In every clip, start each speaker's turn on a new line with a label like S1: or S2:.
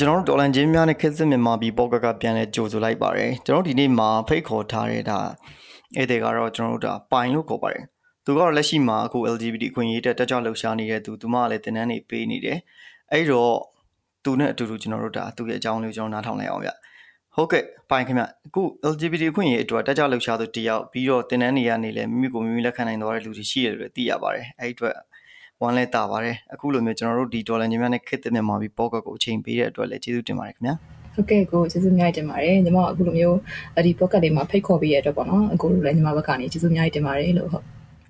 S1: ကျွန်တော်တို့ဒေါ်လန်ချင်းများနဲ့ခက်စစ်မြန်မာပြည်ပေါ့ကကပြန်လဲကြိုဆိုလိုက်ပါတယ်ကျွန်တော်ဒီနေ့မှာဖိတ်ခေါ်ထားတဲ့ဒါအဲ့ဒီကတော့ကျွန်တော်တို့ဒါပိုင်လို့ခေါ်ပါတယ်သူကတော့လက်ရှိမှာအခု LGBT အခွင့်အရေးတက်တက်ကြွလှုပ်ရှားနေတဲ့သူသူမကလည်းတင်နန်းနေပေးနေတယ်အဲ့တော့သူနဲ့အတူတူကျွန်တော်တို့ဒါသူ့ရဲ့အကြောင်းလေးကျွန်တော်နားထောင်လိုက်အောင်ဗျဟုတ်ကဲ့ပိုင်ခင်ဗျအခု LGBT အခွင့်အရေးအတွက်တက်ကြွလှုပ်ရှားသူတယောက်ပြီးတော့တင်နန်းနေရနေလဲမိမိကိုမိမိလက်ခံနိုင်သွားတဲ့လူတွေရှိရတယ်လို့သိရပါတယ်အဲ့အတွက် ဝမ်းလဲတာပါတယ်အခုလိုမျိုးကျွန်တော်တို့ဒီဒေါ်လာညီမနဲ့ခစ်တဲ့မြန်မာပြည်ပေါ့ကတ်ကိုအချိန်ပေးတဲ့အတွက်လည်းကျေးဇူးတင်ပါတယ်ခင်ဗျာ
S2: ဟုတ်ကဲ့ကိုကျေးဇူးများတင်ပါတယ်ညီမအခုလိုမျိုးဒီ podcast လေးမှာဖိတ်ခေါ်ပေးရတဲ့အတွက်ပေါ့နော်အခုလိုလည်းညီမဘက်ကနေကျေးဇူးများတင်ပါတယ်လို့ဟုတ်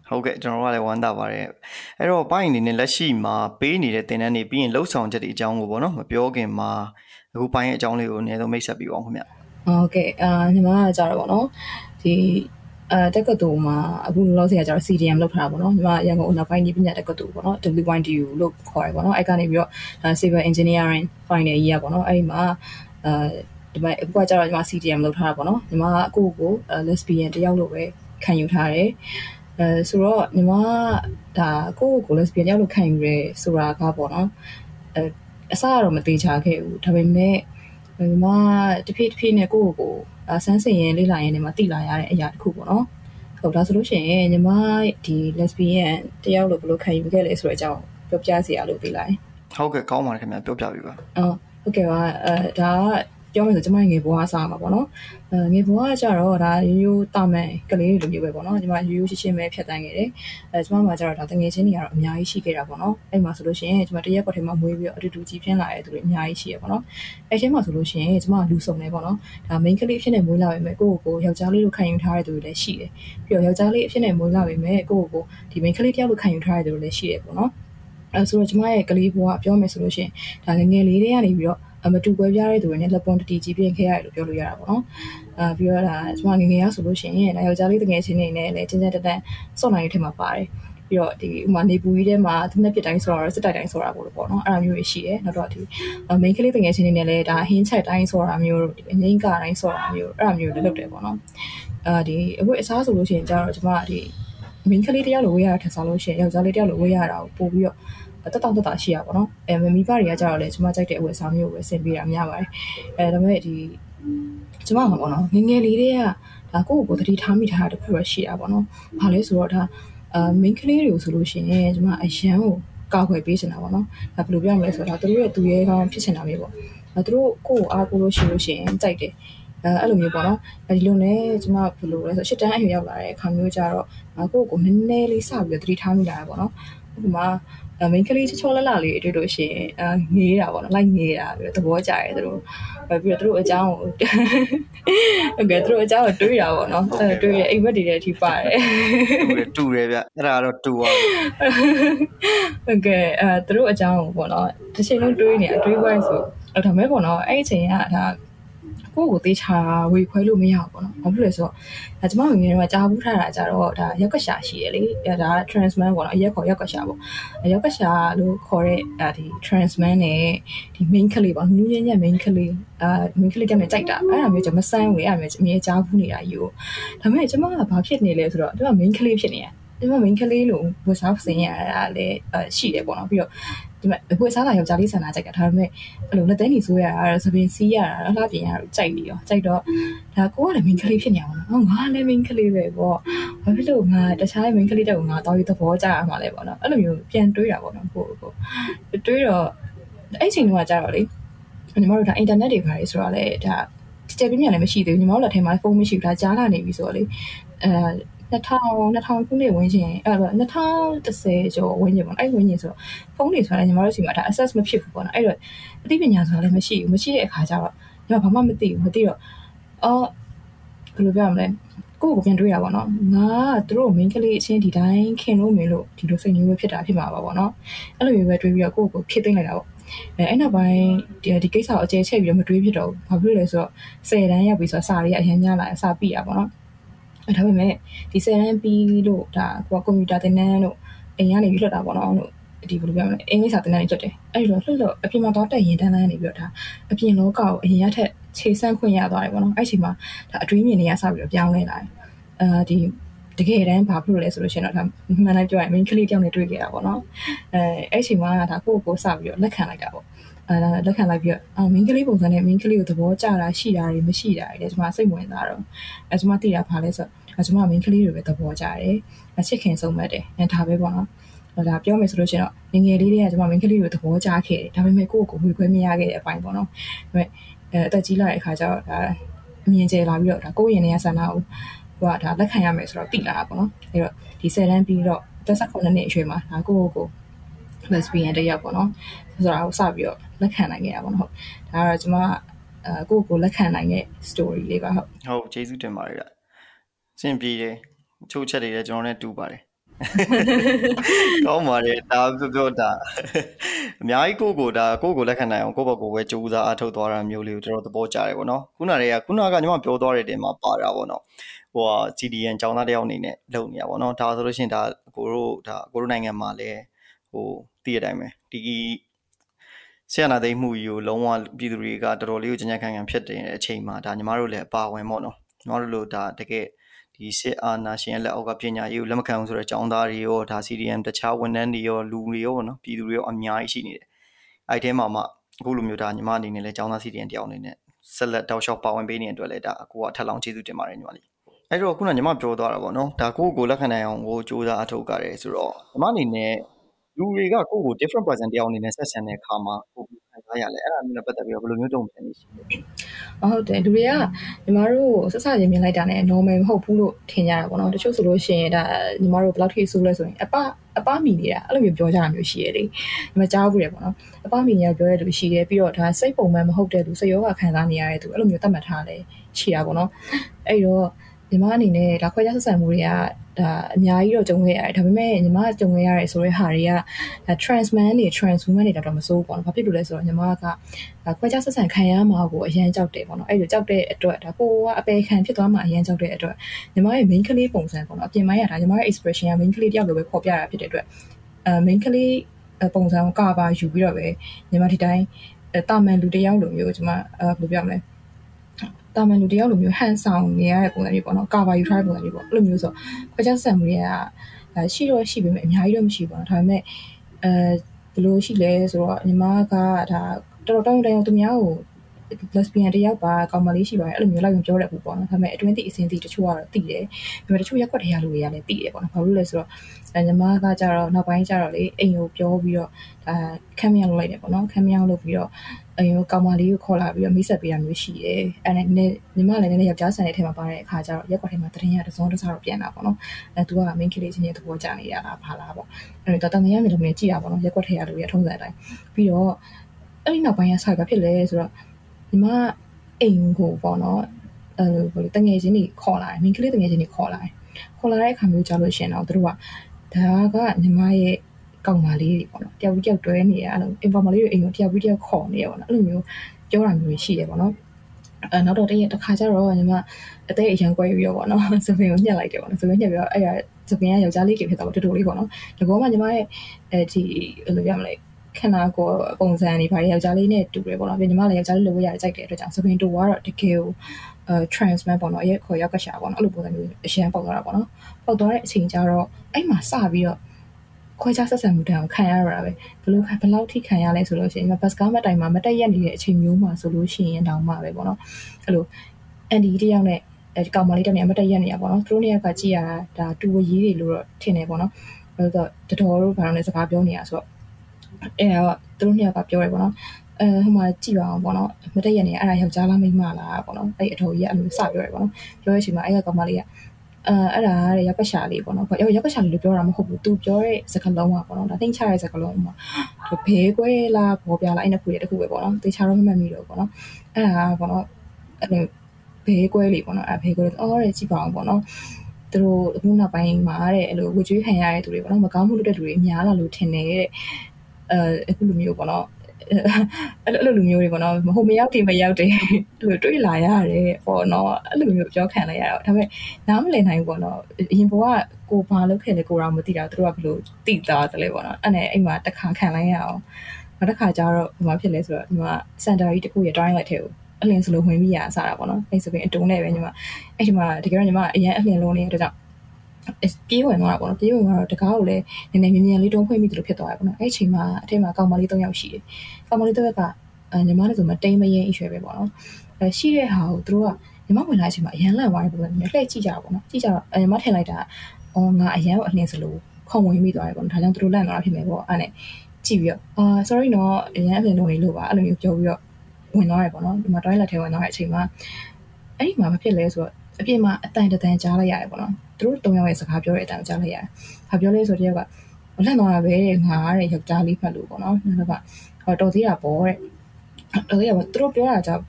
S1: ဟုတ်ကဲ့ကျွန်တော်တို့ကလည်းဝမ်းသာပါတယ်အဲ့တော့ပိုင်းအနေနဲ့လက်ရှိမှာပေးနေတဲ့တင်တန်းတွေပြီးရင်လှုပ်ဆောင်ချက်တွေအကြောင်းကိုပေါ့နော်မပြောခင်မှာအခုပိုင်းရဲ့အကြောင်းလေးကိုအနည်းဆုံးမိတ်ဆက်ပြီးအောင်ခင်ဗျ
S2: ဟုတ်ကဲ့အာညီမကကြတော့ပေါ့နော်ဒီ အဲတက္ကသိုလ်မှာအခုလောလောဆယ်ကကျတော့ CDM လောက်ထားတာပေါ့နော်ညီမရန်ကုန်နောက်ပိုင်းဒီပညာတက္ကသိုလ်ပေါ့နော် WYDU လို့ခေါ်ရပေါ့နော်အဲ့ကနေပြီးတော့ Civil Engineering Final Year ပေါ့နော်အဲ့ဒီမှာအဲဒီမှာအခုကကျတော့ညီမ CDM လောက်ထားတာပေါ့နော်ညီမကအခုကို lesbian တယောက်လို့ပဲခံယူထားတယ်အဲဆိုတော့ညီမဒါကိုကို lesbian တယောက်လို့ခံယူရဲဆိုတာကပေါ့နော်အဲအစကတော့မသေးချာခဲ့ဘူးဒါပေမဲ့ ညီမတဖြည်းတဖြည်းနဲ့ကိုကိုဆန်းစင်ရင်လေးလာရင်ဒီမှာတိလာရတဲ့အရာတစ်ခုပေါ့နော်ဟုတ်ဒါဆိုလို့ရှိရင်ညီမဒီ lesbian တယောက်လို့ဘယ်လိုခံယူခဲ့လဲဆိုတဲ့အကြောင်းပြောပြစီရလို့ပြီးလိုက်
S1: ဟုတ်ကဲ့ကောင်းပါတယ်ခင်ဗျာပြောပြပေးပါ
S2: အော်ဟုတ်ကဲ့ပါအဲဒါက ပြောမယ်ဆိုကျမငယ်ဘွားစားမှာပေါ့နော်အဲငယ်ဘွားကကြတော့ဒါရိုးရိုးတာမန်ကလေးလိုမျိုးပဲပေါ့နော်ကျမရိုးရိုးရှင်းရှင်းပဲဖြတ်တန်းခဲ့တယ်အဲကျမမှာကြတော့ဒါတငယ်ချင်းတွေကတော့အများကြီးရှိခဲ့တာပေါ့နော်အဲ့မှာဆိုလို့ရှိရင်ကျမတရက်ကွက်ထဲမှာမွေးပြီးတော့အတူတူကြီးပြင်းလာတဲ့သူတွေအများကြီးရှိရပေါ့နော်အဲ့ထဲမှာဆိုလို့ရှိရင်ကျမလူစုံနေပေါ့နော်ဒါ main ကလေးဖြစ်နေမွေးလာပေမဲ့ကိုယ့်ကိုယ်ကိုယောက်ျားလေးလိုခံယူထားတဲ့သူတွေလည်းရှိတယ်ပြီးတော့ယောက်ျားလေးအဖြစ်နဲ့မွေးလာပေမဲ့ကိုယ့်ကိုယ်ကိုဒီ main ကလေးတယောက်လိုခံယူထားတဲ့သူတွေလည်းရှိတယ်ပေါ့နော်အဲဆိုတော့ကျမရဲ့ကလေးဘွားပြောမယ်ဆိုလို့ရှိရင်ဒါငငယ်လေးတွေကနေပြီးတော့ မတူပွဲပြားတဲ့သူတွေနဲ့လက်ပွန်တတီကြီးပြင်ခဲ့ရတယ်လို့ပြောလို့ရတာပေါ့နော်အာပြီးတော့ဒါကျွန်မငငယ်ရဆိုလို့ရှိရင်ဒါယောက်ျားလေးတငယ်ချင်းတွေနဲ့လည်းချင်းချင်းတက်တက်စော့နိုင်ရေးထဲမှာပါတယ်ပြီးတော့ဒီဥမာနေပူကြီးထဲမှာသူနဲ့ပြစ်တိုင်းဆိုတော့စစ်တိုက်တိုင်းဆိုတာပေါ့လို့ပေါ့နော်အဲ့လိုမျိုးတွေရှိတယ်နောက်တော့ဒီ main ကလေးတငယ်ချင်းတွေနဲ့လည်းဒါဟင်းချက်တိုင်းဆိုတာမျိုးအငိမ့်ကတိုင်းဆိုတာမျိုးအဲ့လိုမျိုးတွေလုပ်တယ်ပေါ့နော်အာဒီအခုအစားဆိုလို့ရှိရင်ကျတော့ကျွန်မဒီ main ကလေးတယောက်လိုဝေးရတာထပ်စားလို့ရှိရင်ယောက်ျားလေးတယောက်လိုဝေးရတာကိုပို့ပြီးတော့ တက်တောင့်တက်တာရှိရပါတော့အဲမိဘတွေကကြတော့လေကျွန်မကြိုက်တဲ့အဝတ်အစားမျိုးကိုပဲဆင်ပေးတာများပါတယ်အဲဒါပေမဲ့ဒီကျွန်မကပေါ့နော်ငငယ်လေးတွေကဒါကိုယ့်ကိုယ်သတိထားမိထားတာတခုတော့ရှိတာပေါ့နော်ဘာလဲဆိုတော့ဒါအာ main ကလေးတွေကိုဆိုလို့ရှိရင်ကျွန်မအရန်ကိုကောက်ွယ်ပေးချင်တာပေါ့နော်ဒါဘယ်လိုပြောမလဲဆိုတော့သူတို့ရဲ့သူရဲကောင်းဖြစ်ချင်တာမျိုးပေါ့အဲသူတို့ကိုယ့်ကိုအားကိုးလို့ရှိလို့ရှိရင်ကြိုက်တယ်အဲအဲ့လိုမျိုးပေါ့နော်အဲဒီလိုနဲ့ကျွန်မဘယ်လိုလဲဆိုရှစ်တန်းအရွယ်ရောက်လာတဲ့အခါမျိုးကြတော့ကိုယ့်ကိုနည်းနည်းလေးစပြီးတော့သတိထားမိလာတာပေါ့နော်ဥပမာ အမင်းကလေးချောချောလလလေးတွေ့လို့ရှိရင်အာငေးတာပေါ့နော်လိုက်ငေးတာပြီးတော့သဘောကျရဲသူတို့ပြီးတော့သူတို့အကြောင်းကိုဟုတ်ကဲ့သူတို့အကြောင်းကိုတွေးတာပေါ့နော်အဲတွေးရအိမ်မက်တွေတဲ့အထိပါတယ်
S1: တူတယ်ဗျအဲ့ဒါတော့တူပါ
S2: ဟုတ်ကဲ့အဲသူတို့အကြောင်းကိုပေါ့နော်တစ်ချိန်လုံးတွေးနေအတွေးပွဲဆိုဒါမဲ့ပေါ့နော်အဲ့ဒီအချိန်ကဒါ ကိုယ့်ကိုသေချာဝေခွဲလို့မရဘူးပေါ့နော်။ဘာဖြစ်လဲဆိုတော့ဒါကျမငယ်ငယ်တော့ကြားဘူးထားတာကြတော့ဒါရောက်ကရှာရှိရလေ။ဒါ transman ပေါ့နော်။အရက်ခေါ်ရောက်ကရှာပေါ့။ရောက်ကရှာလို့ခေါ်တဲ့ဒီ transman နဲ့ဒီ main ကလေးပေါ့။နူးညံ့ညံ့ main ကလေးအာ main ကလေးကလည်းကြိုက်တာ။အဲ့ဒါမျိုးကျမဆန်းဝင်အဲ့ဒါမျိုးအမြဲကြားဘူးနေတာယူ။ဒါပေမဲ့ကျမကဘာဖြစ်နေလဲဆိုတော့သူက main ကလေးဖြစ်နေရ။ ဒီမှာ main ကလေးလို့ဝတ်စားစင်ရတာလည်းရှိတယ်ပေါ့နော်ပြီးတော့ဒီမှာအခုစားတာယောက်ျားလေးဆန္ဒကြိုက်ကဒါပေမဲ့အဲ့လိုလက်သေးနေဆိုးရတာသပင်စီးရတာလှပြင်ရတာကြိုက်နေရောကြိုက်တော့ဒါကိုကလည်း main ကလေးဖြစ်နေအောင်နော်ငါလည်း main ကလေးပဲပေါ့ဘာဖြစ်လို့ငါတခြား main ကလေးတက်ကိုငါတောင်းပြီးသဘောကျရမှာလဲပေါ့နော်အဲ့လိုမျိုးပြန်တွေးတာပေါ့နော်ကိုကိုတွေးတော့အဲ့ချိန်ကကြာတော့လေညီမတို့ဒါ internet တွေခါရေးဆိုတော့လေဒါကျယ်ပြင်းမြန်လည်းမရှိသေးဘူးညီမတို့လက်ထဲမှာဖုန်းမရှိဘူးဒါကြားလာနေပြီဆိုတော့လေအဲ 2000 2000ခုနှစ်ဝန်းကျင်အဲ2010ကျော်ဝန်းကျင်ပေါ့အဲ့ဝန်းကျင်ဆိုတော့ဖုန်းတွေဆိုတာညီမတို့စီမှာဒါ access မဖြစ်ဘူးပေါ့နော်အဲ့တော့အသိပညာဆိုတာလည်းမရှိဘူးမရှိတဲ့အခါကျတော့ညီမဘာမှမသိဘူးမသိတော့အော်ဘယ်လိုပြောရမလဲကိုယ့်ကိုပြန်တွေးတာပေါ့နော်ငါကသူတို့ main ကလေးအချင်းဒီတိုင်းခင်လို့မင်းလို့ဒီလိုစိတ်မျိုးပဲဖြစ်တာဖြစ်မှာပါပေါ့နော်အဲ့လိုမျိုးပဲတွေးပြီးတော့ကိုယ့်ကိုဖြစ်သိမ့်လိုက်တာပေါ့အဲအဲ့နောက်ပိုင်းဒီဒီကိစ္စကိုအကျယ်ချက်ပြီးတော့မတွေးဖြစ်တော့ဘူးဘာဖြစ်လို့လဲဆိုတော့10တန်းရောက်ပြီဆိုတော့စာတွေကအရင်ညလာစာပြီးတာပေါ့နော်အဲ ဒါပေမဲ့ဒီ10တန်းပြီးလို့ဒါကိုကွန်ပျူတာသင်တန်းလို့အိမ်ကနေပြီးလွတ်တာပေါ့နော်လို့ဒီဘယ်လိုပြောမလဲအင်္ဂလိပ်စာသင်တန်းတွေလွတ်တယ်အဲ့ဒီတော့လွတ်လို့အပြင်မှာတော့တက်ရင်တန်းတန်းနေပြီးတော့ဒါအပြင်လောကကိုအရင်ရထက်ခြေဆန့်ခွင့်ရသွားတယ်ပေါ့နော်အဲ့ချိန်မှာဒါအတွေးမြင်နေရစပြီးတော့ပြောင်းလဲလာတယ်အာဒီတကယ်တမ်းဘာဖြစ်လို့လဲဆိုလို့ရှိရင်တော့ဒါမှန်တယ်ပြောရင် main ကလေးတယောက်နဲ့တွေ့ခဲ့တာပေါ့နော်အဲအဲ့ချိန်မှာဒါကိုယ့်ကိုယ်စပြီးတော့လက်ခံလိုက်တာပေါ့အဲလက်ခံလိုက်ပြီးတော့အော် main ကလေးပုံစံနဲ့ main ကလေးကိုသဘောကျတာရှိတာတွေမရှိတာတွေလည်းကျွန်မစိတ်ဝင်စားတော့အဲကျွန်မသိတာဘာလဲဆိုတော့ ကျွန်မ main ကလေးတွေပဲသဘောကျတယ်အချစ်ခင်ဆုံးမှတ်တယ်အဲဒါပဲပေါ့နော်ဒါပြောမယ်ဆိုလို့ရှိရင်တော့ငငယ်လေးတွေကကျွန်မ main ကလေးကိုသဘောကျခဲ့တယ်ဒါပေမဲ့ကိုယ့်ကိုယ်ကိုဝေခွဲမရခဲ့တဲ့အပိုင်းပေါ့နော်ဒါပေမဲ့အဲအသက်ကြီးလာတဲ့အခါကျတော့ဒါအမြင်ကျလာပြီးတော့ဒါကိုယ့်ရင်ထဲကဆန္ဒကိုဟိုကဒါလက်ခံရမယ်ဆိုတော့သိလာတာပေါ့နော်အဲ့တော့ဒီ10တန်းပြီးတော့18နှစ်အရွယ်မှာဒါကိုယ့်ကိုယ်ကို lesbian တယောက်ပေါ့နော်ဆိုတာကိုစပြီးတော့လက်ခံနိုင်ခဲ့တာပေါ့နော်ဟုတ်ဒါကတော့ကျွန်မအဲကိုယ့်ကိုယ်လက်ခံနိုင်တဲ့ story လေးပါဟုတ်
S1: ဟုတ်ကျေးဇူးတင်ပါတယ်ဗျ စင်ပြေတယ်ချိုးချက်တွေလည်းကျွန်တော်နဲ့တူပါတယ်ကောင်းပါတယ်ဒါပြောပြောတာအများကြီးကိုကိုဒါကိုကိုလက်ခံနိုင်အောင်ကိုဘကိုပဲကြိုးစားအထောက်သွားတာမျိုးလေးကိုကျွန်တော်သဘောကျတယ်ပေါ့နော်ခုနတည်းကခုနကညီမပြောသွားတဲ့တင်မှာပါတာပေါ့နော်ဟိုဟာ CDN ကျောင်းသားတယောက်အနေနဲ့လုပ်နေရပါတော့ဒါဆိုလို့ရှိရင်ဒါကိုတို့ဒါကိုတို့နိုင်ငံမှာလည်းဟိုသိရတိုင်းပဲဒီဆရာနာသိမှုကြီးကိုလုံးဝပြည်သူတွေကတော်တော်လေးကိုကြင်ကြခံခံဖြစ်နေတဲ့အချိန်မှာဒါညီမတို့လည်းအပါဝင်ပေါ့နော်ညီမတို့လို့ဒါတကယ် ဒီစစ်အာဏာရှင်ရဲ့လက်အောက်ကပညာရေးကိုလက်မခံဘူးဆိုတော့ចောင်းသားတွေရောဒါ CDM တခြားဝန်ထမ်းတွေရောလူတွေရောပေါ့နော်ပြည်သူတွေရောအများကြီးရှိနေတယ်အဲ့ဒီထဲမှာမှအခုလိုမျိုးဒါညီမအနေနဲ့လည်းចောင်းသား CDM တယောက်အနေနဲ့ဆက်လက်တောက်လျှောက်ပါဝင်ပေးနေတဲ့အတွက်လည်းဒါအကူအထက်လောင်းကျေးဇူးတင်ပါတယ်ညီမလေးအဲ့တော့ခုနညီမပြောသွားတာပေါ့နော်ဒါကိုကိုလက်ခံနိုင်အောင်ကိုစူးစမ်းအထောက်ကြတယ်ဆိုတော့ညီမအနေနဲ့လူတွေကကိုကို different person တယောက်အနေနဲ့ဆက်ဆံတဲ့အခါမှာကိုခံ စားရလဲအဲ့ဒါမျိုးနဲ့ပတ်သက်ပြီးတော့ဘယ်လိုမျိုးတုံ့ပြန်နေရှိလဲ
S2: ဟုတ်တယ်လူတွေကညီမတို့ဆက်ဆံရင်မြင်လိုက်တာနဲ့ normal မဟုတ်ဘူးလို့ထင်ကြတာပေါ့နော်တချို့ဆိုလို့ရှိရင်ဒါညီမတို့ဘယ်လောက်ထိဆိုးလဲဆိုရင်အပအပမီနေတာအဲ့လိုမျိုးပြောကြတာမျိုးရှိရလေဒီမှာကြားဘူးတယ်ပေါ့နော်အပမီနေတာပြောရတဲ့လူရှိတယ်ပြီးတော့ဒါစိတ်ပုံမှန်မဟုတ်တဲ့လူစိတ်ရောဂါခံစားနေရတဲ့သူအဲ့လိုမျိုးသတ်မှတ်ထားလဲရှိတာပေါ့နော်အဲ့တော့ညီမအနေနဲ့ဒါခွဲခြားဆက်ဆံမှုတွေက ဒါအများကြီးတော့ကြုံခဲ့ရတယ်ဒါပေမဲ့ညီမကြုံခဲ့ရတဲ့ဆိုတဲ့ဟာတွေကဒါ trans man တွေ trans woman တွေတော့မစိုးဘူးပေါ့နော်ဘာဖြစ်လို့လဲဆိုတော့ညီမကဒါခွဲခြားဆက်ဆံခံရမှာကိုအရန်ကြောက်တယ်ပေါ့နော်အဲ့လိုကြောက်တဲ့အတွက်ဒါကိုကအပေခံဖြစ်သွားမှာအရန်ကြောက်တဲ့အတွက်ညီမရဲ့ main ကလေးပုံစံပေါ့နော်အပြင်ပိုင်းရတာညီမရဲ့ expression က main ကလေးတယောက်လိုပဲပေါ်ပြတာဖြစ်တဲ့အတွက်အဲ main ကလေးပုံစံကိုကပါယူပြီးတော့ပဲညီမဒီတိုင်းတာမန်လူတယောက်လိုမျိုးကျွန်မအဲဘယ်လိုပြောမလဲ တာမန်လူတယောက်လိုမျိုးဟန်ဆောင်နေရတဲ့ပုံစံတွေပေါ့နော်ကာဗာယူထားတဲ့ပုံစံတွေပေါ့အဲ့လိုမျိုးဆိုခွဲခြားဆက်မှုတွေကရှိတော့ရှိပေမဲ့အများကြီးတော့မရှိပါဘူးဒါပေမဲ့အဲဘယ်လိုရှိလဲဆိုတော့ညီမကဒါတော်တော်တောင်းတအောင်သူများကို lesbian တယောက်ပါကောင်မလေးရှိပါတယ်အဲ့လိုမျိုးလိုက်ပြောတဲ့ဘူးပေါ့နော်ဒါပေမဲ့အတွင်းတိအစင်းတိတချို့ကတော့သိတယ်ဒါပေမဲ့တချို့ရက်ွက်တရားလူတွေကလည်းသိတယ်ပေါ့နော်ဘာလို့လဲဆိုတော့ညီမကကြတော့နောက်ပိုင်းကျတော့လေအိမ်ကိုပြောပြီးတော့ဒါခမ်းမြောင်လုပ်လိုက်တယ်ပေါ့နော်ခမ်းမြောင်လုပ်ပြီးတော့အိမ်ကိုကောင်မလေးကိုခေါ်လာပြီးတော့မိတ်ဆက်ပေးတာမျိုးရှိတယ်အဲ့ဒါနဲ့ညီမလည်းနည်းနည်းယောက်ျားဆန်တဲ့ထဲမှာပါတဲ့အခါကျတော့ရက်ွက်ထဲမှာတရင်ရတစုံတစားတော့ပြန်လာပေါ့နော်အဲသူက main ကလေးချင်းရဲ့သဘောကျနေရတာဘာလားပေါ့အဲ့တော့တန်တန်ရမြေလိုမျိုးကြည့်ရပါတော့ရက်ွက်ထဲရလူရထုံးစံအတိုင်းပြီးတော့အဲ့ဒီနောက်ပိုင်းကဆက်ဘာဖြစ်လဲဆိုတော့ ညီမအိမ်ကိုပေါ့နော်အဲဘယ်လိုတငယ်ချင်းတွေခေါ်လာတယ်မင်းကလေးတငယ်ချင်းတွေခေါ်လာတယ်ခေါ်လာတဲ့အခါမျိုးကြားလို့ရှင်တော့သူတို့ကဒါကညီမရဲ့ကောင်မလေးတွေပေါ့နော်တယောက်ပြီးတယောက်တွဲနေရအဲ့လို informal လေးတွေအိမ်ကိုတယောက်ပြီးတယောက်ခေါ်နေရပေါ့နော်အဲ့လိုမျိုးပြောတာမျိုးရှိတယ်ပေါ့နော်အဲနောက်တော့တရက်တစ်ခါကျတော့ညီမအသေးအရန်ကွဲပြီးရောပေါ့နော်စပင်ကိုညှက်လိုက်တယ်ပေါ့နော်စပင်ညှက်ပြီးတော့အဲ့ရစပင်ကယောက်ျားလေးကဖြစ်တော့တူတူလေးပေါ့နော်ဒီကောမှညီမရဲ့အဲဒီဘယ်လိုပြမလဲ ခန္ဓာကိုယ်ပုံစံတွေဘာတွေယောက်ျားလေးနဲ့တူတယ်ပေါ့နော်ပြီးညီမလည်းယောက်ျားလေးလိုဝရကြိုက်တဲ့အတွက်ကြောင့်စပင်တူကတော့တကယ်ကိုအဲ trans man ပေါ့နော်ရဲ့ခေါ်ရောက်ကရှာပေါ့နော်အဲ့လိုပုံစံမျိုးအရှမ်းပေါက်သွားတာပေါ့နော်ပေါက်သွားတဲ့အချိန်ကျတော့အဲ့မှာစပြီးတော့ခွဲခြားဆက်ဆံမှုတောင်ခံရရတာပဲဘယ်လိုဘယ်လောက်ထိခံရလဲဆိုလို့ရှိရင်ဘတ်စကားမတိုင်မှာမတက်ရက်နေတဲ့အချိန်မျိုးမှာဆိုလို့ရှိရင်တောင်မှပဲပေါ့နော်အဲ့လိုအန်ဒီတယောက်နဲ့အဲကောင်မလေးတောင်နဲ့မတက်ရက်နေရပေါ့နော်သူတို့နှစ်ယောက်ကကြည့်ရတာဒါတူဝရေးတွေလို့တော့ထင်တယ်ပေါ့နော်အဲ့တော့တတော်တို့ဘာလို့လဲစကားပြောနေရဆိုတော့ အဲတော့သူတို့နှစ်ယောက်ကပြောတယ်ပေါ့နော်အဲဟိုမှာကြည့်ပါအောင်ပေါ့နော်မတက်ရနေအဲ့ဒါယောက်ျားလားမိန်းမလားပေါ့နော်အဲ့အထော်ကြီးကအမျိုးစပြောတယ်ပေါ့နော်ပြောရချိန်မှာအဲ့ကကောင်မလေးကအဲအဲ့ဒါတဲ့ရောက်ကရှာလေးပေါ့နော်ရောရောက်ကရှာလေးလို့ပြောတာမဟုတ်ဘူးသူပြောတဲ့စကားလုံးကပေါ့နော်ဒါတင်ချတဲ့စကားလုံးမှာသူဘေးကွဲလားဘောပြလားအဲ့နှစ်ခုရဲ့တစ်ခုပဲပေါ့နော်တင်ချတော့မမှတ်မိတော့ပေါ့နော်အဲ့ဒါကပေါ့နော်အဲ့လိုဘေးကွဲလေးပေါ့နော်အဲ့ဘေးကွဲအော်တဲ့ကြည့်ပါအောင်ပေါ့နော်သူတို့အခုနောက်ပိုင်းမှာတဲ့အဲ့လိုဝကြွေးခံရတဲ့သူတွေပေါ့နော်မကောင်းမှုလုပ်တဲ့သူတွေအများလာလို့ထင်နေတဲ့ အဲအခုလိုမျိုးပေါ့နော်အဲ့လိုလူမျိုးတွေပေါ့နော်ဟိုမရောက်ဒီမရောက်တယ်လို့တွေးလာရတယ်ပေါ့နော်အဲ့လိုမျိုးပြောခံလိုက်ရတော့ဒါပေမဲ့နားမလည်နိုင်ဘူးပေါ့နော်အရင်ဘကကိုဘာလုပ်ခဲ့လဲကိုတော့မသိတာသူတို့ကဘယ်လိုသိတာတလဲပေါ့နော်အဲ့နဲ့အိမ်မှာတစ်ခါခံလိုက်ရအောင်နောက်တစ်ခါကျတော့ဘာဖြစ်လဲဆိုတော့ဒီမှာစန်တာကြီးတစ်ခုရဲ့ drawing လိုက်ထဲကိုအလင်းစလိုဝင်ပြီးရအစားတာပေါ့နော်အဲ့ဆိုပြီးအတုံးနဲ့ပဲညီမအဲ့ဒီမှာတကယ်တော့ညီမအရင်အလင်းလုံးနေတဲ့ကြောင့် ပြေးဝင်သွားတာပေါ့နော်ပြေးဝင်သွားတော့တကားကိုလည်းနည်းနည်းမြင်မြန်လေးတုံးဖွင့်ပြီးသူတို့ဖြစ်သွားတယ်ပေါ့နော်အဲ့ချိန်မှာအထက်မှာကောင်မလေး၃ယောက်ရှိတယ်ကောင်မလေး၃ယောက်ကညီမလည်းဆိုမှတိမ်မရင်အရွယ်ပဲပေါ့နော်အဲရှိတဲ့ဟာကိုသူတို့ကညီမဝင်လာချိန်မှာအရန်လန့်သွားတယ်ပုံစံမျိုးလှည့်ကြည့်ကြတာပေါ့နော်ကြည့်ကြတော့ညီမထင်လိုက်တာအော်ငါအရန်ကိုအလင်းစလိုခုံဝင်ပြီးသွားတယ်ပေါ့နော်ဒါကြောင့်သူတို့လန့်သွားတာဖြစ်မယ်ပေါ့အဲ့နဲ့ကြည့်ပြီးတော့အာ sorry နော်အရန်အလင်းလုံးလေးလို့ပါအဲ့လိုမျိုးပြောပြီးတော့ဝင်သွားတယ်ပေါ့နော်ဒီမှာ toilet ထဲဝင်သွားတဲ့အချိန်မှာအဲ့ဒီမှာမဖြစ်လဲဆိုတော့အပြင်မှာအတန်တန်ကြားလိုက်ရတယ်ပေါ့နော် သူတို့တုံးယောက်ရဲ့စကားပြောတဲ့အတန်ကြားလိုက်ရတယ်။ဘာပြောလဲဆိုတော့တယောက်ကလက်သွားတာပဲတဲ့ငါတဲ့ယောက်ျားလေးဖတ်လို့ပေါ့နော်။နောက်ကဟောတော်သေးတာပေါ့တဲ့။တော်သေးတာပေါ့သူတို့ပြောတာကြောင့်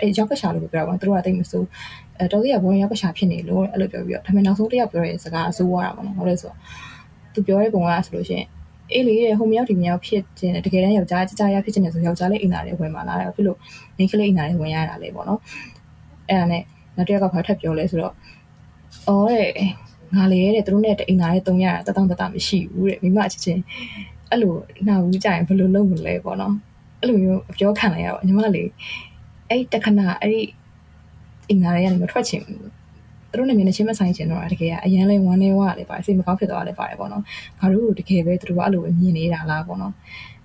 S2: အဲရောက်ကရှာလို့ပြောတာပေါ့သူတို့ကတိတ်မစိုးအဲတော်သေးတာပေါ့ရောက်ကရှာဖြစ်နေလို့အဲ့လိုပြောပြီးတော့ဒါပေမဲ့နောက်ဆုံးတစ်ယောက်ပြောတဲ့စကားအစိုးရတာပေါ့နော်။ဟုတ်လဲဆိုတော့သူပြောတဲ့ပုံကဆိုလို့ရှိရင်အေးလေတဲ့ဟိုမြောက်ဒီမြောက်ဖြစ်ခြင်းတကယ်တမ်းယောက်ျားကြကြရဖြစ်ခြင်းနဲ့ဆိုယောက်ျားလေးအိမ်သားလေးဝင်มาလာတယ်ဖြစ်လို့မိန်းကလေးအိမ်သားလေးဝင်ရတာလေပေါ့နော်အဲ့ဒါနဲ့နောက်တစ်ယောက်ကဘာထပ်ပြောလဲဆိုတော့ အော်တဲ့ငါလေတဲ့သူတို့နဲ့အိမ်သားလေးတုံးရတာတတောင်တတမရှိဘူးတဲ့မိမအချင်းချင်းအဲ့လိုနှာဘူးကြရင်ဘယ်လိုလုပ်မလဲပေါ့နော်အဲ့လိုမျိုးပြောခံလိုက်ရတော့ညီမလေးအဲ့တခဏအဲ့ဒီအိမ်သားလေးကနေမထွက်ချင်ဘူးသူတို့နဲ့မျက်နှာချင်းမဆိုင်ချင်တော့တကယ်ကအရန်လဲဝမ်းနေဝါလည်းပါစိတ်မကောင်းဖြစ်သွားလည်းပါတယ်ပေါ့နော်ငါတို့တကယ်ပဲသူတို့ကအဲ့လိုပဲမြင်နေတာလားပေါ့နော်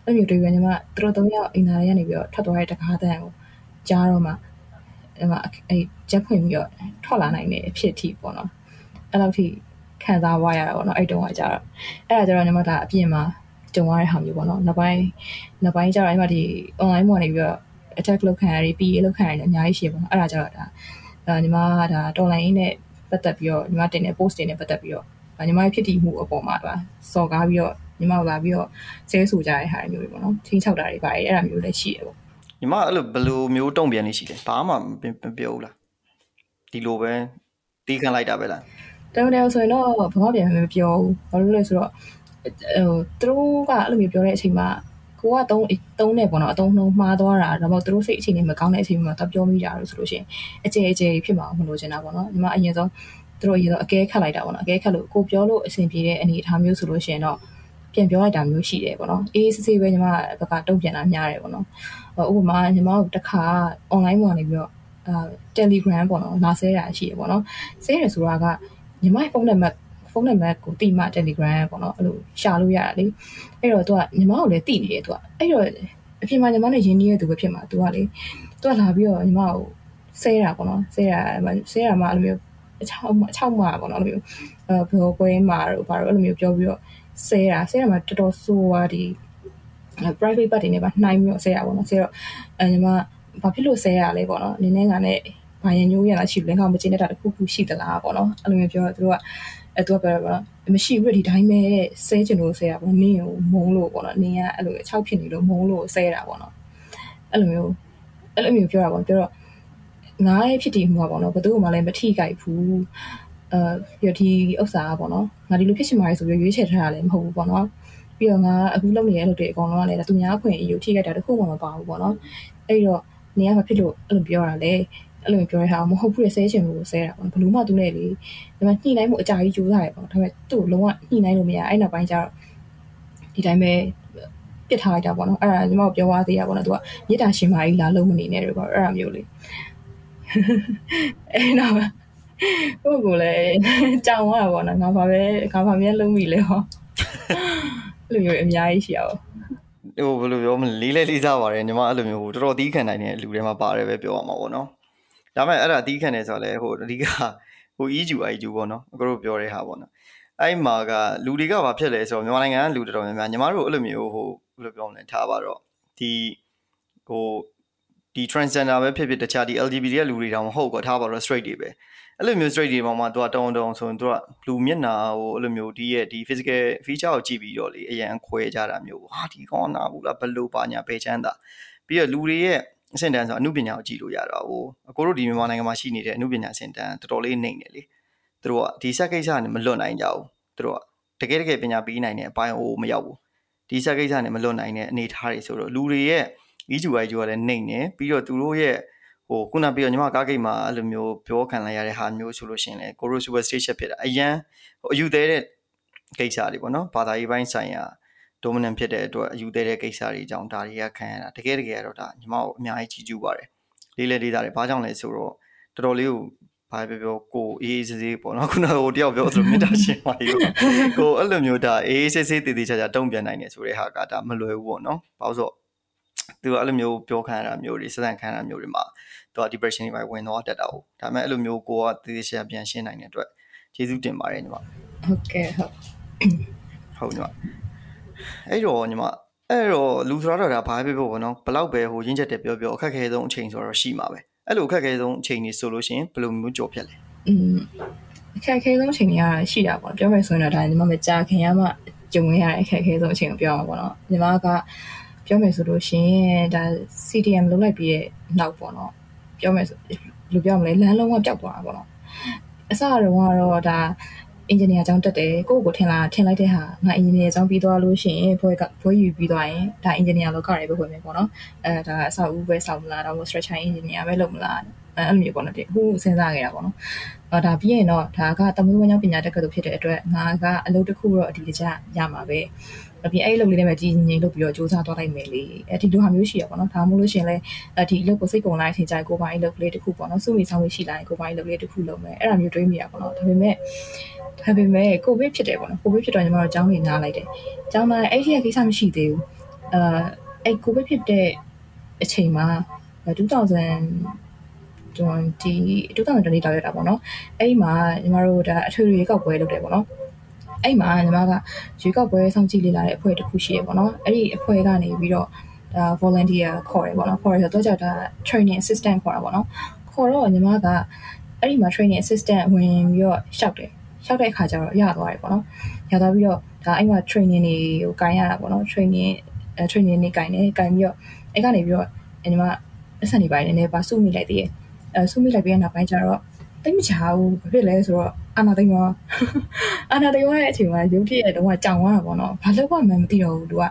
S2: အဲ့လိုတွေပဲညီမသူတို့သုံးယောက်အိမ်သားလေးကနေပြီးတော့ထွက်သွားတဲ့တကားတန်းကိုကြားတော့မှ အဲ့မှာအဲ့ချက်ဖွင့်ပြီးတော့ထွက်လာနိုင်တဲ့အဖြစ်အထိပေါ့နော်အဲ့လောက်ထိခံစားသွားရတာပေါ့နော်အဲ့တုန်းကကြာတော့အဲ့ဒါကြတော့ညီမဒါအပြင်မှာကြုံရတဲ့ဟာမျိုးပေါ့နော်နောက်ပိုင်းနောက်ပိုင်းကျတော့အဲ့မှာဒီ online ပေါ်နေပြီးတော့ attack လုပ်ခံရပြီး PA လုပ်ခံရတယ်အများကြီးရှိရပေါ့နော်အဲ့ဒါကြတော့ဒါအဲညီမဒါ online နဲ့ပတ်သက်ပြီးတော့ညီမတင်တဲ့ post တွေနဲ့ပတ်သက်ပြီးတော့ညီမရဲ့ဖြစ်တည်မှုအပေါ်မှာဒါစော်ကားပြီးတော့ညီမလာပြီးတော့ဆဲဆူကြတဲ့ဟာမျိုးတွေပေါ့နော်ချင်းချောက်တာတွေပါတယ်အဲ့ဒါမျိုးလည်းရှိရပေါ့
S1: ညီမအဲ့လိုဘယ်လိုမျိုးတုံ့ပြန်နေရှိတယ်ဘာမှမပြောဘူးလားဒီလိုပဲတီးခန့်လိုက်တာပဲလား
S2: တောင်းတောင်းဆိုရင်တော့ဘာမှပြန်မပြောဘူးဘာလို့လဲဆိုတော့ဟိုသူတို့ကအဲ့လိုမျိုးပြောတဲ့အချိန်မှာကိုကတုံးတုံးနေပေါ့နော်အတုံးနှုံးမှားသွားတာဒါမှမဟုတ်သူတို့စိတ်အခြေအနေမကောင်းတဲ့အချိန်မှာတော့ပြောမိကြလို့ဆိုလို့ရှိရင်အကျေအကျေဖြစ်မှာမလို့ချင်တာပေါ့နော်ညီမအရင်ဆုံးသူတို့အရင်ဆုံးအကဲခတ်လိုက်တာပေါ့နော်အကဲခတ်လို့ကိုပြောလို့အဆင်ပြေတဲ့အနေအထားမျိုးဆိုလို့ရှိရင်တော့ပြန်ပြောလိုက်တာမျိုးရှိတယ်ပေါ့နော်အေးစစ်စစ်ပဲညီမဘက်ကတုံ့ပြန်တာများတယ်ပေါ့နော် ဥပမာညီမတို့တစ်ခါ online ပေါ်နေပြီးတော့အာ Telegram ပေါ့နော်လာဆဲတာရှိရပေါ့နော်ဆဲရဆိုတာကညီမဖုန်းနံပါတ်ဖုန်းနံပါတ်ကိုတိမှ Telegram ပေါ့နော်အဲ့လိုရှာလို့ရတာလေအဲ့တော့သူကညီမကိုလည်းတိနေတယ်သူကအဲ့တော့အပြင်မှာညီမနဲ့ရင်းနှီးရတဲ့သူပဲဖြစ်မှာသူကလေသူကလာပြီးတော့ညီမကိုဆဲတာပေါ့နော်ဆဲတာဆဲတာမှအဲ့လိုမျိုးအချောက်အချောက်မှာပေါ့နော်အဲ့လိုမျိုးအဲဘောကွဲမှာတော့ဘာလို့အဲ့လိုမျိုးပြောပြီးတော့ဆဲတာဆဲတာမှတော်တော်ဆိုးသွားဒီ private part တွေနဲ့ပါနှိုင်းပြီးတော့ဆဲတာပေါ့နော်ဆဲတော့အဲညီမဘာဖြစ်လို့ဆဲရလဲပေါ့နော်နင်းနေကနဲ့ဘာရင်ညိုးရတာရှိလဲငါမကျင်းတဲ့တာတစ်ခုခုရှိသလားပေါ့နော်အဲ့လိုမျိုးပြောတော့သူတို့ကအဲသူကပြောတာမရှိဘူးဒီတိုင်းပဲဆဲချင်လို့ဆဲတာပေါ့နင်းကိုမုံလို့ပေါ့နော်နင်းကအဲ့လိုအချောက်ဖြစ်နေလို့မုံလို့ဆဲတာပေါ့နော်အဲ့လိုမျိုးအဲ့လိုမျိုးပြောတာပေါ့ပြောတော့ငါရဲ့ဖြစ်တည်မှုပေါ့နော်ဘယ်သူမှလည်းမထိကြိုက်ဘူးအဲပြီးတော့ဒီဥစ္စာပေါ့နော်ငါဒီလိုဖြစ်ချင်ပါတယ်ဆိုပြီးရွေးချယ်ထားတာလည်းမဟုတ်ဘူးပေါ့နော် ပြီးတော့ငါအခုလုပ်နေတဲ့အလုပ်တွေအကုန်လုံးကလည်းသူများခွင့်အယူထိခိုက်တာတခုမှမပါဘူးပေါ့နော်အဲ့တော့နေရမှာဖြစ်လို့အဲ့လိုပြောတာလေအဲ့လိုပြောရတာမဟုတ်ဘူးလေဆဲချင်လို့ဆဲတာပေါ့ဘလို့မှသူနဲ့လေဒါမှညှိနှိုင်းမှုအကြာကြီးကြိုးစားရပေါ့ဒါပေမဲ့သူ့လုံးဝညှိနှိုင်းလို့မရအဲ့နောက်ပိုင်းကျတော့ဒီတိုင်းပဲပြစ်ထားလိုက်တာပေါ့နော်အဲ့ဒါညီမပြောသွားသေးရပေါ့နော်သူကမြစ်တာရှင်မာကြီးလာလုံးမနေနဲ့တော့ပေါ့အဲ့ဒါမျိုးလေအဲ့တော့ကိုကိုလည်းကြောင်သွားတာပေါ့နော်ငါဘာပဲငါဘာမြဲလုံးပြီလေဟော အဲ့လိုမျိုးအများကြီးရှိရပါ
S1: ဟိုဘယ်လိုပြောမလဲလေးလေးလေးစားပါတယ်ညီမအဲ့လိုမျိုးဟိုတော်တော်တီးခံနိုင်တဲ့လူတွေမှာပါတယ်ပဲပြောရမှာပေါ့နော်ဒါပေမဲ့အဲ့ဒါတီးခံတယ်ဆိုတော့လေဟိုအဓိကဟို EQ IQ ပေါ့နော်အကတို့ပြောတဲ့ဟာပေါ့နော်အဲ့မှာကလူတွေကဘာဖြစ်လဲဆိုတော့မြန်မာနိုင်ငံကလူတော်တော်များများညီမတို့အဲ့လိုမျိုးဟိုဘယ်လိုပြောမလဲထားပါတော့ဒီဟိုဒီ transgender ပဲဖြစ်ဖြစ်တခြားဒီ LGBT ရဲ့လူတွေတောင်မဟုတ်ကောထားပါတော့ straight တွေပဲ အဲ့လိုမျိုး straight တွေပေါ်မှာသူကတောင်းတောင်းဆိုရင်သူကလူမျက်နှာဟိုအဲ့လိုမျိုးဒီရဲ့ဒီ physical feature ကိုကြည့်ပြီးတော့လေအရန်ခွဲကြတာမျိုးဟာဒီကောင်နာဘူးလားဘလို့ပါညာပဲချမ်းသာပြီးတော့လူတွေရဲ့အဆင့်တန်းဆိုအမှုပညာကိုကြည့်လို့ရတာဟိုအကိုတို့ဒီမြန်မာနိုင်ငံမှာရှိနေတဲ့အမှုပညာအဆင့်တန်းတော်တော်လေးနှိမ့်နေလေသူတို့ကဒီဆက်ကိစ္စနဲ့မလွတ်နိုင်ကြဘူးသူတို့ကတကယ်တကယ်ပညာပေးနိုင်တဲ့အပိုင်းဟိုမရောက်ဘူးဒီဆက်ကိစ္စနဲ့မလွတ်နိုင်တဲ့အနေအထားတွေဆိုတော့လူတွေရဲ့ EGY ကလည်းနှိမ့်နေပြီးတော့သူတို့ရဲ့ ဟိုခုနပြီးတော့ညီမကားဂိတ်မှာအဲ့လိုမျိုးပြောခံလိုက်ရတဲ့ဟာမျိုးဆိုလို့ရှိရင်လေကိုရို super station ဖြစ်တာအရန်ဟိုအယူသေးတဲ့ကိစ္စတွေပေါ့နော်ဘာသာရေးပိုင်းဆိုင်ရာ dominant ဖြစ်တဲ့အတွက်အယူသေးတဲ့ကိစ္စတွေအကြောင်းဒါတွေကခံရတာတကယ်တကယ်တော့ဒါညီမကိုအများကြီးကြီးကျူးပါတယ်လေးလေလေးတာတွေဘာကြောင့်လဲဆိုတော့တော်တော်လေးကိုဘာပဲပြောကိုအေးအေးဆေးဆေးပေါ့နော်ခုနကဟိုတယောက်ပြောဆိုမေတ္တာရှင်ပါယူကိုအဲ့လိုမျိုးဒါအေးအေးဆေးဆေးတည်တည်ချာချာတုံ့ပြန်နိုင်တယ်ဆိုတဲ့ဟာကဒါမလွယ်ဘူးပေါ့နော်ဘာလို့ဆို သူအဲ့လိုမျိုးပြောခံရတာမျိုးတွေစစံခံရတာမျိုးတွေမှာသူက depression တွေပဲဝင်သွားတတ်တာဟုတ်ဒါပေမဲ့အဲ့လိုမျိုးကိုကတည်တည်ချာပြန်ရှင်းနိုင်တဲ့အတွက်ကျေးဇူးတင်ပါတယ်ညီမ
S2: ဟုတ်ကဲ့ဟုတ်
S1: ဟုတ်ညီမအဲ့တော့ညီမအဲ့တော့လူဆိုတော့ဒါဘာပဲပြောပေါ့နော်ဘလောက်ပဲဟိုရင်းချက်တယ်ပြောပြောအခက်ခဲဆုံးအချိန်ဆိုတော့ရှိမှာပဲအဲ့လိုအခက်ခဲဆုံးအချိန်ကြီးဆိုလို့ရှိရင်ဘယ်လိုမျိုးကြော်ဖြတ်လဲ
S2: อืมအခက်ခဲဆုံးအချိန်ကြီးကရှိတာပေါ့ပြောမယ်ဆိုရင်တော့ဒါညီမမကြာခင်ရမှကြုံရတဲ့အခက်ခဲဆုံးအချိန်ကိုပြောအောင်ပေါ့နော်ညီမက ပြောမယ်ဆိုလို့ရှိရင်ဒါ CDM လုပ်လိုက်ပြီးတဲ့နောက်ပေါ့နော်ပြောမယ်ဆိုလူပြောမလဲလမ်းလုံးဝပျောက်သွားတာပေါ့နော်အစတော့ကတော့ဒါအင်ဂျင်နီယာကျောင်းတက်တယ်ကိုယ့်ကိုထင်လာထင်လိုက်တဲ့ဟာငါအင်ဂျင်နီယာကျောင်းပြီးသွားလို့ရှိရင်ဘွဲကဘွဲယူပြီးသွားရင်ဒါအင်ဂျင်နီယာလောကတွေပဲဝင်မယ်ပေါ့နော်အဲဒါအဆောက်အဦပဲဆောက်မလားတော့ structure engineer ပဲလုပ်မလားအဲ့လိုမျိုးပေါ့နော်ဒီအခုစဉ်းစားခဲ့တာပေါ့နော်အော်ဒါပြီးရင်တော့ဒါကတမွေးဝမ်းကြောင်းပညာတက္ကသိုလ်ဖြစ်တဲ့အတွက်ငါကအလုပ်တစ်ခုတော့အဒီတကျရမှာပဲ အပြင်အဲ့အလုပ်လေးနဲ့ပဲကြည်ငြိမ်လုပ်ပြီးတော့စူးစမ်းသွားလိုက်မယ်လေအဲ့ဒီလိုဟာမျိုးရှိရပေါ့နော်ဒါမှမဟုတ်လို့ရှင်လဲဒီအလုပ်ကိုစိတ်ကုန်လိုက်ထင်ကြကိုပိုင်းအလုပ်လေးတစ်ခုပေါ့နော်စုမိဆောင်မိရှိလာရင်ကိုပိုင်းအလုပ်လေးတစ်ခုလုပ်မယ်အဲ့ဒါမျိုးတွေးမိရပေါ့နော်ဒါပေမဲ့ဒါပေမဲ့ကိုဗစ်ဖြစ်တယ်ပေါ့နော်ကိုဗစ်ဖြစ်တော့ညီမတို့အကြောင်းတွေနားလိုက်တယ်အကြောင်းမှာအဲ့ဒီကိစ္စမရှိသေးဘူးအာအဲ့ကိုဗစ်ဖြစ်တဲ့အချိန်မှာ2000 20 2020တောက်ရတာပေါ့နော်အဲ့ဒီမှာညီမတို့ဒါအထွေထွေကောက်ပွဲလုပ်တယ်ပေါ့နော် အဲ့မှာညီမကရွေးကောက်ပွဲစောင့်ကြည့်လေ့လာတဲ့အဖွဲ့တစ်ခုရှိရပေါ့နော်အဲ့ဒီအဖွဲ့ကနေပြီးတော့ဒါ volunteer ခေါ်တယ်ပေါ့နော်ခေါ်ရဆိုတော့ကြောက်တာ training assistant ခေါ်တာပေါ့နော်ခေါ်တော့ညီမကအဲ့ဒီမှာ training assistant ဝင်ပြီးတော့ရှောက်တယ်ရှောက်တဲ့အခါကျတော့ရသွားတယ်ပေါ့နော်ရသွားပြီးတော့ဒါအဲ့မှာ training တွေကိုဂိုင်းရတာပေါ့နော် training training တွေဂိုင်းတယ်ဂိုင်းပြီးတော့အဲ့ကနေပြီးတော့ညီမအဆက်နေပိုင်းနည်းနည်းပါစုမိလိုက်သေးတယ်အဲစုမိလိုက်ပြီးတဲ့နောက်ပိုင်းကျတော့တိတ်မချဘူးဘာဖြစ်လဲဆိုတော့ အာနာသိမ်းရောအာနာသိမ်းရဲ့အချိန်မှာရုပ်ဖြစ်ရတော့ကြောင်သွားတာပေါ့နော်ဘာလို့မှမသိတော့ဘူးသူက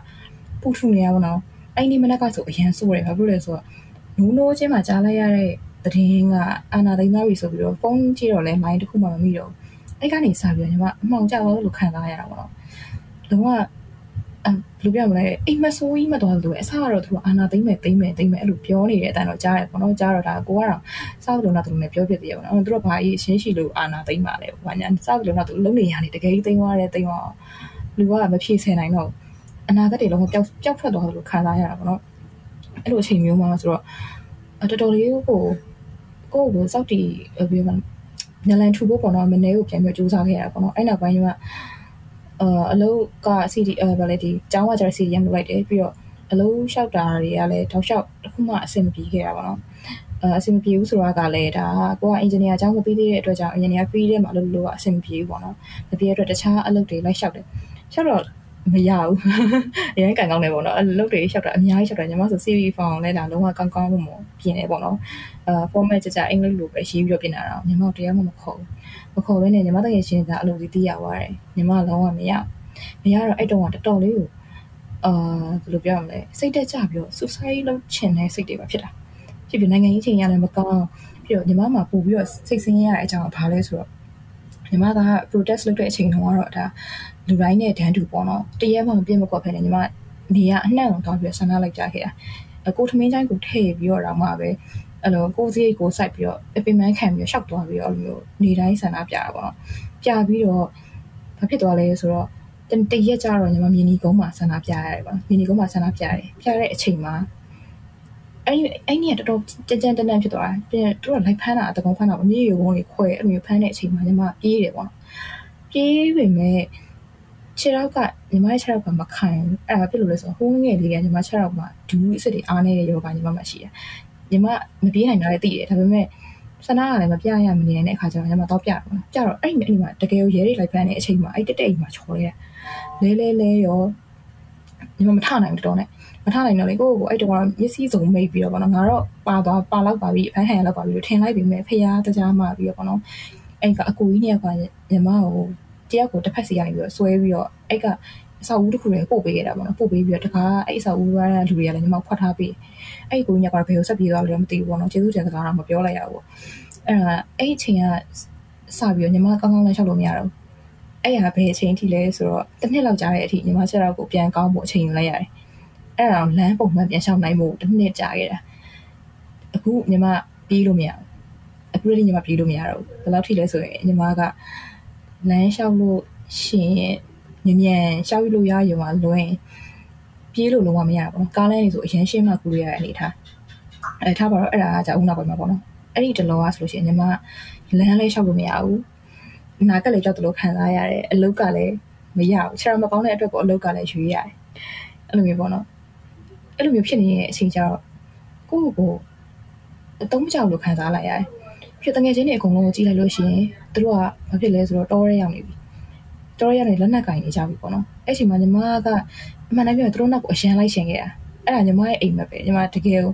S2: ပူထူနေရပါတော့အဲ့ဒီမနက်ကဆိုအရန်ဆိုးတယ်ဘာဖြစ်လဲဆိုတော့နိုးနိုးချင်းမှကြားလိုက်ရတဲ့သတင်းကအာနာသိမ်းသားပြီဆိုပြီးတော့ဖုန်းကြည့်တော့လဲမိုင်းတစ်ခုမှမမိတော့အဲ့ကနေစပြီးတော့ညီမအမှောင်ကြောက်လို့ခံစားရတာပေါ့နော်လုံးဝ ဘယ်လိုပြောမလဲအိမ်မဆိုးကြီးမတော်လို့အစားကတော့သူကအာနာသိမ့်မယ်သိမ့်မယ်သိမ့်မယ်အဲ့လိုပြောနေတဲ့အတိုင်းတော့ကြားရတယ်ပေါ့နော်ကြားတော့ဒါကိုကတော့စားလို့တော့သူလည်းပြောပြသေးရပါတော့သူတို့ဘာကြီးအရှင်းရှိလို့အာနာသိမ့်ပါလဲဘာညာစားလို့တော့သူလုံးနေရနေတကယ်သိမ့်သွားတယ်သိမ့်သွားလူကမဖြည့်ဆယ်နိုင်တော့အနာဂတ်တွေလုံးဝပျောက်ပျောက်ထွက်သွားလို့ခံစားရတာပေါ့နော်အဲ့လိုအချိန်မျိုးမှာဆိုတော့တော်တော်လေးကိုကိုကိုကိုစောက်တီပြောမှာနလန်ထူဖို့ပေါ့နော်မနေကိုပြန်ပြီးစူးစမ်းခဲ့ရတာပေါ့နော်အဲ့နောက်ပိုင်းက အာအလုပ်က CD အဲဗာလေဒီကျောင်းကကျတော့ CDM လုပ်လိုက်တယ်ပြီးတော့အလုပ်လျှောက်တာတွေကလည်းတောက်လျှောက်တစ်ခုမှအဆင်မပြေခဲ့တာပေါ့နော်အဲအဆင်မပြေဘူးဆိုတာကလည်းဒါကိုကအင်ဂျင်နီယာအကြောင်းမပြီးသေးတဲ့အတွက်ကြောင့်အင်ဂျင်နီယာပြီးတဲ့မှာအလုပ်လုပ်ကအဆင်မပြေဘူးပေါ့နော်မပြေတဲ့အတွက်တခြားအလုပ်တွေလိုက်လျှောက်တယ်လျှောက်တော့မရဘူးအရင်ကန်ကောင်းတယ်ပေါ့နော်အလုပ်တွေလျှောက်တာအများကြီးလျှောက်တာညီမဆို CV form လဲဒါလုံးဝကောင်းကောင်းလို့မပြင်နေပေါ့နော်အဲ format ကြကြအင်္ဂလိပ်လိုပဲရေးပြီးတော့ပြင်လာတာညီမတို့တရားမှမခေါ်ဘူးမခေါ်ဘဲနဲ့ညီမတကယ်ရှင်းတာအလုပ်ကြီးသိရပါတယ်ညီမလုံးဝမရမရတော့အဲ့တုန်းကတော်တော်လေးကိုအာဘယ်လိုပြောရမလဲစိတ်တက်ကြပြီးတော့ suicide လုပ်ချင်တဲ့စိတ်တွေပါဖြစ်တာဖြစ်ပြီးနိုင်ငံရေးချိန်ရလည်းမကောင်းပြီးတော့ညီမမှာပို့ပြီးတော့စိတ်ဆင်းရဲရတဲ့အကြောင်းကဘာလဲဆိုတော့ညီမက protest လုပ်တဲ့အချိန်တုန်းကတော့ဒါလူတိုင်းနဲ့တန်းတူပေါ့နော်တရက်မှမပြတ်မကွက်ဖက်နေညီမနေရအနှံ့ကိုတောင်းပြီးဆန္ဒလိုက်ကြခဲ့တာအကိုထမင်းချိုင်းကိုထည့်ပြီးတော့တော့မှပဲ အဲ့လိုကိုစီးကိုစိုက်ပြီးတော့အပင်မန်းခံပြီးတော့ရှောက်သွားပြီးတော့အဲ့လိုနေတိုင်းဆန္ဒပြတာပေါ့နော်ပြပြီးတော့ဘာဖြစ်သွားလဲဆိုတော့တရက်ကြတော့ညီမမြင်းနီကုန်းမှာဆန္ဒပြရတယ်ပေါ့မြင်းနီကုန်းမှာဆန္ဒပြရတယ်ပြတဲ့အချိန်မှာအဲ့အဲ့นี่တော်တော်ကြမ်းကြမ်းတန်းတန်းဖြစ်သွားတယ်ပြီးရင်သူတို့လိုက်ဖမ်းတာတကုံဖမ်းတာအမြင့်ရုံတွေခွဲအဲ့လိုမျိုးဖမ်းတဲ့အချိန်မှာညီမပြေးတယ်ပေါ့ပြေးပေမဲ့ခြေထောက်ကညီမရဲ့ခြေထောက်ကမခိုင်ဘူးအဲ့ဒါဖြစ်လို့လဲဆိုတော့ဟိုးငယ်လေးကညီမခြေထောက်မှာဒူးအစ်စ်တွေအားနေတဲ့ယောဂညီမမှာရှိတယ် ညီမမပြေးနိုင်တာလည်းသိတယ်ဒါပေမဲ့ဆန္ဒကလည်းမပြရမနေနဲ့အခါကျတော့ညီမတော့ပြတော့ပြတော့အဲ့အဲ့မှာတကယ်ကိုရဲတွေလိုက်ဖမ်းတဲ့အချိန်မှာအဲ့တက်တက်အိမ်မှာချော်ရဲလဲလဲလဲရောညီမမထနိုင်တော့နဲ့မထနိုင်တော့လေကိုကိုအဲ့တုန်းကတော့မျက်စိစုံမိတ်ပြီးတော့ပေါ့နော်ငါတော့ပါသွားပါလောက်ပါပြီအဖမ်းဟန်လောက်ပါပြီလို့ထင်လိုက်ပြီမဲ့ဖះတကြားမှပြီးတော့ပေါ့နော်အဲ့ကအကူကြီးနဲ့ကညီမကိုတယောက်ကိုတစ်ဖက်စီရိုက်ပြီးတော့ဆွဲပြီးတော့အဲ့ကအဆောက်အဦတစ်ခုလည်းပို့ပေးခဲ့တာပေါ့နော်ပို့ပေးပြီးတော့တခါအဲ့အဆောက်အဦကလူတွေကလည်းညီမဖွက်ထားပေးတယ် အဲ့ကိုကြီးကဘယ်ကိုဆက်ပြေးသွားလို့လဲမသိဘူးပေါ့နော်ကျေးဇူးတင်စကားတော့မပြောလိုက်ရဘူးအဲ့ဒါအဲ့အချိန်ကစပြီးတော့ညီမကောင်းကောင်းလမ်းလျှောက်လို့မရတော့အဲ့ရဘယ်အချိန်ထိလဲဆိုတော့တစ်နှစ်လောက်ကြာတဲ့အထိညီမချက်တော့ကိုပြန်ကောင်းဖို့အချိန်ယူလိုက်ရတယ်အဲ့ဒါလမ်းပုံမှန်ပြန်လျှောက်နိုင်ဖို့တစ်နှစ်ကြာခဲ့တာအခုညီမပြေးလို့မရဘူးအခုလည်းညီမပြေးလို့မရတော့ဘူးဘယ်လောက်ထိလဲဆိုရင်ညီမကလမ်းလျှောက်လို့ရှင်မြန်မြန်လျှောက်လို့ရရုံကလွင် ပြေးလို့လုံးဝမရဘူးပေါ့နော်ကားလမ်းနေဆိုအရင်ရှင်းမှကူရတဲ့အနေထားအဲထားပါတော့အဲ့ဒါကじゃအုံနောက်ပိုင်းမှာပေါ့နော်အဲ့ဒီတလောကဆိုလို့ရှိရင်ညီမလမ်းလေးရှောက်လို့မရဘူးနာကလည်းကြောက်တယ်လို့ခံစားရတယ်အလုတ်ကလည်းမရဘူးခြေတော်မကောင်းတဲ့အတွက်ကိုအလုတ်ကလည်းရွေးရတယ်အဲ့လိုမျိုးပေါ့နော်အဲ့လိုမျိုးဖြစ်နေတဲ့အချိန်ကျတော့ကိုယ့်ကိုအတုံးကြောက်လို့ခံစားလိုက်ရတယ်ဖြစ်တငယ်ချင်းတွေအကုန်လုံးကိုကြည့်လိုက်လို့ရှိရင်သူတို့ကဘာဖြစ်လဲဆိုတော့တောရဲရောက်နေပြီတော်ရရလက်နက်ကင်နေကြပြီပေါ့နော်အဲ့ချိန်မှာညီမက အမှန်တမ်းပြောရင်သူတို့နောက်ကိုအရန်လိုက်ရှင်ခဲ့တာအဲ့ဒါညီမရဲ့အိမ်မက်ပဲညီမတကယ်ကို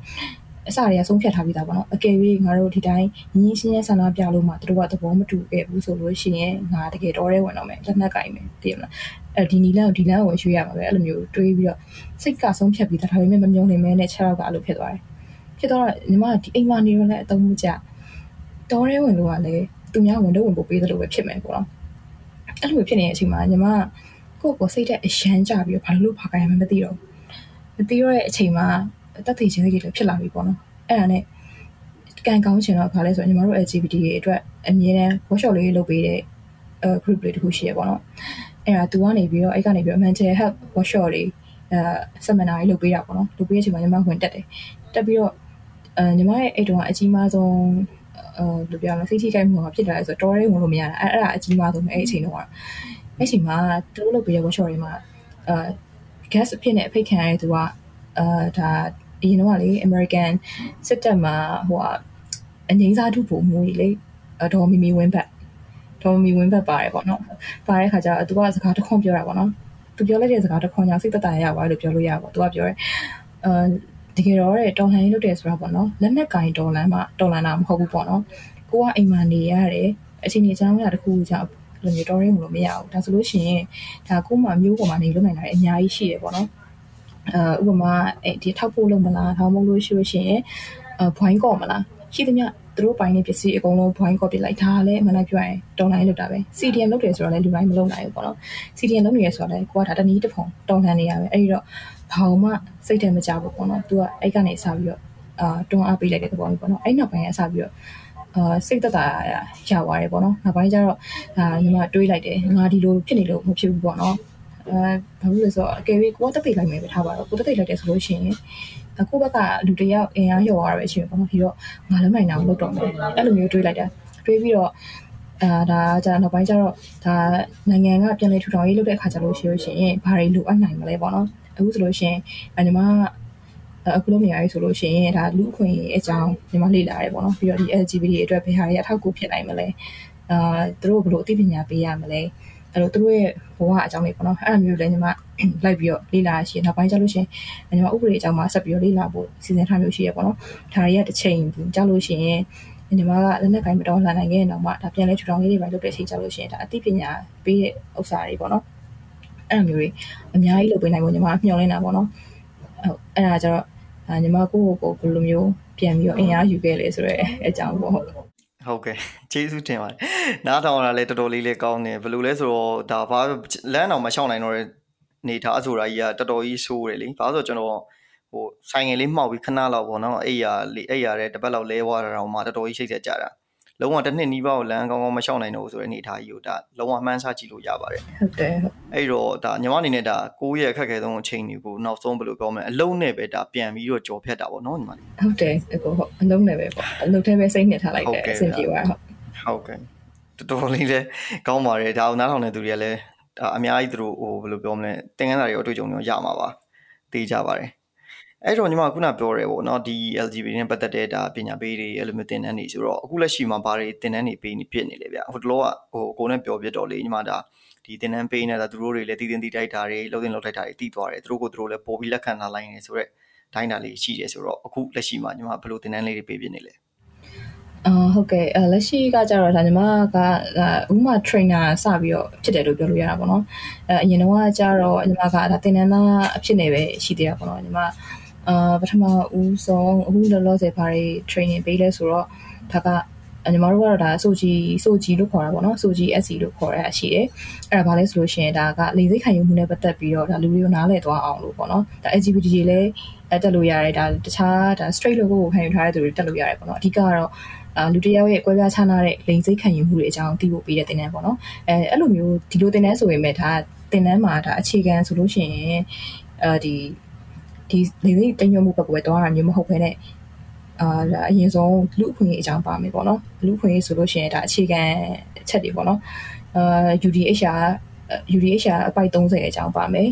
S2: အစတွေကဆုံးဖြတ်ထားပြီးသားပေါ့နော်အကယ်၍ငါတို့ဒီတိုင်းညင်းရှင်းရဆန္ဒပြလို့မှသူတို့ကသဘောမတူခဲ့ဘူးဆိုလို့ရှိရင်ငါတကယ်တော်ရဲဝင်တော့မယ်လက်နက်ကင်မယ်သိရမလားအဲဒီနီလန်းကိုဒီလန်းကိုရွှေ့ရမှာပဲအဲ့လိုမျိုးတွေးပြီးတော့စိတ်ကဆုံးဖြတ်ပြီးသားဒါပေမဲ့မမြုံနေမဲနဲ့6ရောက်ကအဲ့လိုဖြစ်သွားတယ်ဖြစ်တော့ညီမကဒီအိမ်မှာနေရလဲအသုံးမကျတော်ရဲဝင်လို့ကလည်းသူများဝင်တော့ဝင်ပို့ပေးသလိုပဲဖြစ်မယ်ပေါ့နော်အဲ့လိုဖြစ်နေတဲ့အချိန်မှာညီမကို ယ့်ကိုစိတ်တဲ့အရန်ကြပြီးတော့ဘာလို့ဘာကြရမှမသိတော့မသိတော့တဲ့အချိန်မှာတက်သေးခြင်းတွေလည်းဖြစ်လာပြီပေါ့နော်အဲ့ဒါနဲ့ကံကောင်းချင်တော့ဘာလဲဆိုတော့ညီမတို့ LGBT တွေအတွက်အမြဲတမ်း workshop လေးလုပ်ပေးတဲ့အဲ group လေးတခုရှိရပေါ့နော်အဲ့ဒါသူကနေပြီးတော့အဲ့ကနေပြီးတော့ mental health workshop လေးအဲ seminar လေးလုပ်ပေးတာပေါ့နော်လုပ်ပေးတဲ့အချိန်မှာညီမဝင်တက်တယ်တက်ပြီးတော့အဲညီမရဲ့အဲ့တုန်းကအကြီးမားဆုံးအဲဘယ်လိုပြောမလဲစိတ်ထိခိုက်မှုကဖြစ်လာလဲဆိုတော့တော်ရဲဝင်လို့မရတာအဲ့အဲ့ဒါအကြီးမားဆုံးပဲအဲ့အချိန်တုန်းက အဲ့အချိန်မှာသူတို့လုပ်ပေးတဲ့ workshop တွေမှာအဲ guest အဖြစ်နဲ့အဖိတ်ခံရတဲ့သူကအာဒါအရင်တော့လေ American စစ်တပ်မှာဟိုအငိမ့်စားထုပုံမှုကြီးလေဒေါ်မီမီဝင်းဘတ်ဒေါ်မီဝင်းဘတ်ပါတယ်ပေါ့နော်ပါတဲ့ခါကျတော့သူကစကားတစ်ခွန်းပြောတာပေါ့နော်သူပြောလိုက်တဲ့စကားတစ်ခွန်းကြောင့်စိတ်သက်သာရပါလို့ပြောလို့ရပါဘူးသူကပြောတယ်အာတကယ်တော့တဲ့တော်လှန်ရေးလုပ်တယ်ဆိုတာပေါ့နော်လက်နက်ကင်တော်လန်မှာတော်လန်တာမဟုတ်ဘူးပေါ့နော်ကိုကအိမ်မှာနေရတယ်အချိန်ကြီးအကြောင်းအရာတစ်ခုကြောင့် လိုမျိုးတော်ရင်းမလို့မရဘူးဒါဆိုလို့ရှိရင်ဒါကိုမှမျိုးပေါ်မှာနေလို့နိုင်တာအများကြီးရှိတယ်ပေါ့နော်အဲဥပမာအဲဒီထောက်ဖို့လုပ်မလားထောက်မလို့ရှိလို့ရှိရင်အဘွိုင်းကော့မလားရှိသမျှသူတို့ပိုင်းနေပစ္စည်းအကုန်လုံးဘွိုင်းကော့ပြလိုက်တာလည်းအမှန်လိုက်ပြောရင်တော်လိုင်းလုပ်တာပဲ CDM လုပ်တယ်ဆိုတော့လည်းလူတိုင်းမလုပ်နိုင်ဘူးပေါ့နော် CDM လုပ်နေရဆိုတော့လည်းကိုကဒါတနည်းတစ်ဖုံတော်လှန်နေရပဲအဲ့ဒီတော့ဘာမှစိတ်ထဲမကြဘူးပေါ့နော်သူကအဲ့ကနေစပြီးတော့အာတွန်းအားပေးလိုက်တဲ့သဘောမျိုးပေါ့နော်အဲ့နောက်ပိုင်းကစပြီးတော့ အာစိတ်သက်သာရသွားတယ်ပေါ့နော်နောက်ပိုင်းကျတော့ဒါညီမတွေးလိုက်တယ်ငါဒီလိုဖြစ်နေလို့မဖြစ်ဘူးပေါ့နော်အဲဘာလို့လဲဆိုတော့အကယ်၍ကိုယ်တက်သိလိုက်မယ်ပဲထားပါတော့ကိုယ်တက်သိလိုက်တယ်ဆိုလို့ရှိရင်အခုဘက်ကလူတယောက်အင်အားရော်ရတာပဲရှိတယ်ပေါ့နော်ပြီးတော့ငါလုံးနိုင်တာမလုပ်တော့မယ်အဲ့လိုမျိုးတွေးလိုက်တာတွေးပြီးတော့အာဒါじゃနောက်ပိုင်းကျတော့ဒါနိုင်ငံကပြန်လည်ထူထောင်ရေးလုပ်တဲ့အခါကျလို့ရှိလို့ရှိရင်ဘာတွေလိုအပ်နိုင်မလဲပေါ့နော်အခုဆိုလို့ရှိရင်ညီမ အခုလုံးနေရပြီဆိုလို့ရှိရင်ဒါလူခွင့်အကြောင်းညီမလေ့လာရတယ်ပေါ့နော်ပြီးတော့ဒီ LGBT အတွက်ဘယ်ဟာတွေအထောက်အကူဖြစ်နိုင်မလဲအာသူတို့ဘယ်လိုအသိပညာပေးရမလဲအဲ့လိုသူတို့ရဲ့ဘဝအကြောင်းတွေပေါ့နော်အဲ့လိုမျိုးလည်းညီမလိုက်ပြီးတော့လေ့လာရှိရင်နောက်ပိုင်းကျလို့ရှိရင်ညီမဥပဒေအကြောင်းမှာဆက်ပြီးတော့လေ့လာဖို့စီစဉ်ထားမျိုးရှိရပေါ့နော်ဒါတွေကတစ်ချိန်ကြာလို့ရှိရင်ညီမကလက်နက်ကိုင်မတော်လှန်နိုင်ခဲ့ရင်တော့မှဒါပြန်လဲထူထောင်ရေးတွေပဲလုပ်တဲ့အချိန်ကြာလို့ရှိရင်ဒါအသိပညာပေးတဲ့ဥစ္စာတွေပေါ့နော်အဲ့လိုမျိုးတွေအများကြီးလုပ်ပေးနိုင်ဖို့ညီမမျှော်လင့်တာပေါ့နော်ဟုတ်အဲ့ဒါကျတော့ ညီမကိုကိုကိုဘယ်လိုမျိုးပြန်ပြီးတော့အင်အားယူခဲ့လဲဆိုတော့အကြောင်းပေါ့ဟုတ်
S1: ဟုတ်ကဲ့ကျေးဇူးတင်ပါတယ်နားထောင်ရတာလည်းတော်တော်လေးလေးကောင်းတယ်ဘယ်လိုလဲဆိုတော့ဒါဘာလမ်းအောင်မရှောင်နိုင်တော့တဲ့နေထားဆိုတာကြီးကတော်တော်ကြီးဆိုးတယ်လေဘာလို့ဆိုကျွန်တော်ဟိုဆိုင်ငယ်လေးမှောက်ပြီးခဏလောက်ပေါ့နော်အဲ့ရလေးအဲ့ရတဲ့တပတ်လောက်လဲသွားတာတော့မှတော်တော်ကြီးရှိတ်ဆက်ကြတာ လုံးဝတစ်နှစ်နီးပါးကိုလမ်းကောင်းကောင်းမလျှောက်နိုင်တော့ဘူးဆိုတဲ့အနေအထားကြီးကိုဒါလုံးဝမှန်းဆကြည့်လို့ရပါတယ်
S2: ဟုတ်တယ်ဟုတ်
S1: အဲ့တော့ဒါညီမအနေနဲ့ဒါကိုယ့်ရဲ့အခက်အခဲဆုံးအချိန်တွေကိုနောက်ဆုံးဘယ်လိုပြောမလဲအလုံးနဲ့ပဲဒါပြန်ပြီးတော့ကြော်ဖြတ်တာပေါ့နော်ညီမ
S2: ဟုတ်တယ်အကိုဟုတ်အလုံးနဲ့ပဲပေါ့အလုံးထဲပဲစိတ်နဲ့ထားလိုက်တယ်အဆင်ပြေပါဟုတ်
S1: ဟုတ်ကဲ့တော်တော်လေးလဲကောင်းပါတယ်ဒါအောင်နားထောင်နေသူတွေကလည်းဒါအများကြီးသူတို့ဟိုဘယ်လိုပြောမလဲသင်ခန်းစာတွေအတွေ့အကြုံတွေရမှာပါသိကြပါတယ် အဲ့တော့ညီမခုနပြောရဲပေါ့နော်ဒီ LGBT နဲ့ပတ်သက်တဲ့ဒါပညာပေးတွေအဲ့လိုမျိုးသင်တန်းတွေဆိုတော့အခုလက်ရှိမှာဘာတွေသင်တန်းတွေပေးနေပြစ်နေလဲဗျဟိုတလောကဟိုကိုနဲ့ပြောပြတော့လေညီမဒါဒီသင်တန်းပေးနေတာသူတို့တွေလည်းတည်တင်တည်တိုက်တာတွေလှုပ်တင်လှုပ်တိုက်တာတွေတည်သွားတယ်သူတို့ကိုသူတို့လည်းပို့ပြီးလက်ခံထားလိုက်နေဆိုတော့တိုင်းတာလေးရှိတယ်ဆိုတော့အခုလက်ရှိမှာညီမဘယ်လိုသင်တန်းလေးတွေပေးပြနေလဲ
S2: အာဟုတ်ကဲ့အဲလက်ရှိကကြတော့ဒါညီမကဥမာ trainer စပြီးတော့ဖြစ်တယ်လို့ပြောလို့ရတာပေါ့နော်အဲအရင်တော့ကကြတော့ညီမကဒါသင်တန်းသားအဖြစ်နေပဲရှိသေးတာပေါ့နော်ညီမ အာပထမဦးဆုံးအခုလောလောဆယ်ဘာတွေ training ပေးလဲဆိုတော့ဒါကညီမတို့ကတော့ဒါဆိုကြည်ဆိုကြည်လို့ခေါ်တာပေါ့နော်ဆိုကြည် SC လို့ခေါ်ရတာရှိတယ်အဲ့ဒါဘာလဲဆိုလို့ရှိရင်ဒါကလေစိတ်ခံယူမှုနဲ့ပတ်သက်ပြီးတော့ဒါလူတွေကိုနားလည်သွားအောင်လို့ပေါ့နော်ဒါ LGBT တွေလည်းတက်လို့ရတယ်ဒါတခြားဒါ straight လို့ကိုခံယူထားတဲ့သူတွေတက်လို့ရတယ်ပေါ့နော်အဓိကကတော့အာလူတယောက်ရဲ့ကွဲပြားခြားနားတဲ့လိင်စိတ်ခံယူမှုတွေအကြောင်းသိဖို့ပေးတဲ့သင်တန်းပေါ့နော်အဲအဲ့လိုမျိုးဒီလိုသင်တန်းဆိုရင်မဲ့ဒါသင်တန်းမှာဒါအခြေခံဆိုလို့ရှိရင်အဲဒီ ဒီလိင်စိတ်တင်ညွှန်မှုဘက်ကိုပဲတွားတာမျိုးမဟုတ်ဘဲနဲ့အာအရင်ဆုံးလူအခွင့်အရေးအကြောင်းပါမယ်ပေါ့နော်လူအခွင့်အရေးဆိုလို့ရှိရင်ဒါအခြေခံအချက်တွေပေါ့နော်အာ UDHR UDHR အပိုက်30အကြောင်းပါမယ်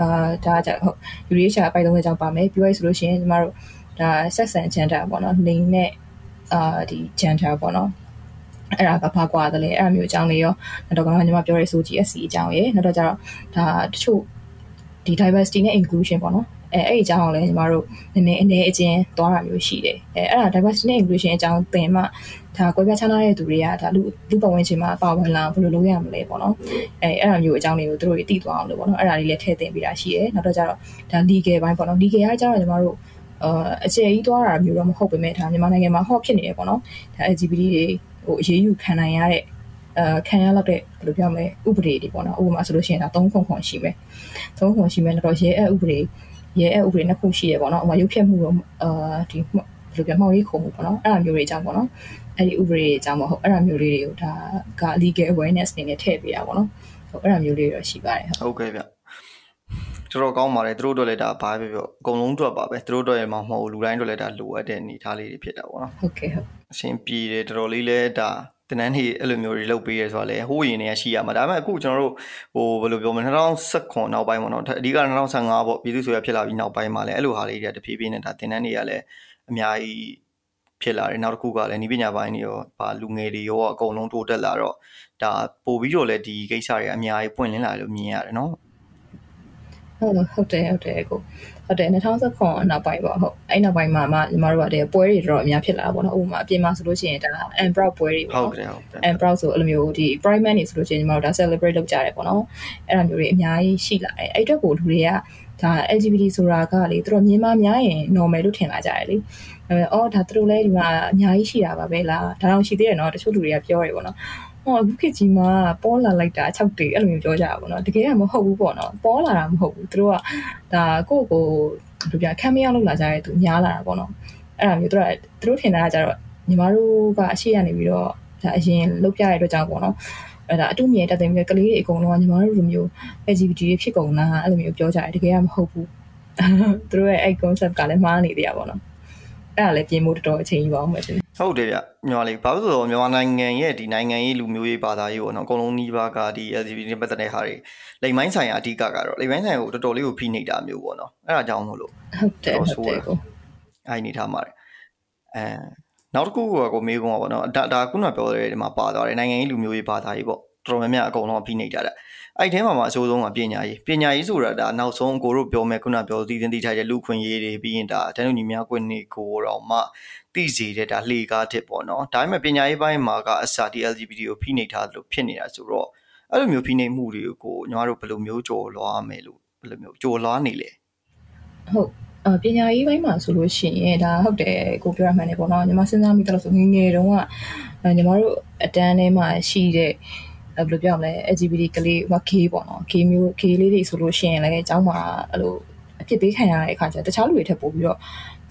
S2: အာဒါကြဟုတ် UDHR အပိုက်30အကြောင်းပါမယ်ပြောရဆိုလို့ရှိရင်ကျမတို့ဒါ sex and gender ပေါ့နော်လိင်နဲ့အာဒီ gender ပေါ့နော်အဲ့ဒါကဘာကွာတယ်လဲအဲ့အမျိုးအကြောင်းလေးရောနောက်တော့ကညီမပြောရဲဆို GSC အကြောင်းရယ်နောက်တော့ကျတော့ဒါတချို့ဒီ diversity နဲ့ inclusion ပေါ့နော် အဲအဲ့အကြောင်းကိုလည်းညီမတို့နည်းနည်းအနေအချင်းသွားတာမျိုးရှိတယ်အဲအဲ့ဒါ diversity နဲ့ inclusion အကြောင်းသင်မှဒါကွဲပြားခြားနားတဲ့သူတွေကဒါလူလူပတ်ဝန်းကျင်မှာပါဝင်လာဘယ်လိုလုပ်ရမလဲပေါ့နော်အဲအဲ့ဒါမျိုးအကြောင်းတွေကိုသူတို့သိသွားအောင်လို့ပေါ့နော်အဲ့ဒါလေးလည်းထည့်သင်ပေးတာရှိတယ်နောက်တော့ကျတော့ဒါ legal ဘိုင်းပေါ့နော် legal ကကျတော့ညီမတို့အာအခြေကြီးသွားတာမျိုးတော့မဟုတ်ပေမဲ့ဒါမြန်မာနိုင်ငံမှာဟော့ဖြစ်နေတယ်ပေါ့နော်ဒါ LGBT တွေဟိုအရေးယူခံနိုင်ရတဲ့အာခံရလောက်တဲ့ဘယ်လိုပြောမလဲဥပဒေတွေပေါ့နော်ဥပမာဆိုလို့ရှိရင်ဒါ3ခုခွန်ရှိမယ်3ခုရှိမယ်တော့ရဲအဥပဒေ ရဲအဥပဒေနှစ်ခုရှိရပေါ့နော်ဥပမာရုပ်ဖြတ်မှုတော့အာဒီဘယ်လိုပြောမှောက်ရေးခုံမှုပေါ့နော်အဲ့လိုမျိုးတွေအကြောင်းပေါ့နော်အဲ့ဒီဥပဒေအကြောင်းမဟုတ်အဲ့လိုမျိုးလေးတွေကိုဒါက legal awareness အနေနဲ့ထည့်ပေးတာပေါ့နော်ဟုတ်အဲ့လိုမျိုးလေးတော့ရှိပါတယ်
S1: ဟုတ်ကဲ့ဗျတော်တော်ကောင်းပါတယ်သူတို့တို့လည်းဒါဘာပဲပြောအကုန်လုံးအတွက်ပါပဲသူတို့တို့ရဲ့မဟုတ်လူတိုင်းတို့လည်းဒါလိုအပ်တဲ့အနေထားလေးတွေဖြစ်တာပေါ့နော်
S2: ဟုတ်ကဲ့ဟုတ်
S1: အရှင်ပြည်တယ်တော်တော်လေးလည်းဒါ တနန်းနေအဲ့လိုမျိုးတွေလုပ်ပေးရဲဆိုတာလေဟိုးရင်တွေကရှိရမှာဒါပေမဲ့အခုကျွန်တော်တို့ဟိုဘယ်လိုပြောမလဲ2019နောက်ပိုင်းပေါ့နော်အဓိက2015ပေါ့ပြည်သူ့ဆိုရဖြစ်လာပြီးနောက်ပိုင်းမှာလည်းအဲ့လိုဟာလေးတွေကတဖြည်းဖြည်းနဲ့ဒါတင်တန်းတွေကလည်းအများကြီးဖြစ်လာတယ်နောက်တစ်ခုကလည်းဤပညာပိုင်းတွေရောဗာလူငယ်တွေရောအကုန်လုံးတိုးတက်လာတော့ဒါပို့ပြီးတော့လည်းဒီကိစ္စတွေအများကြီးပွင့်လင်းလာလို့မြင်ရတယ်နော်
S2: ဟုတ်ဟုတ်တယ်ဟုတ်တယ်ကို ဟုတ်တယ်2019နောက်ပိုင်းပေါ့ဟုတ်အဲ့နောက်ပိုင်းမှာမှညီမတို့ကတည်းပွဲတွေတော့အများဖြစ်လာတာပေါ့နော်ဥပမာအပြင်မှာဆိုလို့ရှိရင်ဒါ and proud ပွဲတွေ
S1: ပေါ့ဟုတ်တယ်ဟုတ်တယ်
S2: and proud ဆိုအဲ့လိုမျိုးဒီ pride month နေဆိုလို့ရှိရင်ညီမတို့ဒါ celebrate လုပ်ကြတယ်ပေါ့နော်အဲ့လိုမျိုးတွေအများကြီးရှိလာတယ်အဲ့အတွက်ကိုလူတွေကဒါ LGBT ဆိုတာကလေသူတို့မြင်မှများရင် normal လို့ထင်လာကြတယ်လေအဲအော်ဒါသူတို့လည်းဒီမှာအများကြီးရှိတာပါပဲလားဒါတော့ရှိသေးတယ်နော်တချို့လူတွေကပြောရပေါ့နော် ဟောအခုခေတ်ကြီးမှာပေါ်လာလိုက်တာ6တေအဲ့လိုမျိုးပြောကြတာပေါ့နော်တကယ်ကမဟုတ်ဘူးပေါ့နော်ပေါ်လာတာမဟုတ်ဘူးသူတို့ကဒါကိုယ့်ကိုဘယ်လိုပြခံမရလို့လာကြတဲ့သူများလာတာပေါ့နော်အဲ့ဒါမျိုးသူတို့ကသူတို့ထင်တာကကြတော့ညီမတို့ကအရှိရနေပြီးတော့ဒါအရင်လုပ်ပြရတဲ့အတွက်ကြောင့်ပေါ့နော်အဲ့ဒါအတူမြင်တက်တယ်မျိုးကလေးတွေအကုန်လုံးကညီမတို့လိုမျိုး LGBT တွေဖြစ်ကုန်လားအဲ့လိုမျိုးပြောကြတယ်တကယ်ကမဟုတ်ဘူးသူတို့ရဲ့အဲ့ concept ကလည်းမှားနေသေးတာပေါ့နော်အဲ့ဒါလည်းပြင်ဖို့တော်တော်အချိန်ယူအောင်ပဲရှင်
S1: ဟုတ်တယ်ဗျမြန်မာလေးဘာလို့ဆိုတော့မြန်မာနိုင်ငံရဲ့ဒီနိုင်ငံရေးလူမျိုးရေးဘာသာရေးပေါ့နော်အကုန်လုံးနှီးပါးကဒီ LGBT နဲ့ပတ်သက်တဲ့ဟာတွေလိမ်မိုင်းဆိုင်ရာအဓိကကတော့လိမ်မိုင်းဆိုင်ကိုတော်တော်လေးကိုဖိနှိပ်တာမျိုးပေါ့နော်အဲ့ဒါကြောင့်မို့လို့
S2: ဟုတ်တယ်ဟုတ်တယ်ကို
S1: အဲ့နေထားမှာအဲနောက်တစ်ခုကကိုမေးခွန်းပါပေါ့နော်ဒါဒါခုနပြောတဲ့ဒီမှာပါသွားတယ်နိုင်ငံရေးလူမျိုးရေးဘာသာရေးပေါ့ တော်တော်များများအကုန်လုံးဖိနှိပ်ကြတာအဲ့ထဲမှာမှာအဆိုးဆုံးကပညာရေးပညာရေးဆိုတာဒါနောက်ဆုံးကိုတို့ပြောမယ်ခုနပြောသီးသင်းတိထိုက်တဲ့လူခွင့်ရေးတွေပြီးရင်ဒါတန်းလူညီများကွင်းနေကိုတော့မှသိစေတဲ့ဒါလှေကားတစ်ပေါ့နော်ဒါပေမဲ့ပညာရေးပိုင်းမှာကအစာဒီ LGBT ကိုဖိနှိပ်ထားသလိုဖြစ်နေတာဆိုတော့အဲ့လိုမျိုးဖိနှိပ်မှုတွေကိုညီမတို့ဘယ်လိုမျိုးကြော်လွှားမယ်လို့ဘယ်လိုမျိုးကြော်လွှားနေလဲ
S2: ဟုတ်အပညာရေးပိုင်းမှာဆိုလို့ရှိရင်ဒါဟုတ်တယ်ကိုပြောရမှန်းနေပေါ့နော်ညီမစဉ်းစားမိတယ်လို့ဆိုငငယ်တုန်းကညီမတို့အတန်းထဲမှာရှိတဲ့ ဘယ်လိုပြောမလဲ LGBT ကလေးဟို K ပေါ့နော် K မျိုး K လေးတွေဆိုလို့ရှိရင်လည်းအเจ้าမှာအဲ့လိုအဖြစ်ပေးခံရတဲ့အခါကျတခြားလူတွေထက်ပိုပြီးတော့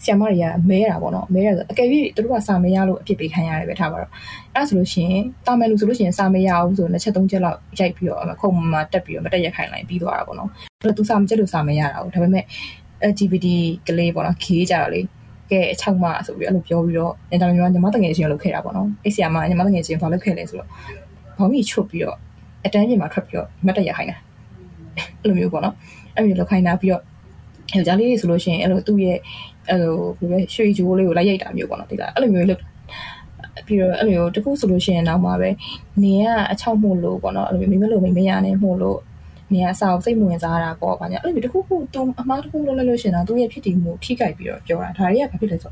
S2: ဆီယမတွေကမဲတာပေါ့နော်မဲရဆိုအကယ်၍သူတို့ကစာမရလို့အဖြစ်ပေးခံရတယ်ပဲထားပါတော့အဲ့ဆိုလို့ရှိရင်တာမယ်လူဆိုလို့ရှိရင်စာမရအောင်ဆိုနှစ်ချက်သုံးချက်လောက်ရိုက်ပြီးတော့ခုံမှာတက်ပြီးတော့မတက်ရက်ခိုင်လိုက်ပြီးသွားတာပေါ့နော်အဲ့တော့သူစာမချက်လို့စာမရတာဘူးဒါပေမဲ့ LGBT ကလေးပေါ့နော် K ကြတော့လေကဲအချောက်မဆိုပြီးအဲ့လိုပြောပြီးတော့အင်တာနက်မှာညီမတငယ်ချင်းလုပ်ခဲ့တာပေါ့နော်အဲ့ဆီယမညီမတငယ်ချင်းဘာလုပ်ခဲ့လဲဆိုတော့ ဘောင်းကြီးချွတ်ပြီးတော့အတန်းပြင်မှာထွက်ပြီးတော့မတ်တက်ရခိုင်းတာအဲ့လိုမျိုးပေါ့နော်အဲ့လိုလောက်ခိုင်းတာပြီးတော့ယောက်ျားလေးတွေဆိုလို့ရှိရင်အဲ့လိုသူ့ရဲ့အဲ့လိုဘယ်လိုလဲရွှေကြိုးလေးကိုလိုက်ရိုက်တာမျိုးပေါ့နော်တိလားအဲ့လိုမျိုးလုပ်ပြီးတော့အဲ့လိုတခုဆိုလို့ရှိရင်နောက်မှာပဲနေကအချောက်မှုလို့ပေါ့နော်အဲ့လိုမျိုးမိမလို့မိမရနဲ့မှုလို့နေရအစာကိုစိတ်ဝင်စားတာပေါ့ဗျာအဲ့လိုမျိုးတခုခုတုံအမားတခုလုံးလိုက်လို့ရှိရင်တော့သူ့ရဲ့ဖြစ်တည်မှုထိကြိုက်ပြီးတော့ပြောတာဒါတွေကဘာဖြစ်လဲဆို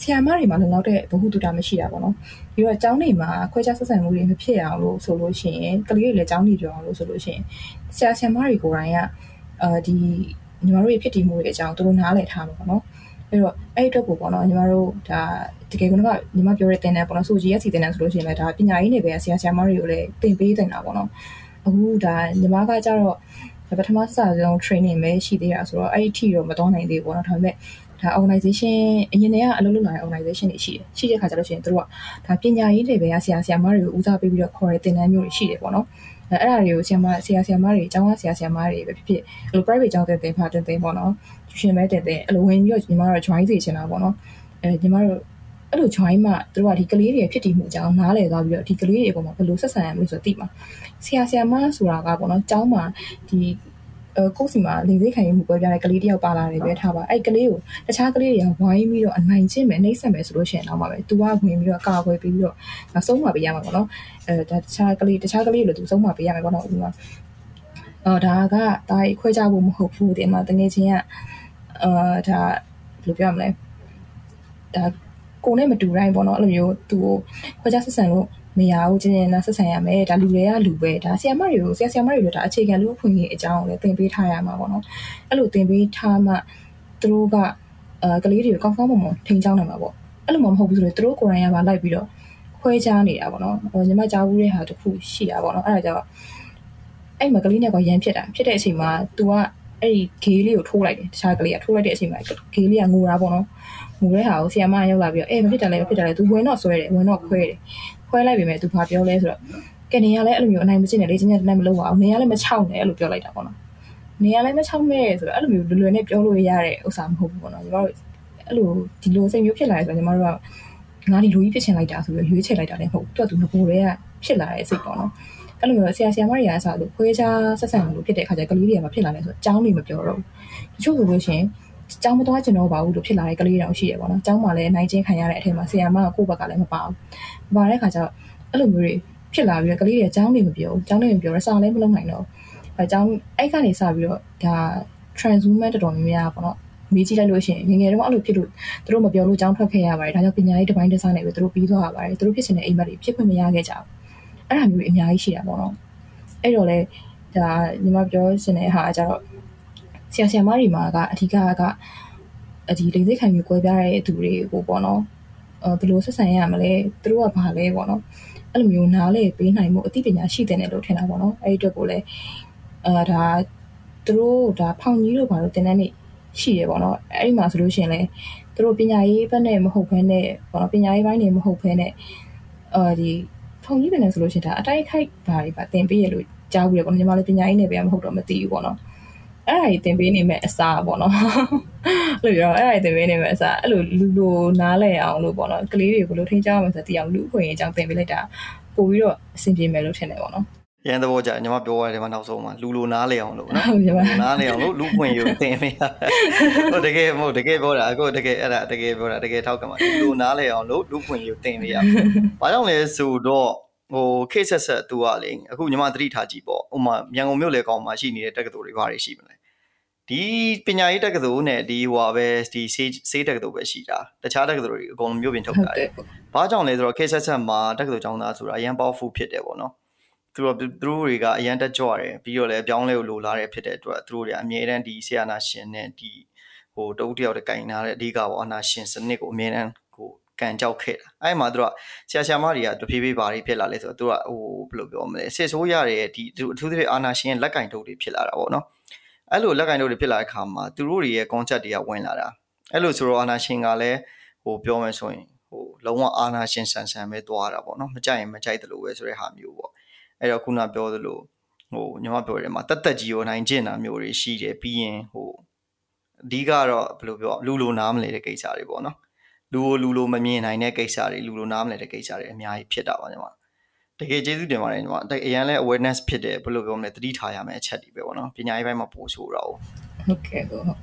S2: ဆီယာမတွေမှာလုံလောက်တဲ့ဘ ഹു တုတာမရှိတာပေါ့နော်ပြီးတော့အကြောင်းတွေမှာခွဲခြားဆက်ဆံမှုတွေမဖြစ်အောင်လို့ဆိုလို့ရှိရင်ကလေးတွေလည်းအကြောင်းတွေပြောအောင်လို့ဆိုလို့ရှိရင်ဆရာဆရာမတွေကိုယ်တိုင်ကအာဒီညီမတို့ရဲ့ဖြစ်တည်မှုတွေအကြောင်းသူတို့နားလည်ထားမှာပေါ့နော်အဲ့တော့အဲ့အတွက်ကိုပေါ့နော်ညီမတို့ဒါတကယ်ကတော့ညီမပြောတဲ့တင်တဲ့ပေါ့နော်ဆိုကြီးရစီတင်တဲ့ဆိုလို့ရှိရင်လည်းဒါပညာရေးနယ်ပယ်ဆရာဆရာမတွေကိုလည်းသင်ပေးတင်တာပေါ့နော်အခုဒါညီမကကြတော့ပထမစဆုံး training ပဲရှိသေးတာဆိုတော့အဲ့ဒီထိတော့မတော်နိုင်သေးဘူးပေါ့နော်ဒါပေမဲ့ ဒါ organization အရင်တည်းကအလုပ်လုပ်လာတဲ့ organization တွေရှိတယ်ရှိတဲ့ခါကျလို့ရှိရင်တို့ကဒါပညာရေးတွေပဲဆရာဆရာမတွေကိုဦးစားပေးပြီးတော့ခေါ်တဲ့သင်တန်းမျိုးတွေရှိတယ်ပေါ့နော်အဲအဲ့ဒါတွေကိုဆရာမဆရာဆရာမတွေအကြောင်းကဆရာဆရာမတွေပဲဖြစ်ဖြစ်အဲ့လို private ကျောင်းတင်တင်ဖာတင်တင်ပေါ့နော် tuition ပဲတင်တင်အဲ့လိုဝင်ပြီးတော့ညီမတို့ join စီချင်တာပေါ့နော်အဲညီမတို့အဲ့လို join မှတို့ကဒီကလေးတွေဖြစ်တည်မှုအကြောင်းနားလည်သွားပြီးတော့ဒီကလေးတွေအပေါ်မှာဘယ်လိုဆက်ဆံရမလဲဆိုတော့သိမှာဆရာဆရာမဆိုတာကပေါ့နော်ကျောင်းမှာဒီအဲ ကိုယ့်စီမှာလင်စိတ်ခံရမှုပွဲပြတဲ့ကလေးတယောက်ပါလာတယ်ပဲထားပါအဲ့ကလေးကိုတခြားကလေးတွေကဝိုင်းပြီးတော့အနိုင်ကျင့်မယ်နှိမ့်ဆက်မယ်ဆိုလို့ရှိရင်တော့မှာပဲ तू ကဝင်ပြီးတော့ကာကွယ်ပြီးပြီးတော့ဆုံးမပေးရမှာပေါ့နော်အဲဒါတခြားကလေးတခြားကလေးလို့ तू ဆုံးမပေးရမှာပေါ့နော်ဥပမာအော်ဒါကဒါခွဲခြားဖို့မဟုတ်ဘူးဒီမှာတငယ်ချင်းကအာဒါဘယ်လိုပြောမလဲဒါကိုနဲ့မတူတိုင်းပေါ့နော်အဲ့လိုမျိုးသူ့ကိုခွဲခြားဆက်ဆံလို့ မရဘူးချင်းချင်းနာဆက်ဆံရမယ်ဒါလူတွေကလူပဲဒါဆီယမတွေကိုဆီယဆီယမတွေကိုဒါအခြေခံလူအခွင့်အရေးအကြောင်းကိုလည်းသင်ပေးထားရမှာပေါ့နော်အဲ့လိုသင်ပေးထားမှသူတို့ကအဲကလေးတွေကိုကောင်းကောင်းမွန်မွန်ထိန်းချောင်းနိုင်မှာပေါ့အဲ့လိုမှမဟုတ်ဘူးဆိုတော့သူတို့ကိုယ်တိုင်ကပါလိုက်ပြီးတော့ခွဲခြားနေတာပေါ့နော်ညီမကြားဘူးတဲ့ဟာတစ်ခုရှိတာပေါ့နော်အဲ့ဒါကြောင့်အဲ့မှာကလေးနဲ့ကရမ်းဖြစ်တာဖြစ်တဲ့အချိန်မှာ तू ကအဲ့ဒီဂေးလေးကိုထိုးလိုက်တယ်တခြားကလေးကထိုးလိုက်တဲ့အချိန်မှာဂေးလေးကငိုတာပေါ့နော်ငိုတဲ့ဟာကိုဆီယမရောက်လာပြီးတော့အေးမဖြစ်တယ်လေမဖြစ်တယ်လေ तू ဝင်တော့ဆွဲတယ်ဝင်တော့ခွဲတယ် ခွဲလိုက်ပြီမဲ့သူဘာပြောလဲဆိုတော့ကနေရလဲအဲ့လိုမျိုးအနိုင်မကျင့်နဲ့လေချင်းချင်းတနိုင်မလုပ်ပါဘူးနေရလဲမချောက်နဲ့အဲ့လိုပြောလိုက်တာပေါ့နော်နေရလဲမချောက်နဲ့ဆိုတော့အဲ့လိုမျိုးလွယ်လွယ်နဲ့ပြောလို့ရတဲ့ဥစ္စာမဟုတ်ဘူးပေါ့နော်ညီမတို့အဲ့လိုဒီလိုစိတ်မျိုးဖြစ်လာတယ်ဆိုတော့ညီမတို့ကငါဒီလူကြီးဖြစ်ချင်လိုက်တာဆိုပြီးရွေးချယ်လိုက်တာလည်းမဟုတ်သူကသူငကိုယ်တည်းကဖြစ်လာတဲ့စိတ်ပေါ့နော်အဲ့လိုမျိုးဆရာဆရာမတွေကအစားလို့ခွဲခြားဆက်ဆံလို့ဖြစ်တဲ့အခါကျကလေးတွေကမဖြစ်လာလဲဆိုတော့အကြောင်းတွေမပြောတော့ဘူးတချို့ဆိုလို့ရှိရင်ကျောင်းမသွားကျင်တော့ပါဘူးလို့ဖြစ်လာတဲ့ကလေးတောင်ရှိရပေါ့နော်ကျောင်းမှာလည်းနိုင်ချင်းခံရတဲ့အထက်မှာဆရာမကကိုယ့်ဘက်ကလည်းမပါဘူးမ ပါတဲ့အခါကျတော့အဲ့လိုမျိုးတွေဖြစ်လာပြီးတော့ကလေးတွေအကြောင်းတွေမပြောဘူးအကြောင်းတွေမပြောရစာလည်းမလုပ်နိုင်တော့အဲအကြောင်းအဲ့ကနေစပြီးတော့ဒါ transwoman တော်တော်များများပေါ့နော်မေးကြည့်လိုက်လို့ရှိရင်ငငယ်တုန်းကအဲ့လိုဖြစ်လို့သူတို့မပြောလို့အကြောင်းထွက်ခဲ့ရပါတယ်ဒါကြောင့်ပညာရေးတစ်ပိုင်းတစ်စားနေပဲသူတို့ပြီးသွားရပါတယ်သူတို့ဖြစ်ချင်တဲ့အိမ်မက်တွေဖြစ်ခွင့်မရခဲ့ကြဘူးအဲ့ဒါမျိုးတွေအများကြီးရှိတာပေါ့နော်အဲ့တော့လေဒါညီမပြောချင်တဲ့ဟာကျတော့ဆရာဆရာမတွေမှာကအဓိကကအဒီလိမ့်စိတ်ခံမျိုးကွဲပြားတဲ့သူတွေကိုပေါ့နော်အဲ ဘယ်လိုဆက်ဆံရမလဲသူတို့ကဘာလဲပေါ့နော်အဲ့လိုမျိုးနားလေပေးနိုင်မှုအသိပညာရှိတဲ့လို့ထင်တာပေါ့နော်အဲ့ဒီအတွက်ကိုလည်းအာဒါသူတို့ဒါဖောင်ကြီးတို့ဘာလို့တင်တဲ့နေ့ရှိတယ်ပေါ့နော်အဲ့ဒီမှာဆိုလို့ရှိရင်လည်းသူတို့ပညာရေးဘက်နဲ့မဟုတ်ဘဲနဲ့ပေါ့နော်ပညာရေးပိုင်းနေမဟုတ်ဘဲနဲ့အာဒီဖောင်ကြီးတယ်ဆိုလို့ရှိရင်ဒါအတိုက်ခိုက်ဘာတွေပါတင်ပေးရလို့ကြားဘူးရပေါ့နော်ညီမလည်းပညာရေးနယ်ပဲမဟုတ်တော့မသိဘူးပေါ့နော် အဲ့ဒါကြီးတင်ပေးနေမဲ့အစားပေါ့နော်အဲ့လိုပြောအဲ့ဒါကြီးတင်ပေးနေမဲ့အစားအဲ့လိုလူလိုနားလဲအောင်လို့ပေါ့နော်ကလေးတွေကိုဘယ်လိုထိန်းချောင်းအောင်ဆိုတည်အောင်လူအခွင့်အရေးအကြောင်းတင်ပေးလိုက်တာပို့ပြီးတော့အဆင်ပြေမယ်လို့ထင်တယ်ပေါ့နော်
S1: ရန်သဘောကြညီမပြောရတယ်မနောက်ဆုံးမှာလူလိုနားလေအောင်လို့နော်
S2: ဟုတ်ပါဘူး
S1: နားလေအောင်လို့လူခွင့်ယူသင်ပေးရဟုတ်တကယ်မဟုတ်တကယ်ပြောတာအခုတကယ်အဲ့ဒါတကယ်ပြောတာတကယ်ထောက်ကမှာလူလိုနားလေအောင်လို့လူခွင့်ယူသင်ပေးရဘာကြောင့်လဲဆိုတော့ ဟိုခေတ်ဆက်ဆက်သူကလေအခုညီမသတိထားကြည့်ပေါ့ဥမာမြန်ကုန်မြို့လေကောင်မှာရှိနေတဲ့တက္ကသိုလ်တွေဘာတွေရှိမလဲဒီပညာရေးတက္ကသိုလ်နဲ့ဒီဟိုပဲဒီစေးစေးတက္ကသိုလ်ပဲရှိတာတခြားတက္ကသိုလ်တွေအကုန်လုံးမြို့ပြင်ထုတ်တာတယ်ဘာကြောင့်လဲဆိုတော့ခေတ်ဆက်ဆက်မှာတက္ကသိုလ်ကျောင်းသားဆိုတာအရန် powerful ဖြစ်တယ်ပေါ့နော်သူတို့သူတို့တွေကအရန်တက်ကြွတယ်ပြီးတော့လည်းအပြောင်းလဲကိုလိုလားတဲ့ဖြစ်တဲ့အတွက်သူတို့တွေအမြဲတမ်းဒီဆရာနာရှင်နဲ့ဒီဟိုတုတ်တယောက်တကင်နာတဲ့အဓိကပေါ့အနာရှင်စနစ်ကိုအမြဲတမ်း ကိုကန်ကြောက်ခဲ့တာအဲ့မှာသူတို့ကဆရာဆရာမတွေကတဖြည်းဖြည်းဘာတွေဖြစ်လာလဲဆိုတော့သူကဟိုဘယ်လိုပြောမလဲစစ်ဆိုးရတဲ့ဒီအထူးသဖြင့်အာနာရှင်ရဲ့လက်ကင်တုတ်တွေဖြစ်လာတာပေါ့နော်အဲ့လိုလက်ကင်တုတ်တွေဖြစ်လာတဲ့အခါမှာသူတို့တွေရဲ့ concept တွေကဝင်လာတာအဲ့လိုဆိုတော့အာနာရှင်ကလည်းဟိုပြောမယ်ဆိုရင်ဟိုလုံးဝအာနာရှင်ဆန်ဆန်ပဲသွားတာပေါ့နော်မကြိုက်ရင်မကြိုက်တယ်လို့ပဲဆိုတဲ့ဟာမျိုးပေါ့အဲ့တော့ခုနပြောသလိုဟိုညီမပြောတယ်မှာတက်တက်ကြီးကိုနိုင်ကျင့်တာမျိုးတွေရှိတယ်ပြီးရင်ဟိုအဓိကတော့ဘယ်လိုပြောလူလိုနားမလဲတဲ့ကိစ္စတွေပေါ့နော် လူကိုလူလိုမမြင်နိုင်တဲ့ကိစ္စတွေလူလိုနားမလဲတဲ့ကိစ္စတွေအများကြီးဖြစ်တာပါညီမ တကယ်ကျေးဇူးတင်ပါတယ်ညီမအရန်လဲ awareness ဖြစ်တယ်ဘယ်လိုပြောမလဲသတိထားရမယ်အချက်တွေပဲပေါ့နော်ပညာရေးဘက်မှာပို့ဆိုတော့
S2: ဟုတ်ကဲ့ဟုတ်
S1: ဘာ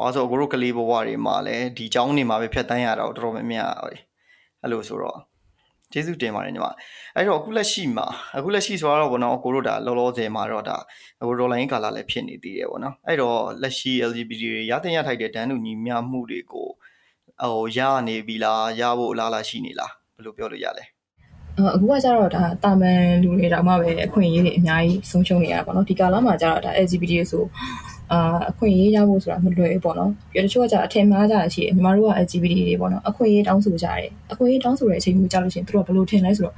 S1: လို့ဆိုကိုတို့ကလေးဘဝတွေမှာလည်းဒီเจ้าနေမှာပဲဖြတ်တန်းရတာတော့တော်တော်များများအဲ့လိုဆိုတော့ကျေးဇူးတင်ပါတယ်ညီမအဲ့တော့အခုလက်ရှိမှာအခုလက်ရှိဆိုတော့ဘောနော်ကိုတို့ဒါလောလောဆယ်မှာတော့ဒါဟိုဒေါ်လာရင်းကာလာလည်းဖြစ်နေသေးတယ်ပေါ့နော်အဲ့တော့လက်ရှိ LGBT တွေရတဲ့ရထိုက်တဲ့တန်းတူညီမျှမှုတွေကို ဟိုရနေပြီလားရဖို့အလားအလာရှိနေလားဘယ်လိုပြောလို့ရလဲ
S2: အခုကကျတော့ဒါတာမန်လူတွေတောင်မှပဲအခွင့်အရေးတွေအများကြီးဆုံးရှုံးနေရတာပေါ့နော်ဒီကာလမှာကျတော့ဒါ LGBT ဆိုအာအခွင့်အရေးရဖို့ဆိုတာမလွယ်ဘူးပေါ့နော်ပြီးတော့တချို့ကကြာအထင်မှားကြတာရှိတယ်ညီမတို့က LGBT တွေပေါ့နော်အခွင့်အရေးတောင်းဆိုကြတယ်အခွင့်အရေးတောင်းဆိုတဲ့အချိန်မျိုးကြာလို့ရှိရင်သူတို့ကဘယ်လိုထင်လဲဆိုတော့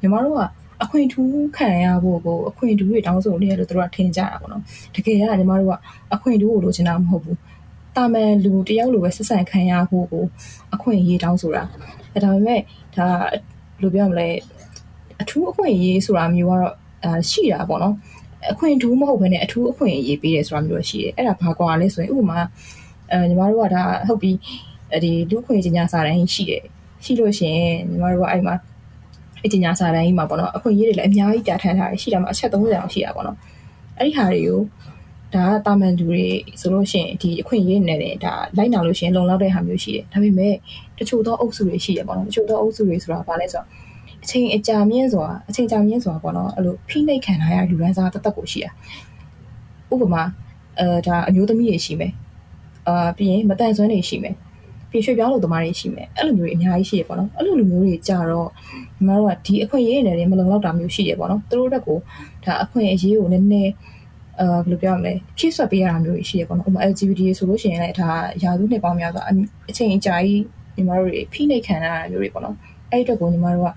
S2: ညီမတို့ကအခွင့်ထူးခံရဖို့ကိုအခွင့်ထူးတွေတောင်းဆိုနေရလို့သူတို့ကထင်ကြတာပေါ့နော်တကယ်ကညီမတို့ကအခွင့်ထူးကိုလိုချင်တာမဟုတ်ဘူး တာမန်လူတယောက်လိုပဲဆက်ဆံခံရဖို့ကိုအခွင့်အရေးတောင်းဆိုတာအဲဒါပေမဲ့ဒါဘယ်လိုပြောမလဲအထူးအခွင့်အရေးဆိုတာမျိုးကတော့အာရှိတာပေါ့နော်အခွင့်ထူးမဟုတ်ဘဲနဲ့အထူးအခွင့်အရေးပေးတယ်ဆိုတာမျိုးရှိတယ်အဲ့ဒါဘာကွာလဲဆိုရင်ဥပမာအဲညီမတို့ကဒါဟုတ်ပြီဒီလူခွင့်ကြီးညာစာတန်းရှိတယ်ရှိလို့ရှိရင်ညီမတို့ကအဲ့မှာအကြီးညာစာတန်းကြီးမှာပေါ့နော်အခွင့်အရေးတွေလည်းအများကြီးပြဋ္ဌာန်းထားတယ်ရှိတာမှအချက်30အောင်ရှိတာပေါ့နော်အဲ့ဒီဟာတွေကို ဒါကတာမန်လူတွေဆိုလို့ရှိရင်ဒီအခွင့်အရေးနဲ့ဒါလိုက်နာလို့ရှိရင်လုံလောက်တဲ့ဟာမျိုးရှိတယ်ဒါပေမဲ့တချို့သောအုပ်စုတွေရှိတယ်ပေါ့နော်တချို့သောအုပ်စုတွေဆိုတာဘာလဲဆိုတော့အချိန်အကြာမြင့်စွာအချိန်ကြာမြင့်စွာပေါ့နော်အဲ့လိုဖိနှိပ်ခံထားရလူရန်စားတသက်ကိုရှိတာဥပမာအဲဒါအမျိုးသမီးတွေရှိမယ်အာပြီးရင်မတန်ဆွမ်းတွေရှိမယ်ပြီးရွှေပြောင်းလို့သမားတွေရှိမယ်အဲ့လိုမျိုးတွေအများကြီးရှိရပေါ့နော်အဲ့လိုလူမျိုးတွေကြတော့ညီမတို့ကဒီအခွင့်အရေးတွေနဲ့မလုံလောက်တာမျိုးရှိတယ်ပေါ့နော်သူတို့တက်ကိုဒါအခွင့်အရေးကိုနည်းနည်း အာဘယ်လိုပြောရမလဲဖြည့်ဆွတ်ပေးရတာမျိုးရှိရပေါ့နော်ဥပမာ LGBT ဆိုလို့ရှိရင်လည်းဒါယာသူနှစ်ပေါင်းများစွာအချိန်အကြာကြီးညီမတို့တွေဖိနှိပ်ခံရတာမျိုးတွေပေါ့နော်အဲ့အတွက်ကိုညီမတို့က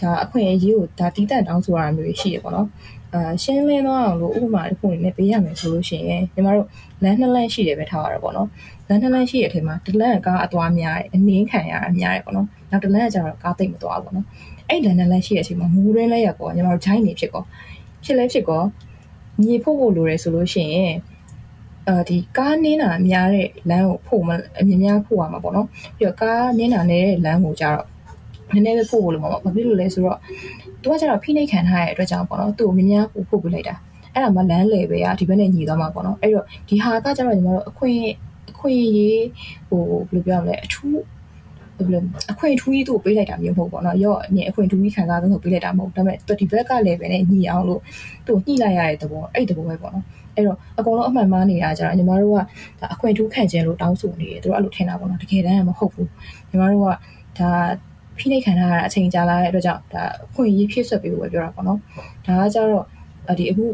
S2: ဒါအခွင့်အရေးကိုဒါတီးတန့်တောင်းဆိုတာမျိုးရှိရပေါ့နော်အာရှင်းလင်းတော့အောင်လို့ဥပမာတစ်ခုအနေနဲ့ပေးရမယ်ဆိုလို့ရှိရင်ညီမတို့လမ်းနှစ်လမ်းရှိတယ်ပဲထားရတာပေါ့နော်လမ်းနှစ်လမ်းရှိတဲ့အချိန်မှာတစ်လမ်းကကားအသွားများတယ်အနည်းခံရတာများတယ်ပေါ့နော်နောက်တစ်လမ်းကကျတော့ကားသိမ့်မသွားဘူးပေါ့နော်အဲ့လမ်းနှစ်လမ်းရှိတဲ့အချိန်မှာမူရင်းလဲရကောညီမတို့ဂျိုင်းနေဖြစ်ကောဖြစ်လဲဖြစ်ကော မြေဖို့ဖို့လိုတယ်ဆိုလို့ရှိရင်အာဒီကားနင်းတာများတဲ့လမ်းကိုဖို့မအမြင်များဖို့ရမှာပေါ့နော်ပြီးတော့ကားနင်းတာနေတဲ့လမ်းကိုကျတော့နည်းနည်းပဲပို့ဖို့လို့ပေါ့ဘာဖြစ်လို့လဲဆိုတော့သူကကျတော့ဖိနှိပ်ခံထားရတဲ့အတွက်ကြောင့်ပေါ့နော်သူ့ကိုများများပို့ဖို့ပြလိုက်တာအဲ့ဒါမှလမ်းလေပဲอ่ะဒီဘက်နဲ့ညီသွားမှာပေါ့နော်အဲ့တော့ဒီဟာကကျတော့ညီမတို့အခွင့်အခွင့်ရေးဟိုဘယ်လိုပြောရမလဲအထူး ဘယ်လိုအခွင့်အထူးကြီးသူ့ကိုပေးလိုက်တာမျိုးမဟုတ်ပေါ့နော်ရော့အနေအခွင့်အထူးကြီးခံစားလို့ပေးလိုက်တာမဟုတ်ဒါပေမဲ့ဒီဘက်ကလည်းပဲနဲ့ညီအောင်လို့သူ့ညှိလိုက်ရတဲ့သဘောအဲ့ဒီသဘောပဲပေါ့နော်အဲ့တော့အကုန်လုံးအမှန်မှားနေတာကြတော့ညီမတို့ကဒါအခွင့်အထူးခံခြင်းလို့တောင်းဆိုနေတယ်သူတို့အဲ့လိုထင်တာပေါ့နော်တကယ်တမ်းမဟုတ်ဘူးညီမတို့ကဒါဖိနှိပ်ခံထားရတာအချိန်ကြာလာတဲ့အတွက်ကြောင့်ဒါအခွင့်အရေးဖြစ်ဆက်ပေးဖို့ပဲပြောတာပေါ့နော်ဒါကကြတော့ဒီအခု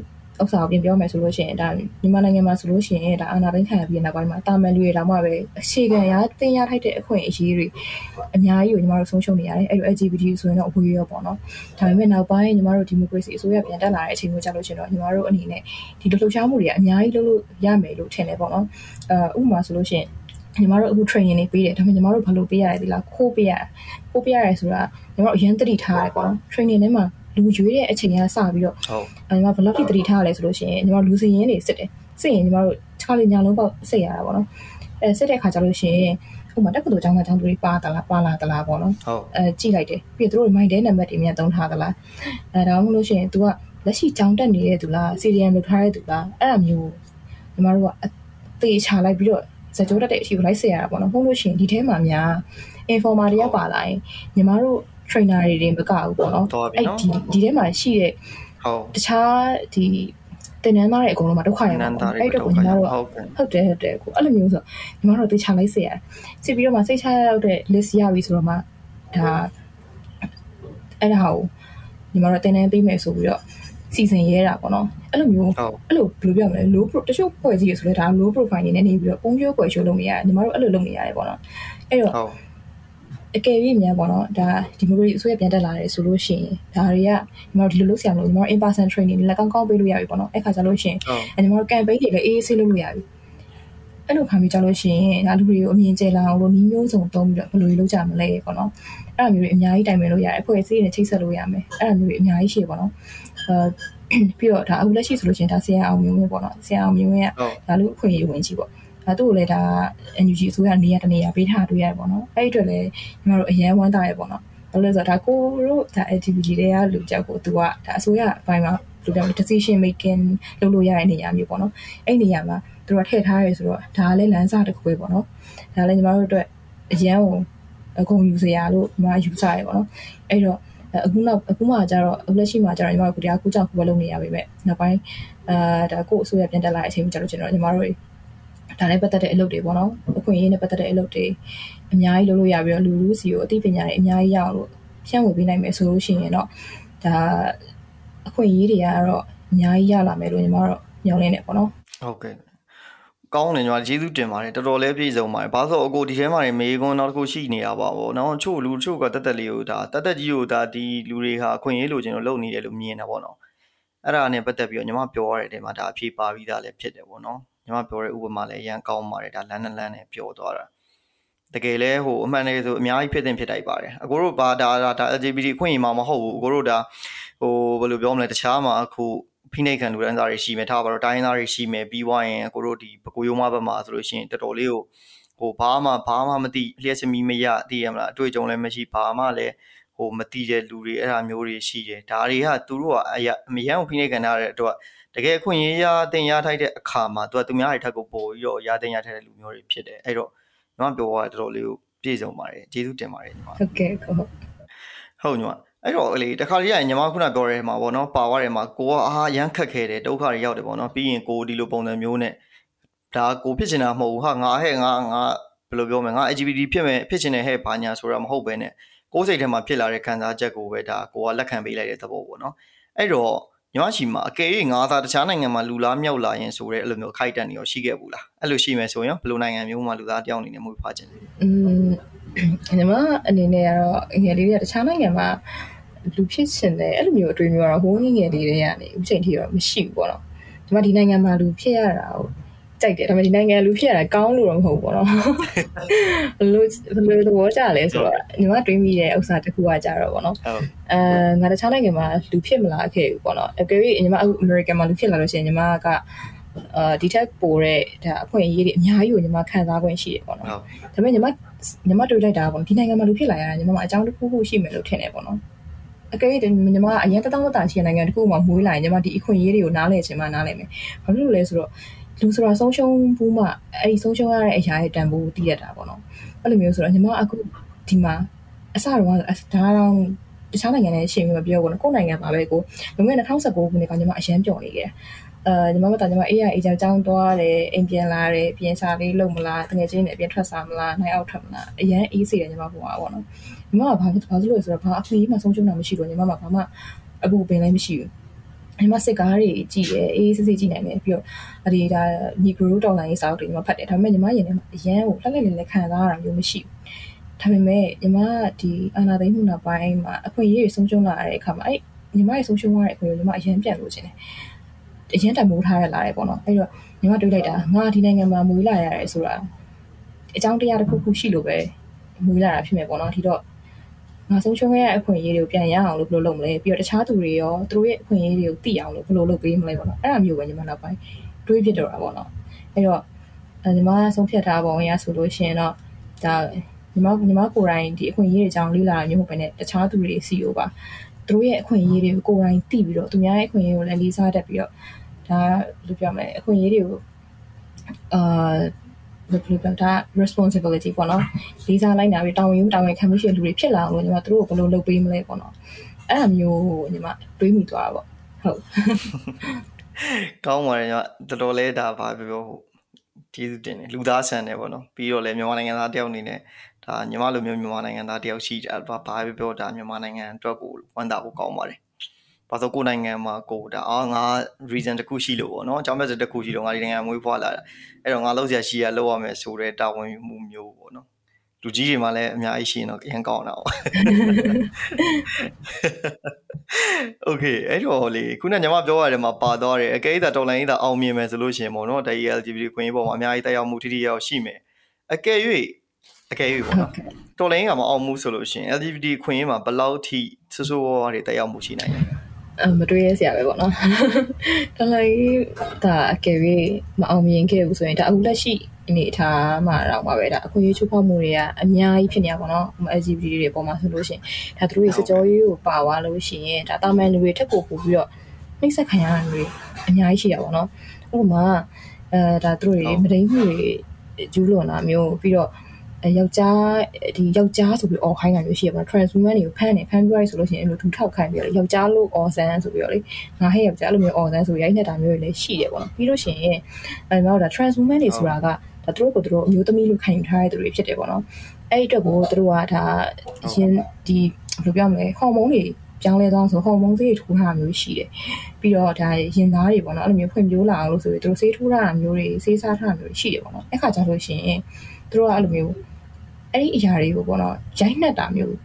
S2: ဥစ္စာကိုပြင်ပြောမယ်ဆိုလို့ရှိရင်ဒါမြန်မာနိုင်ငံမှာဆိုလို့ရှိရင်ဒါအာဏာသိမ်းခံရပြီးနောက်ပိုင်းမှာတာမန်လူတွေတောင်မှပဲအခြေခံရတင်ရထိုက်တဲ့အခွင့်အရေးတွေအများကြီးကိုညီမတို့ဆုံးရှုံးနေရတယ်အဲ့လို LGBT ဆိုရင်တော့အခွင့်အရေးရောပေါ့နော်ဒါပေမဲ့နောက်ပိုင်းညီမတို့ democracy အစိုးရပြန်တက်လာတဲ့အချိန်မျိုးကြာလို့ရှိရင်တော့ညီမတို့အနေနဲ့ဒီလှုပ်ရှားမှုတွေကအများကြီးလုပ်လို့ရမယ်လို့ထင်တယ်ပေါ့နော်အဲဥပမာဆိုလို့ရှိရင်ညီမတို့အခု training တွေပေးတယ်ဒါပေမဲ့ညီမတို့ဘယ်လိုပေးရလဲဒီလားခိုးပေးရခိုးပေးရတယ်ဆိုတာညီမတို့အရင်တတိထားရတယ်ပေါ့နော် training ထဲမှာ လူရွေးတဲ့အချိန်ကစပြီးတော့ဟုတ်ညီမဘယ်လောက်ထိတတိထားရလဲဆိုလို့ရှိရင်ညီမလူစီရင်တွေစစ်တယ်စစ်ရင်ညီမတို့ခြားလေးညာလုံးပေါက်စစ်ရတာပေါ့နော်အဲစစ်တဲ့ခါကျလို့ရှိရင်ဥပမာတက္ကသိုလ်ကျောင်းသားကျောင်းသူတွေပါတလားပါလာတလားပေါ့နော်ဟုတ်အဲကြည့်လိုက်တယ်ပြီးတော့သူတို့ mind တဲ့နံပါတ်တွေမြန်သုံးထားသလားအဲဒါမှမဟုတ်လို့ရှိရင် तू ကလက်ရှိကျောင်းတက်နေတဲ့သူလား CDM လုပ်ထားတဲ့သူလားအဲ့ဒါမျိုးညီမတို့ကအသေးချလိုက်ပြီးတော့ဇကြိုးတက်တဲ့အရှိကိုလိုက်ဆက်ရတာပေါ့နော်ဟုတ်လို့ရှိရင်ဒီထဲမှာများ informer တွေရောက်ပါလာရင်ညီမတို့ trainer တွေတွေမကဘူးပေါ့နော်အဲ့ဒီဒီထဲမှာရှိတဲ့ဟုတ်တခြားဒီတင်နန်းသားတွေအကုန်လုံးမှာဒုက္ခရောက်ပါဘူးအဲ့တော့ညီမတို့ဟုတ်တယ်ဟုတ်တယ်ကိုအဲ့လိုမျိုးဆိုညီမတို့တေချာလိုက်စေရတယ်စစ်ပြီးတော့မှစိတ်ချရောက်တဲ့ list ရပြီဆိုတော့မှဒါအဲ့ဒါကိုညီမတို့တင်နန်းပေးမယ်ဆိုပြီးတော့စီစဉ်ရဲတာပေါ့နော်အဲ့လိုမျိုးအဲ့လိုဘယ်လိုပြောမလဲ low pro တချို့ဖွဲ့ကြီးရဆိုလဲဒါ low profile နေနေပြီးတော့ပုံကျိုးပွဲရှိုးလုပ်နေရတယ်ညီမတို့အဲ့လိုလုပ်နေရတယ်ပေါ့နော်အဲ့တော့ အကယ်၍များပေါ့နော်ဒါဒီမိုကရေစီအစိုးရပြန်တက်လာတယ်ဆိုလို့ရှိရင်ဒါတွေကညီမတို့ဒီလိုလုပ်ဆရာမလို့ညီမတို့ in person training လက်ကောင်းကောင်းပေးလို့ရပြီပေါ့နော်အဲ့ခါကျလို့ရှိရင်ညီမတို့ campaign တွေလည်းအေးအေးဆေးလုပ်လို့ရပြီအဲ့လိုခါမျိုးကြလို့ရှိရင်ဒါလူတွေကိုအမြင်ကျလာအောင်လို့နီးမျိုးစုံသုံးပြီးတော့ဘယ်လိုလုပ်ကြမလဲပေါ့နော်အဲ့လိုမျိုးတွေအများကြီးတိုင်ပင်လို့ရတယ်အဖွဲ့အစည်းတွေနဲ့ချိတ်ဆက်လို့ရမယ်အဲ့လိုမျိုးတွေအများကြီးရှိပေါ့နော်အဲပြီးတော့ဒါအခုလက်ရှိဆိုလို့ရှိရင်ဒါဆရာအောင်မျိုးမျိုးပေါ့နော်ဆရာအောင်မျိုးမျိုးကဒါလူအခွင့်အရေးဝင်ကြီးပေါ့ ဒါသူ့ကိုလည်းဒါ NUG အစိုးရနေရာတနေရာပေးထားတွေ့ရတယ်ပေါ့နော်အဲ့ဒီအတွက်လည်းညီမတို့အရန်ဝမ်းသာရပေါ့နော်ဘာလို့လဲဆိုတော့ဒါကိုတို့ဒါ LGBT တွေကလူကြောက်ကိုသူကဒါအစိုးရဘိုင်းမှာလူပြော decision making လုပ်လို့ရတဲ့နေရာမျိုးပေါ့နော်အဲ့နေရာမှာသူတို့ထည့်ထားရဲဆိုတော့ဒါလည်းလမ်းစာတစ်ခုပဲပေါ့နော်ဒါလည်းညီမတို့အတွက်အရန်ကိုအကုန်ယူစရာလို့ညီမယူဆရပေါ့နော်အဲ့တော့အခုနောက်အခုမှကျတော့အခုလက်ရှိမှကျတော့ညီမတို့တရားကိုကြောက်ကိုပဲလုပ်နေရပါပဲနောက်ပိုင်းအာဒါကိုအစိုးရပြန်တက်လာတဲ့အချိန်မှာကျတော့ကျွန်တော်ညီမတို့ ဒါနဲ့ပတ်သက်တဲ့အလုပ်တွေပေါ့နော်အခွင့်အရေးနဲ့ပတ်သက်တဲ့အလုပ်တွေအများကြီးလုပ်လို့ရပြီးတော့လူလူစီကိုအသိပညာတွေအများကြီးရအောင်လို့ဖြန့်ဝေပေးနိုင်မယ်ဆိုလို့ရှိရင်တော့ဒါအခွင့်အရေးတွေကတော့အများကြီးရလာမယ်လို့ညီမတို့ညောင်းနေတယ်ပေါ့နော်
S1: ဟုတ်ကဲ့ကောင်းတယ်ညီမကျေးဇူးတင်ပါတယ်တော်တော်လေးပြည့်စုံပါတယ်ဘာလို့ဆိုအကိုဒီထဲမှာနေမေးခွန်းနောက်တစ်ခုရှိနေတာပါဗောနော်ချို့လူချို့ကတက်တက်လေးကိုဒါတက်တက်ကြီးကိုဒါဒီလူတွေဟာအခွင့်အရေးလိုချင်လို့လုပ်နေတယ်လို့မြင်တာဗောနော်အဲ့ဒါနဲ့ပတ်သက်ပြီးတော့ညီမပြောရတဲ့နေရာမှာဒါအဖြေပါပြီးသားလည်းဖြစ်တယ်ဗောနော် ညီမပြောတဲ့ဥပမာလည်းအရန်ကောင်းပါတယ်ဒါလန်းနဲ့လန်းနဲ့ပြောသွားတာတကယ်လဲဟိုအမှန်တကယ်ဆိုအများကြီးဖြစ်တင်ဖြစ်တိုက်ပါတယ်အကိုတို့ဘာဒါဒါ LGBT အခွင့်အရေးမှာမဟုတ်ဘူးအကိုတို့ဒါဟိုဘယ်လိုပြောမလဲတခြားမှာအခုဖိနှိပ်ခံလူဒန်းစားတွေရှိမယ်ထားပါတော့တိုင်းသားတွေရှိမယ်ပြီးွားရင်အကိုတို့ဒီပကိုယုံမဘက်မှာဆိုလို့ရှိရင်တော်တော်လေးကိုဟိုဘာမှဘာမှမသိလျှက်စမီမရသိရမလားအတွေ့အကြုံလည်းမရှိဘာမှလည်းဟိုမသိတဲ့လူတွေအဲ့ဒါမျိုးတွေရှိတယ်ဒါတွေကသူတို့ကအရအမြဲဖိနှိပ်ခံရတဲ့အတွက် တကယ်အခွင့်အရေးရတင်ရထိုက်တဲ့အခါမှာသူကသူများတွေထက်ကိုပိုပြီးတော့ရတင်ရထိုက်တဲ့လူမျိုးတွေဖြစ်တယ်အဲ့တော့ကျွန်တော်ပြောရတော်တော်လေးကိုပြည့်စုံပါတယ်ကျေးဇူးတင်ပါတယ်ညီမ
S2: ဟုတ်ကဲ့ဟုတ်
S1: ဟုတ်ညီမအဲ့တော့လေတခါလေးရညီမခုနပြောရဲမှာပေါ့နော်ပါသွားတယ်မှာကိုကအာရမ်းခက်ခဲတယ်ဒုက္ခတွေရောက်တယ်ပေါ့နော်ပြီးရင်ကိုဒီလိုပုံစံမျိုးနဲ့ဒါကိုဖြစ်ချင်တာမဟုတ်ဘူးဟာငါဟဲ့ငါငါဘယ်လိုပြောမလဲငါ LGBT ဖြစ်မယ်ဖြစ်ချင်တယ်ဟဲ့ဘာညာဆိုတာမဟုတ်ပဲနဲ့ကိုယ်စိတ်ထဲမှာဖြစ်လာတဲ့ခံစားချက်ကိုပဲဒါကိုကလက်ခံပေးလိုက်တဲ့သဘောပေါ့နော်အဲ့တော့ ညီမရှိမှာအကယ်၍ငါသာတခြားနိုင်ငံမှာလူလားမြောက်လာရင်ဆိုတဲ့အဲ့လိုမျိုးခိုက်တန်နေရောရှိခဲ့ဘူးလားအဲ့လိုရှိမယ်ဆိုရင်ဘယ်လိုနိုင်ငံမျိုးမှာလူသားတယောက်အနေနဲ့မွေးဖွားခြင်းလဲ
S2: อืมညီမအနေနဲ့ကတော့ငယ်လေးတွေကတခြားနိုင်ငံမှာလူဖြစ်ချင်တယ်အဲ့လိုမျိုးအတွေ့အမျိုးကတော့ဟိုးငယ်ငယ်လေးတွေကနေအခုချိန်ထိတော့မရှိဘူးပေါ့နော်ဒီမှာဒီနိုင်ငံမှာလူဖြစ်ရတာကို ကြိုက်တယ်ဒါပေမဲ့ဒီနိုင်ငံလူဖြစ်ရတာကောင်းလို့တော့မဟုတ်ဘူးပေါ့နော်ဘယ်လိုဘယ်လိုသဘောကျလဲဆိုတော့ညီမတွေးမိတဲ့ဥစ္စာတစ်ခုကကြတော့ပေါ့နော်အဲငါတခြားနိုင်ငံမှာလူဖြစ်မလားခဲ့ဘူးပေါ့နော်အကယ်၍ညီမအခု American မှာလူဖြစ်လာလို့ရှိရင်ညီမကအာဒီထက်ပိုတဲ့ဒါအခွင့်အရေးတွေအများကြီးကိုညီမခံစားခွင့်ရှိတယ်ပေါ့နော်ဒါပေမဲ့ညီမညီမတွေးလိုက်တာပေါ့ဒီနိုင်ငံမှာလူဖြစ်လာရတာညီမအကြောင်းတစ်ခုခုရှိမယ်လို့ထင်တယ်ပေါ့နော်အကယ်၍ညီမအရင်တတောင်းတတာရှိတဲ့နိုင်ငံတစ်ခုမှာမွေးလာရင်ညီမဒီအခွင့်အရေးတွေကိုနားလည်ချင်မှနားလည်မယ်ဘာဖြစ်လို့လဲဆိုတော့ လူဆိုတာဆုံးရှုံးဘူးမှအဲ့ဒီဆုံးရှုံးရတဲ့အရာရဲ့တန်ဖိုးသိရတာပေါ့နော်အဲ့လိုမျိုးဆိုတော့ညီမအခုဒီမှာအစတော့ဒါတော့တခြားနိုင်ငံနဲ့ရှင်းပြီးမပြောဘူးနော်ကိုယ်နိုင်ငံမှာပဲကိုလွန်ခဲ့တဲ့2019ခုနှစ်ကညီမအရန်ပျော်နေခဲ့အဲညီမမတာညီမအေးရအေးချောင်းចောင်းသွားတယ်အိမ်ပြန်လာတယ်ပြင်စာလေးလုပ်မလားတကယ်ချင်းနဲ့ပြင်ထွက်စားမလားနိုင်အောင်ထွက်မလားအရန်အေးစေတယ်ညီမဘုရားပေါ့နော်ညီမကဘာဘာလို့လဲဆိုတော့ဘာအဖေးမှဆုံးရှုံးတာမရှိဘူးညီမကဘာမှအပူပင်လည်းမရှိဘူး ညီမစစ်ကားတွေကြည့်တယ်အေးစစ်စစ်ကြည့်နိုင်တယ်ပြီးတော့အဒီဒါညီဂရိုးတော်လိုင်းရေးစာအုပ်တွေညီမဖတ်တယ်ဒါပေမဲ့ညီမရင်ထဲမှာအရန်ကိုလှက်လှက်လေးလေးခံစားရတာမျိုးမရှိဘူးဒါပေမဲ့ညီမဒီအာနာသိမှုနောက်ပိုင်းမှာအခွင့်အရေးတွေဆုံးရှုံးလာတဲ့အခါမှာအဲ့ညီမရဲ့ဆုံးရှုံးရတဲ့အခွင့်အရေးညီမအရန်ပြန်လို့ခြင်းတယ်အရင်တမိုးထားရလာတယ်ပေါ့နော်အဲ့တော့ညီမတွေးလိုက်တာငါဒီနိုင်ငံမှာမွေးလာရတယ်ဆိုတာအကြောင်းတရားတစ်ခုခုရှိလို့ပဲမွေးလာတာဖြစ်မယ်ပေါ့နော်ဒီတော့ ငါဆုံးရှုံးခဲ့တဲ့အခွင့်အရေးတွေကိုပြန်ရအောင်လို့ဘယ်လိုလုပ်မလဲပြီးတော့တခြားသူတွေရောသူတို့ရဲ့အခွင့်အရေးတွေကိုသိအောင်လို့ဘယ်လိုလုပ်ပေးမလဲပေါ့နော်အဲ့ဒါမျိုးပဲညီမနောက်ပိုင်းတွေးဖြစ်တော့တာပေါ့နော်အဲ့တော့ညီမဆုံးဖြတ်ထားပုံရဆိုလို့ရှိရင်တော့ဒါညီမညီမကိုယ်တိုင်ဒီအခွင့်အရေးတွေအကြောင်းလေ့လာမျိုးမဟုတ်ဘဲနဲ့တခြားသူတွေစီကိုပါသူတို့ရဲ့အခွင့်အရေးတွေကိုကိုယ်တိုင်သိပြီးတော့သူများရဲ့အခွင့်အရေးကိုလည်းလေးစားတတ်ပြီးတော့ဒါလူပြောမယ်အခွင့်အရေးတွေကိုအာ ဘယ်လိုပြောတာ responsibility ပေါ့နော်လေးစားလိုက်တာပြီးတာဝန်ယူတာဝန်ခံမှုရှိတဲ့လူတွေဖြစ်လာအောင်လို့ညီမတို့ကိုဘယ်လိုလုပ်ပေးမလဲပေါ့နော်အဲ့ဒါမျိုးညီမတွေးမိသွားတာပေါ့ဟုတ်
S1: ကောင်းပါတယ်ညီမတော်တော်လေးဒါဘာပြောပြောဟုတ်ကျေးဇူးတင်တယ်လူသားဆန်တယ်ပေါ့နော်ပြီးတော့လည်းမြန်မာနိုင်ငံသားတယောက်အနေနဲ့ဒါညီမလိုမျိုးမြန်မာနိုင်ငံသားတယောက်ရှိတာဘာပြောပြောဒါမြန်မာနိုင်ငံအတွက်ကိုဝမ်းသာဖို့ကောင်းပါတယ် ဘာလို့ကိုနိုင်ငံမှာကိုဒါအာငါ reason တစ်ခုရှိလို့ပေါ့နော်အကြောင်းပြချက်တစ်ခုရှိလို့ငါဒီနိုင်ငံမွေးဖွားလာတာအဲ့တော့ငါလောက်ဆရာရှိရလောက်ရမယ်ဆိုတဲ့တာဝန်မှုမျိုးပေါ့နော်လူကြီးတွေမှလည်းအများကြီးရှိရင်တော့ရန်ကောင်းတာ哦 Okay အဲ့တော့လေခုနကညီမပြောရတယ်မှာပါသွားတယ်အကဲဒါတော်လိုင်းဒါအောင်မြင်မယ်ဆိုလို့ရှင်ပေါ့နော်ဒါ LGBT ခွင့်ရေးပေါ်မှာအများကြီးတက်ရောက်မှုထိထိရောက်ရှိမယ်အကဲ၍အကဲ၍ပေါ့နော်တော်လိုင်းကမအောင်မှုဆိုလို့ရှင် LGBT ခွင့်ရေးမှာဘယ်လောက်ထိဆိုးဆိုးဝါးဝါးတွေတက်ရောက်မှုရှိနိုင်လဲ
S2: မတွေးရစရာပဲပေါ့နော်တလိုက်ဒါအကယ်၍မအောင်မြင်ခဲ့ဘူးဆိုရင်ဒါအခုလက်ရှိအနေအထားမှာတော့ပါပဲဒါအခွင့်အရေးချိုးဖောက်မှုတွေကအများကြီးဖြစ်နေရပါတော့ LGBT တွေပေါ်မှာဆိုလို့ရှိရင်ဒါသူတို့ရဲ့စကြောရေးကိုပါသွားလို့ရှိရင်ဒါတာမန်လူတွေထက်ပိုပို့ပြီးတော့နှိမ့်ဆက်ခံရတာတွေအများကြီးရှိရပါတော့ဥပမာအဲဒါသူတို့တွေမတိမ်မှုတွေကျူးလွန်တာမျိုးပြီးတော့ ယောက်ျားဒီယောက်ျားဆိုပြီးအော်ခိုင်းတာမျိုးရှိရပါ transwoman တွေကိုဖမ်းနေဖမ်းပြရဆိုလို့ရှိရင်အဲ့လိုထူထောက်ခိုင်းပြီးတော့ယောက်ျားလို့အော်ဆန်းဆိုပြီးတော့လေငါဟဲ့ယောက်ျားလို့မျိုးအော်ဆန်းဆိုရိုက်နေတာမျိုးတွေလည်းရှိတယ်ပေါ့နော်ပြီးလို့ရှိရင်အဲ့တော့ဒါ transwoman တွေဆိုတာကဒါသူတို့ကိုသူတို့အမျိုးသမီးလို့ခံယူထားတဲ့သူတွေဖြစ်တယ်ပေါ့နော်အဲ့ဒီအတွက်ကိုသူတို့ကဒါရင်ဒီဘယ်လိုပြောမလဲဟော်မုန်းတွေပြောင်းလဲသွားဆိုဟော်မုန်းဆေးထိုးထားမျိုးရှိတယ်ပြီးတော့ဒါရင်သားတွေပေါ့နော်အဲ့လိုမျိုးဖွံ့ဖြိုးလာအောင်လို့ဆိုပြီးသူတို့ဆေးထိုးထားတာမျိုးတွေဆေးစားထားတာမျိုးရှိတယ်ပေါ့နော်အဲ့ခါကျလို့ရှိရင်သူတို့ကအဲ့လိုမျိုး အဲ့ဒီအရာတွေကိုပေါ့နော်ရိုက်နှက်တာမျိုး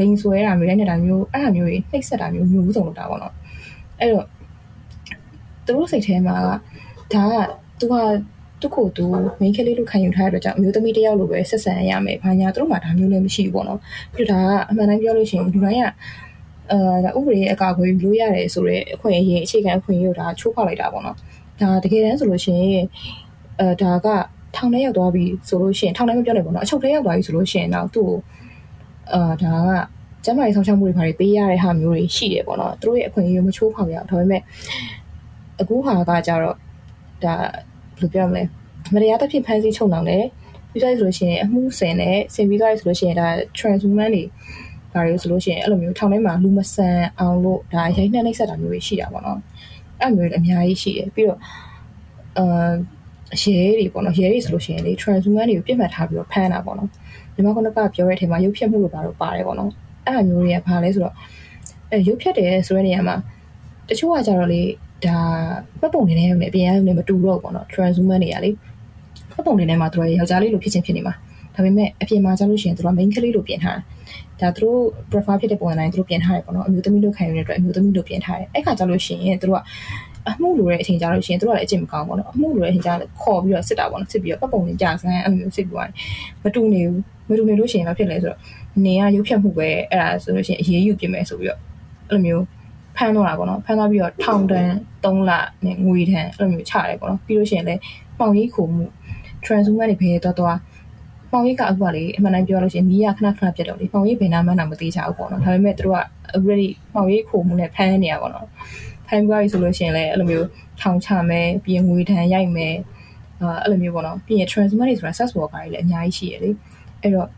S2: လိန်ဆွဲတာမျိုးရိုက်နှက်တာမျိုးအဲ့ဒါမျိုးတွေနှိပ်စက်တာမျိုးမျိုးစုံလုပ်တာပေါ့နော်အဲ့တော့သူတို့စိတ်ထဲမှာကဒါကသူကသူ့ကိုသူ main ကလေးလို့ခံယူထားတဲ့အတွက်ကြောင့်အမျိုးသမီးတစ်ယောက်လိုပဲဆက်ဆံရမယ်။ဘာညာသူတို့မှဒါမျိုးလည်းမရှိဘူးပေါ့နော်။ပြီးတော့ဒါကအမှန်တမ်းပြောလို့ရှိရင်လူတိုင်းကအဲဒါဥပဒေရဲ့အကာအကွယ်ယူလို့ရတယ်ဆိုတော့အခွင့်အရေးအခြေခံအခွင့်အရေးကိုဒါချိုးဖောက်လိုက်တာပေါ့နော်။ဒါတကယ်တမ်းဆိုလို့ရှိရင်အဲဒါက ထောင်ထဲရောက်သွားပြီဆိုလို့ရှိရင်ထောင်ထဲမပြောနိုင်ဘူးเนาะအချုပ်ထဲရောက်သွားပြီဆိုလို့ရှိရင်တော့သူ့ကိုအာဒါကကျမကြီးဆောင်ရှောက်မှုတွေဘာတွေပေးရတဲ့ဟာမျိုးတွေရှိတယ်ပေါ့နော်သူတို့ရဲ့အခွင့်အရေးကိုမချိုးဖောက်ရအောင်ဒါပေမဲ့အခုဟာကကြတော့ဒါဘယ်လိုပြောမလဲမတရားတစ်ဖြစ်ဖမ်းဆီးချုပ်နှောင်တယ်ပြီးတော့ဆိုလို့ရှိရင်အမှုဆင်နဲ့ဆင်ပြီးသွားပြီဆိုလို့ရှိရင်ဒါ transwoman တွေဒါတွေဆိုလို့ရှိရင်အဲ့လိုမျိုးထောင်ထဲမှာလူမဆန်အောင်လို့ဒါရိုက်နှက်နှိပ်စက်တာမျိုးတွေရှိတာပေါ့နော်အဲ့မျိုးတွေအများကြီးရှိတယ်ပြီးတော့အာ ရဲတွေပေါ့နော်ရဲတွေဆိုလို့ရှိရင်လေ transwoman တွေကိုပြစ်မှတ်ထားပြီးတော့ဖမ်းတာပေါ့နော်ညီမကလည်းပြောတဲ့အထက်မှာရုပ်ဖြတ်မှုတွေပါတော့ပါတယ်ပေါ့နော်အဲ့အမျိုးတွေကဘာလဲဆိုတော့အဲရုပ်ဖြတ်တယ်ဆိုတဲ့နေရာမှာတချို့ကကြတော့လေဒါပတ်ပုံနေနေနဲ့အပြင်ရုံနဲ့မတူတော့ပေါ့နော် transwoman တွေကလေပတ်ပုံနေနေမှာသူတို့ယောက်ျားလေးလိုဖြစ်ချင်းဖြစ်နေမှာဒါပေမဲ့အပြင်မှာကျလို့ရှိရင်သူတို့ main ကလေးလိုပြင်ထားတာဒါသူတို့ profile ဖြစ်တဲ့ပုံစံတိုင်းသူတို့ပြင်ထားတယ်ပေါ့နော်အမျိုးသမီးလိုခံရတဲ့အတွက်အမျိုးသမီးလိုပြင်ထားတယ်အဲ့ခါကျလို့ရှိရင်သူတို့က အမှုလိုတဲ့အချိန်ကြလို့ရှိရင်တို့ကလည်းအကျင့်မကောင်းဘူးပေါ့နော်အမှုလိုတဲ့အချိန်ကြခေါ်ပြီးတော့စစ်တာပေါ့နော်စစ်ပြီးတော့ပတ်ပုံနဲ့ကြာစမ်းအဲ့လိုမျိုးစစ်ပြီးသွားတယ်မတူနေဘူးမတူနေလို့ရှိရင်ဘာဖြစ်လဲဆိုတော့နေကရုပ်ဖြတ်မှုပဲအဲ့ဒါဆိုလို့ရှိရင်အရေးယူပြင်မယ်ဆိုပြီးတော့အဲ့လိုမျိုးဖမ်းတော့တာပေါ့နော်ဖမ်းသွားပြီးတော့ထောင်တန်း3လနဲ့ငွေတန်းအဲ့လိုမျိုးချရတယ်ပေါ့နော်ပြီးလို့ရှိရင်လည်းပေါင်ကြီးခုံမှု transformer တွေဘယ်တော့တော့ပေါင်ကြီးကအခုကလေအမှန်တမ်းပြောလို့ရှိရင်မီးရခဏခဏပြတ်တော့လေပေါင်ကြီးဘယ်နာမှန်းတာမသိချဘူးပေါ့နော်ဒါပေမဲ့သူတို့က already ပေါင်ကြီးခုံမှုနဲ့ဖမ်းနေရပါတော့ ဖမ်းပြီးဆိုလို့ရှိရင်လည်းအဲ့လိုမျိုးထောင်ချမယ်ပြီးရင်ငွေထန်ရိုက်မယ်အာအဲ့လိုမျိုးပေါ့နော်ပြီးရင် transfer တွေဆိုတာ sex worker တွေလည်းအများကြီးရှိရလေအဲ့တော့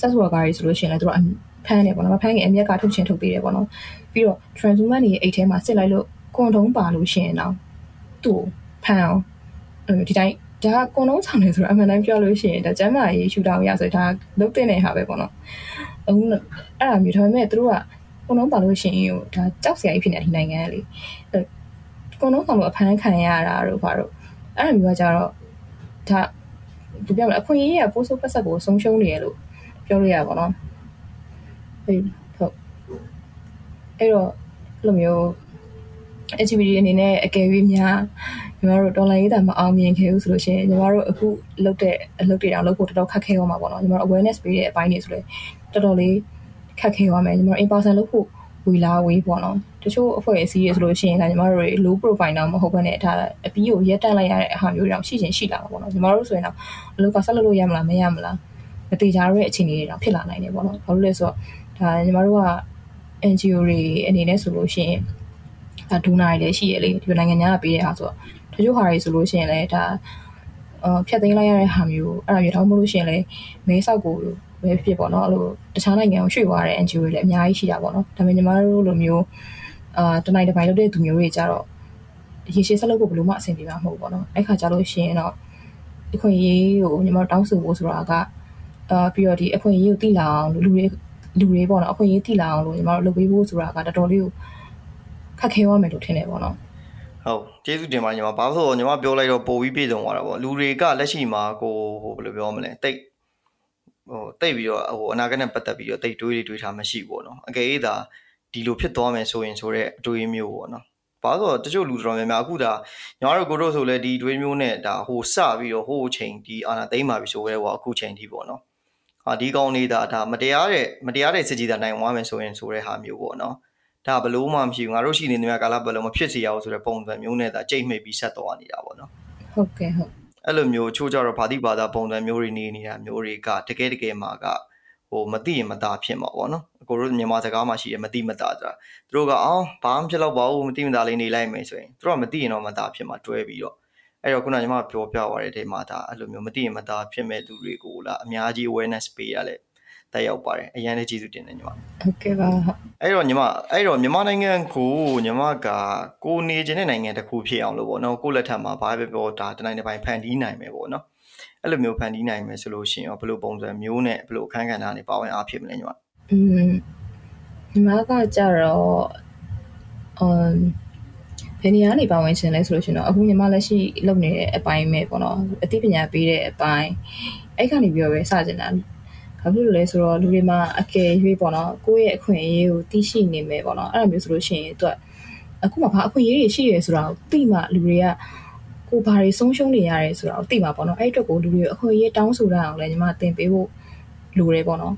S2: sex worker တွေဆိုလို့ရှိရင်လည်းတို့ကဖမ်းနေပေါ့နော်ဖမ်းငယ်အမြက်ကထုတ်ချင်ထုတ်ပေးတယ်ပေါ့နော်ပြီးတော့ transfer တွေအိတ်ထဲမှာစစ်လိုက်လို့ကွန်တုံးပါလို့ရှိရင်တော့သူ့ဖမ်းအောင်အဲ့လိုဒီတိုင်းဒါကကွန်လုံးဆောင်နေဆိုတော့အမှန်တမ်းပြောလို့ရှိရင်ဒါကျမ်းမာရေးရှူတောင်းရဆိုဒါလုတ်တဲ့ဟာပဲပေါ့နော်အခုအဲ့ဒါမျိုးဒါပေမဲ့တို့က ကွန်လုံးပါလို့ရှိရင်ဒါကြောက်စရာကြီးဖြစ်နေဒီနိုင်ငံကလေကွန်လုံးဆောင်လို့အဖမ်းခံရတာတို့ဘာတို့အဲ့ဒါမျိုးကကြတော့ဒါဒီပြောမလဲအခွင့်အရေးကပိုးဆိုးပတ်ဆက်ကိုဆုံးရှုံးနေရလို့ပြောလို့ရပါတော့ဟုတ်ဟုတ်အဲ့တော့အဲ့လိုမျိုး activity အနေနဲ့အကယ်၍များညီမတို့ဒေါ်လာရေးတာမအောင်မြင်ခဲ့ဘူးဆိုလို့ရှိရင်ညီမတို့အခုလုပ်တဲ့အလုပ်တွေတောင်လုပ်ဖို့တော်တော်ခက်ခဲသွားမှာပေါ့နော်ညီမတို့ awareness ပေးတဲ့အပိုင်းတွေဆိုလည်းတော်တော်လေး ခက်ခဲသွားမယ်ညီမတို့ in person လုပ်ဖို့ဝီလာဝေးပေါ့နော်တချို့အဖွဲ့အစည်းရဆိုလို့ရှိရင်ဒါညီမတို့တွေ low profile တော့မဟုတ်ဘဲနဲ့ဒါအပီးကိုရက်တက်လိုက်ရတဲ့အခါမျိုးတွေတော့ရှိချင်းရှိလာမှာပေါ့နော်ညီမတို့ဆိုရင်တော့အလုပ်ကဆက်လုပ်လို့ရမလားမရမလားမတေချာတဲ့အခြေအနေတွေတော့ဖြစ်လာနိုင်တယ်ပေါ့နော်ဘာလို့လဲဆိုတော့ဒါညီမတို့က NGO တွေအနေနဲ့ဆိုလို့ရှိရင်ဒါဒူနာတွေလည်းရှိရလေဒီနိုင်ငံညာကပေးတဲ့ဟာဆိုတော့တချို့ဟာတွေဆိုလို့ရှိရင်လည်းဒါအာဖြတ်သိမ်းလိုက်ရတဲ့ဟာမျိုးအဲ့ဒါမျိုးတော့မလို့ရှိရင်လည်းမဲဆောက်ကို ပဲဖြစ်ပေါ့နော်အဲ့လိုတခြားနိုင်ငံကိုရွှေ့သွားတဲ့ NGO တွေလည်းအများကြီးရှိတာပေါ့နော်ဒါပေမဲ့ညီမတို့လိုမျိုးအာတနိုင်တစ်ပိုင်းလုပ်တဲ့သူမျိုးတွေကြတော့ရေရှည်ဆက်လုပ်ဖို့ဘယ်လိုမှအဆင်ပြေမှာမဟုတ်ဘူးပေါ့နော်အဲ့ခါကြလို့ရှိရင်တော့အခွင့်အရေးကိုညီမတို့တောင်းဆိုဖို့ဆိုတာကအာပြီးတော့ဒီအခွင့်အရေးကိုသိလာအောင်လူတွေလူတွေပေါ့နော်အခွင့်အရေးသိလာအောင်လို့ညီမတို့လုပ်ပေးဖို့ဆိုတာကတော်တော်လေးကိုခက်ခဲသွားမယ်လို့ထင်တယ်ပေါ့နော်
S1: ဟုတ်ကျေးဇူးတင်ပါညီမဘာလို့ဆိုတော့ညီမပြောလိုက်တော့ပို့ပြီးပြည်စုံသွားတာပေါ့လူတွေကလက်ရှိမှာကိုဟိုဘယ်လိုပြောမလဲတိတ် ဟိုတိတ်ပြီးတော့ဟိုအနာဂတ်နဲ့ပတ်သက်ပြီးတော့တိတ်တွေးတွေတွေးထားမှရှိပေါ့နော်အကယ်၍သာဒီလိုဖြစ်သွားမယ်ဆိုရင်ဆိုတော့အတွေးမျိုးပေါ့နော်ဘာလို့တချို့လူတော်များများအခုဒါညီမတို့ကိုတို့ဆိုလဲဒီတွေးမျိုးနဲ့ဒါဟိုစပြီးတော့ဟိုအချိန်ဒီအာနာသိမ့်ပါပြီဆိုရဲဟောအခုချိန်ဒီပေါ့နော်ဟာဒီကောင်းနေတာဒါမတရားတဲ့မတရားတဲ့စစ်ကြီးတာနိုင်သွားမယ်ဆိုရင်ဆိုတဲ့ဟာမျိုးပေါ့နော်ဒါဘလို့မှမရှိဘူးငါတို့ရှိနေနေမြကာလဘလို့မဖြစ်စေရအောင်ဆိုတဲ့ပုံစံမျိုးနဲ့ဒါကြိတ်မိတ်ပြီးဆက်သွားနေတာပေါ့နော်
S2: ဟုတ်ကဲ့ဟုတ်
S1: အဲ့လိုမျိုးချိုးကြတော့ဗာတိဘာသာပုံစံမျိုးတွေနေနေတာမျိုးတွေကတကယ်တကယ်မှာကဟိုမသိရင်မသာဖြစ်မှာပေါ့နော်အကိုတို့မြန်မာစကားမှာရှိတယ်မသိမသာဆိုတာသူတို့ကအောင်းဘာမှဖြစ်တော့ပါဘူးမသိမသာလေးနေလိုက်မယ်ဆိုရင်သူတို့ကမသိရင်တော့မသာဖြစ်မှာတွဲပြီးတော့အဲ့တော့ခုနကညီမပြောပြသွားတဲ့အချိန်မှာဒါအဲ့လိုမျိုးမသိရင်မသာဖြစ်မဲ့သူတွေကိုလာအများကြီး awareness ပေးရလဲ တက်ရောက်ပါတယ်အရင်လည်းကျေးဇူးတင်တယ်ညီမ
S2: ဟုတ်ကဲ့ပါ
S1: အဲ့တော့ညီမအဲ့တော့မြန်မာနိုင်ငံကိုညီမကကိုနေခြင်းတဲ့နိုင်ငံတစ်ခုဖြစ်အောင်လို့ပေါ့နော်ကိုလက်ထက်မှာဘာပဲပြောဒါတနိုင်တစ်ပိုင်းဖန်တီးနိုင်မယ်ပေါ့နော်အဲ့လိုမျိုးဖန်တီးနိုင်မယ်ဆိုလို့ရှိရင်ရောဘယ်လိုပုံစံမျိုးနဲ့ဘယ်လိုအခန်းကဏ္ဍနဲ့ပါဝင်အားဖြစ်မလဲညီမ
S2: อืมညီမကကြတော့အမ်ဘယ်နေရာနေပါဝင်ခြင်းလဲဆိုလို့ရှိရင်တော့အခုညီမလက်ရှိလုပ်နေတဲ့အပိုင်းပဲပေါ့နော်အသိပညာပေးတဲ့အပိုင်းအဲ့ကနေပြီးတော့ပဲစကြင်တာ ဘာဖြစ်လို့လဲဆိုတော့လူတွေမှာအကယ်၍ပေါ့နော်ကိုယ့်ရဲ့အခွင့်အရေးကိုသိရှိနေမယ်ပေါ့နော်အဲ့လိုမျိုးဆိုလို့ရှိရင်သူကအခုမှဘာအခွင့်အရေးတွေရှိရဆိုတာကိုသိမှလူတွေကကိုဘာတွေဆုံးရှုံးနေရတယ်ဆိုတာကိုသိမှာပေါ့နော်အဲ့အတွက်ကိုလူတွေအခွင့်အရေးတောင်းဆိုတာအောင်လည်းညီမသင်ပေးဖို့လိုတယ်ပေါ့နော်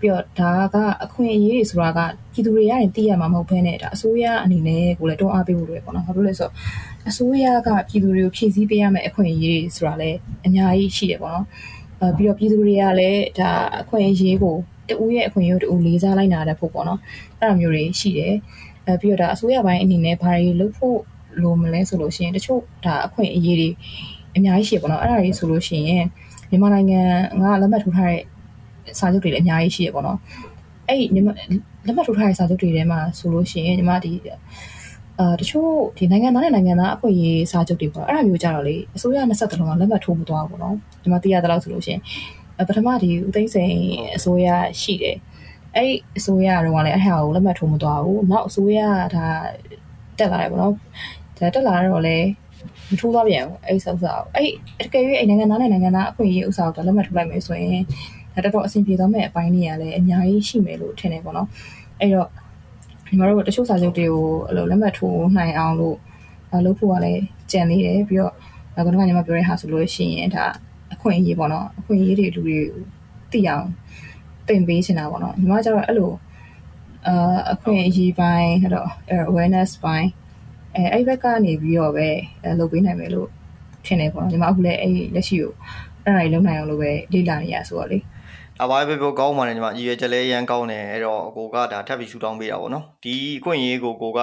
S2: ပြီးတော့ဒါကအခွင့်အရေးတွေဆိုတာကပြည်သူတွေရရင်သိရမှာမဟုတ်ဘဲနဲ့ဒါအစိုးရအနေနဲ့ကိုလည်းတွန်းအားပေးဖို့လိုတယ်ပေါ့နော်ဘာဖြစ်လို့လဲဆိုတော့အစိုးရကပြည်သူတွေကိုဖြည့်ဆည်းပေးရမယ့်အခွင့်အရေးတွေဆိုတာလည်းအများကြီးရှိတယ်ပေါ့နော်အဲ ပြီးတော့ပြည်သူတွေကလည်းဒါအခွင့်အရေးကိုတူရဲ့အခွင့်အရေးကိုတူလေးစားလိုက်နာတဲ့ဖို့ပေါ့နော်အဲ့လိုမျိုးတွေရှိတယ်အဲပြီးတော့ဒါအစိုးရပိုင်းအနေနဲ့ဘာတွေလုပ်ဖို့လိုမလဲဆိုလို့ရှိရင်တချို့ဒါအခွင့်အရေးတွေအများကြီးရှိပေါ့နော်အဲ့ဒါတွေဆိုလို့ရှိရင်မြန်မာနိုင်ငံကလက်မှတ်ထိုးထားတဲ့စာချုပ်တွေလည်းအများကြီးရှိရပေါ့နော်အဲ့ဒီလက်မှတ်ထိုးထားတဲ့စာချုပ်တွေထဲမှာဆိုလို့ရှိရင်ညီမဒီ အာတချို့ဒီနိုင်ငံသားနဲ့နိုင်ငံသားအခွင့်အရေးစာချုပ်တွေပေါ့အဲ့ဒါမျိုးကြတော့လေအစိုးရ20လုံးကလက်မှတ်ထိုးမသွားဘူးပေါ့နော်ညီမသိရတဲ့လောက်ဆိုလို့ရှိရင်ပထမဒီဦးသိန်းစိန်အစိုးရရှိတယ်အဲ့ဒီအစိုးရတော့လည်းအဲ့ဟာကိုလက်မှတ်ထိုးမသွားဘူးနောက်အစိုးရဒါတက်လာတယ်ပေါ့နော်ဒါတက်လာတော့လေမထိုးသွားပြန်ဘူးအဲ့ဆောက်ဆောက်အဲ့တကယ်၍အဲ့နိုင်ငံသားနဲ့နိုင်ငံသားအခွင့်အရေးဥစ္စာကိုလက်မှတ်ထိုးလိုက်မယ်ဆိုရင်ဒါတော်တော်အဆင်ပြေသွားမယ့်အပိုင်းတွေကလည်းအများကြီးရှိမယ်လို့ထင်တယ်ပေါ့နော်အဲ့တော့ ညီမတို့တချို့စာချုပ်တွေကိုအဲ့လိုလက်မှတ်ထိုးနိုင်အောင်လို့လုပ်ဖို့ကလည်းကြံနေတယ်ပြီးတော့ခုနကညီမပြောတဲ့ဟာဆိုလို့ရှိရင်ဒါအခွင့်အရေးပေါ့နော်အခွင့်အရေးတွေလူတွေသိအောင်သင်ပေးနေတာပေါ့နော်ညီမကျတော့အဲ့လိုအာအခွင့်အရေးပိုင်းတော့ awareness ပိုင်းအဲအဲ့ဘက်ကနေပြီးတော့ပဲလုပ်ပေးနိုင်မယ်လို့ထင်တယ်ပေါ့နော်ညီမအခုလည်းအဲ့လက်ရှိကိုအဲ့ဒါကြီးလုပ်နိုင်အောင်လို့ပဲလေ့လာနေရဆိုတော့လေ
S1: အဘာပဲပြောကောင်းပါတယ်ညီမရည်ရွယ်ချက်လည်းရမ်းကောင်းတယ်အဲ့တော့ကိုကဒါထပ်ပြီးဆူတောင်းပေးတာပေါ့နော်ဒီအခွင့်အရေးကိုကိုက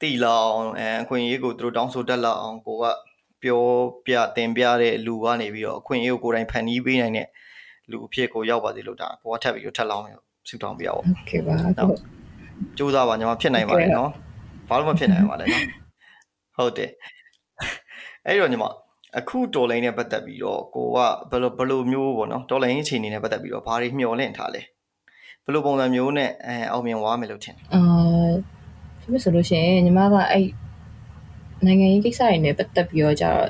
S1: တိလောက်အောင်အဲအခွင့်အရေးကိုသူတို့တောင်းဆိုတတ်လောက်အောင်ကိုကပြောပြတင်ပြတဲ့လူကနေပြီးတော့အခွင့်အရေးကိုကိုယ်တိုင်ဖန်တီးပေးနိုင်တဲ့လူအဖြစ်ကိုရောက်ပါသေးလို့ဒါကိုကထပ်ပြီးတော့ထပ်လောင်းဆူတောင်းပေးရပါ
S2: โอเคပါဟုတ်
S1: ကြိုးစားပါညီမဖြစ်နိုင်ပါတယ်နော်ဘာလို့မဖြစ်နိုင်ပါလဲနော်ဟုတ်တယ်အဲ့တော့ညီမ အခုတော်လိုင်းနဲ့ပတ်သက်ပြီးတော့ကိုကဘယ်လိုဘယ်လိုမျိုးပေါ့နော်တော်လိုင်းအခြေအနေနဲ့ပတ်သက်ပြီးတော့ဘာတွေမျှော်လင့်ထားလဲဘယ်လိုပုံစံမျိုးနဲ့အဲအောင်မြင်သွားမယ်လို့ထင်
S2: အာဖြစ်ဆိုလို့ရှိရင်ညီမကအဲ့နိုင်ငံရေးကိစ္စတွေနဲ့ပတ်သက်ပြီးတော့ကြတော့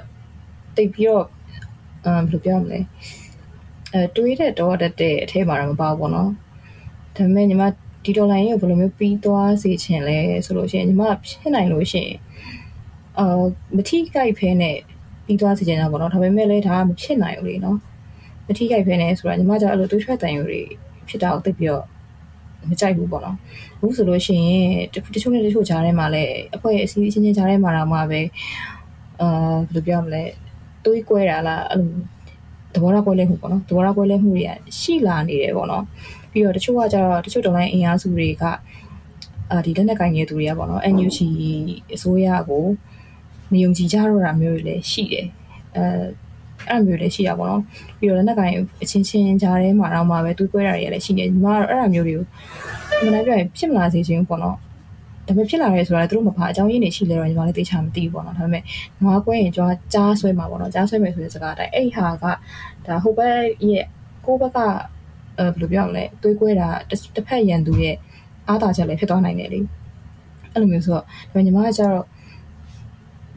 S2: တိတ်ပြီးတော့အမ်ဘယ်လိုပြောမလဲအဲတွေးတဲ့တော့တတ်တဲ့အထဲမှာတော့မပါဘူးပေါ့နော်ဒါပေမဲ့ညီမဒီဒေါ်လာရင်းကိုဘယ်လိုမျိုးပြီးသွားစေချင်လဲဆိုလို့ရှိရင်ညီမဖြစ်နိုင်လို့ရှိရင်အာမထီးကြိုက်ဖဲနဲ့ ပြီးသွားစေချင်တာပေါ့နော်ဒါပေမဲ့လည်းဒါကမဖြစ်နိုင်ဘူးလေနော်မထီးကြိုက်ဖဲနဲ့ဆိုတာညီမကြောင့်အဲ့လိုတွေးထွက်တန်ယူတွေဖြစ်တာကိုသိပြီးတော့မကြိုက်ဘူးပေါ့နော်ဘူးဆိုလို့ရှိရင်တချို့နဲ့တချို့ကြားထဲမှာလည်းအဖွဲ့အစည်းချင်းချင်းကြားထဲမှာတော့မှပဲအာဘယ်လိုပြောမလဲတွေးကွဲတာလားအဲ့လိုသဘောထားကွဲလဲမှုပေါ့နော်သဘောထားကွဲလဲမှုတွေကရှိလာနေတယ်ပေါ့နော်ပြီးတော့တချို့ကကြတော့တချို့ဒေါ်လာအင်အားစုတွေကအာဒီလက်နက်ကင်နေတဲ့သူတွေကပေါ့နော် NUG အစိုးရကို မယုံကြည်ကြတော့တာမျိုးတွေလည်းရှိတယ်အဲအဲ့မျိုးလည်းရှိတာပေါ့နော်ပြီးတော့လက်နက်ကင်အချင်းချင်းကြားထဲမှာတော့မှပဲတွေးကွဲတာတွေလည်းရှိနေညီမကတော့အဲ့အမျိုးတွေကိုမနိုင်ပြရင်ဖြစ်မလာစေချင်ပေါ့နော်ဒါပေမဲ့ဖြစ်လာရဲဆိုတာလည်းသူတို့မဖာအကြောင်းရင်းတွေရှိလဲတော့ညီမလည်းသိချာမသိဘူးပေါ့နော်ဒါပေမဲ့နွားကွဲရင်ကြွားကြားဆွဲမှာပေါ့နော်ကြားဆွဲမယ်ဆိုတဲ့စကားတိုင်းအဲ့ဟာကဒါဟိုဘက်ရဲ့ကိုဘက်ကအဲဘယ်လိုပြောမလဲတွေးကွဲတာတစ်ဖက်ရန်သူရဲ့အားသာချက်လည်းဖြစ်သွားနိုင်တယ်လေအဲ့လိုမျိုးဆိုတော့ဒါညီမကကျတော့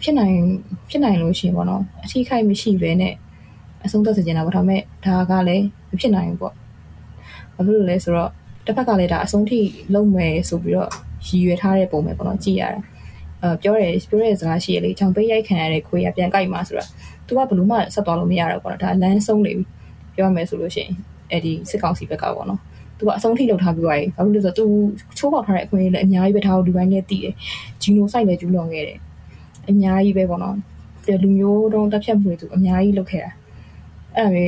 S2: ဖြစ်နိုင်ဖြစ်နိုင်လို့ရှိရင်ပေါ့နော်အထီးခိုက်မရှိဘဲနဲ့အဆုံးသတ်စေချင်တာပေါ့ဒါပေမဲ့ဒါကလည်းမဖြစ်နိုင်ဘူးပေါ့ဘာဖြစ်လို့လဲဆိုတော့တစ်ဖက်ကလည်းဒါအဆုံးထိလုံးမယ်ဆိုပြီးတော့ရည်ရွယ်ထားတဲ့ပုံပဲပေါ့နော်ကြည့်ရတာအဲပြောတယ်ပြောတဲ့စကားရှိရလေချောင်ပေးရိုက်ခံရတဲ့ခွေးကပြန်ကြိုက်မှာဆိုတာ तू ကဘလို့မှဆက်သွားလို့မရတော့ပေါ့နော်ဒါလမ်းဆုံးနေပြီပြောမယ်ဆိုလို့ရှိရင်အဲ့ဒီစစ်ကောင်စီဘက်ကပေါ့နော်သူကအဆုံးထိလောက်ထားပြီးသွားပြီဘာလို့လဲဆိုတော့သူချိုးပေါက်ထားတဲ့အခွင့်အရေးလည်းအများကြီးပဲထားလို့ဒီဘိုင်းနဲ့တည်တယ်ဂျီနိုဆိုက်လည်းကျူးလွန်ခဲ့တယ် အများကြီးပဲပေါ့နော်ပြီးလူမျိုးတုံးတက်ဖြတ်မှုတွေသူအများကြီးလုပ်ခဲ့တာအဲ့ဒါပဲ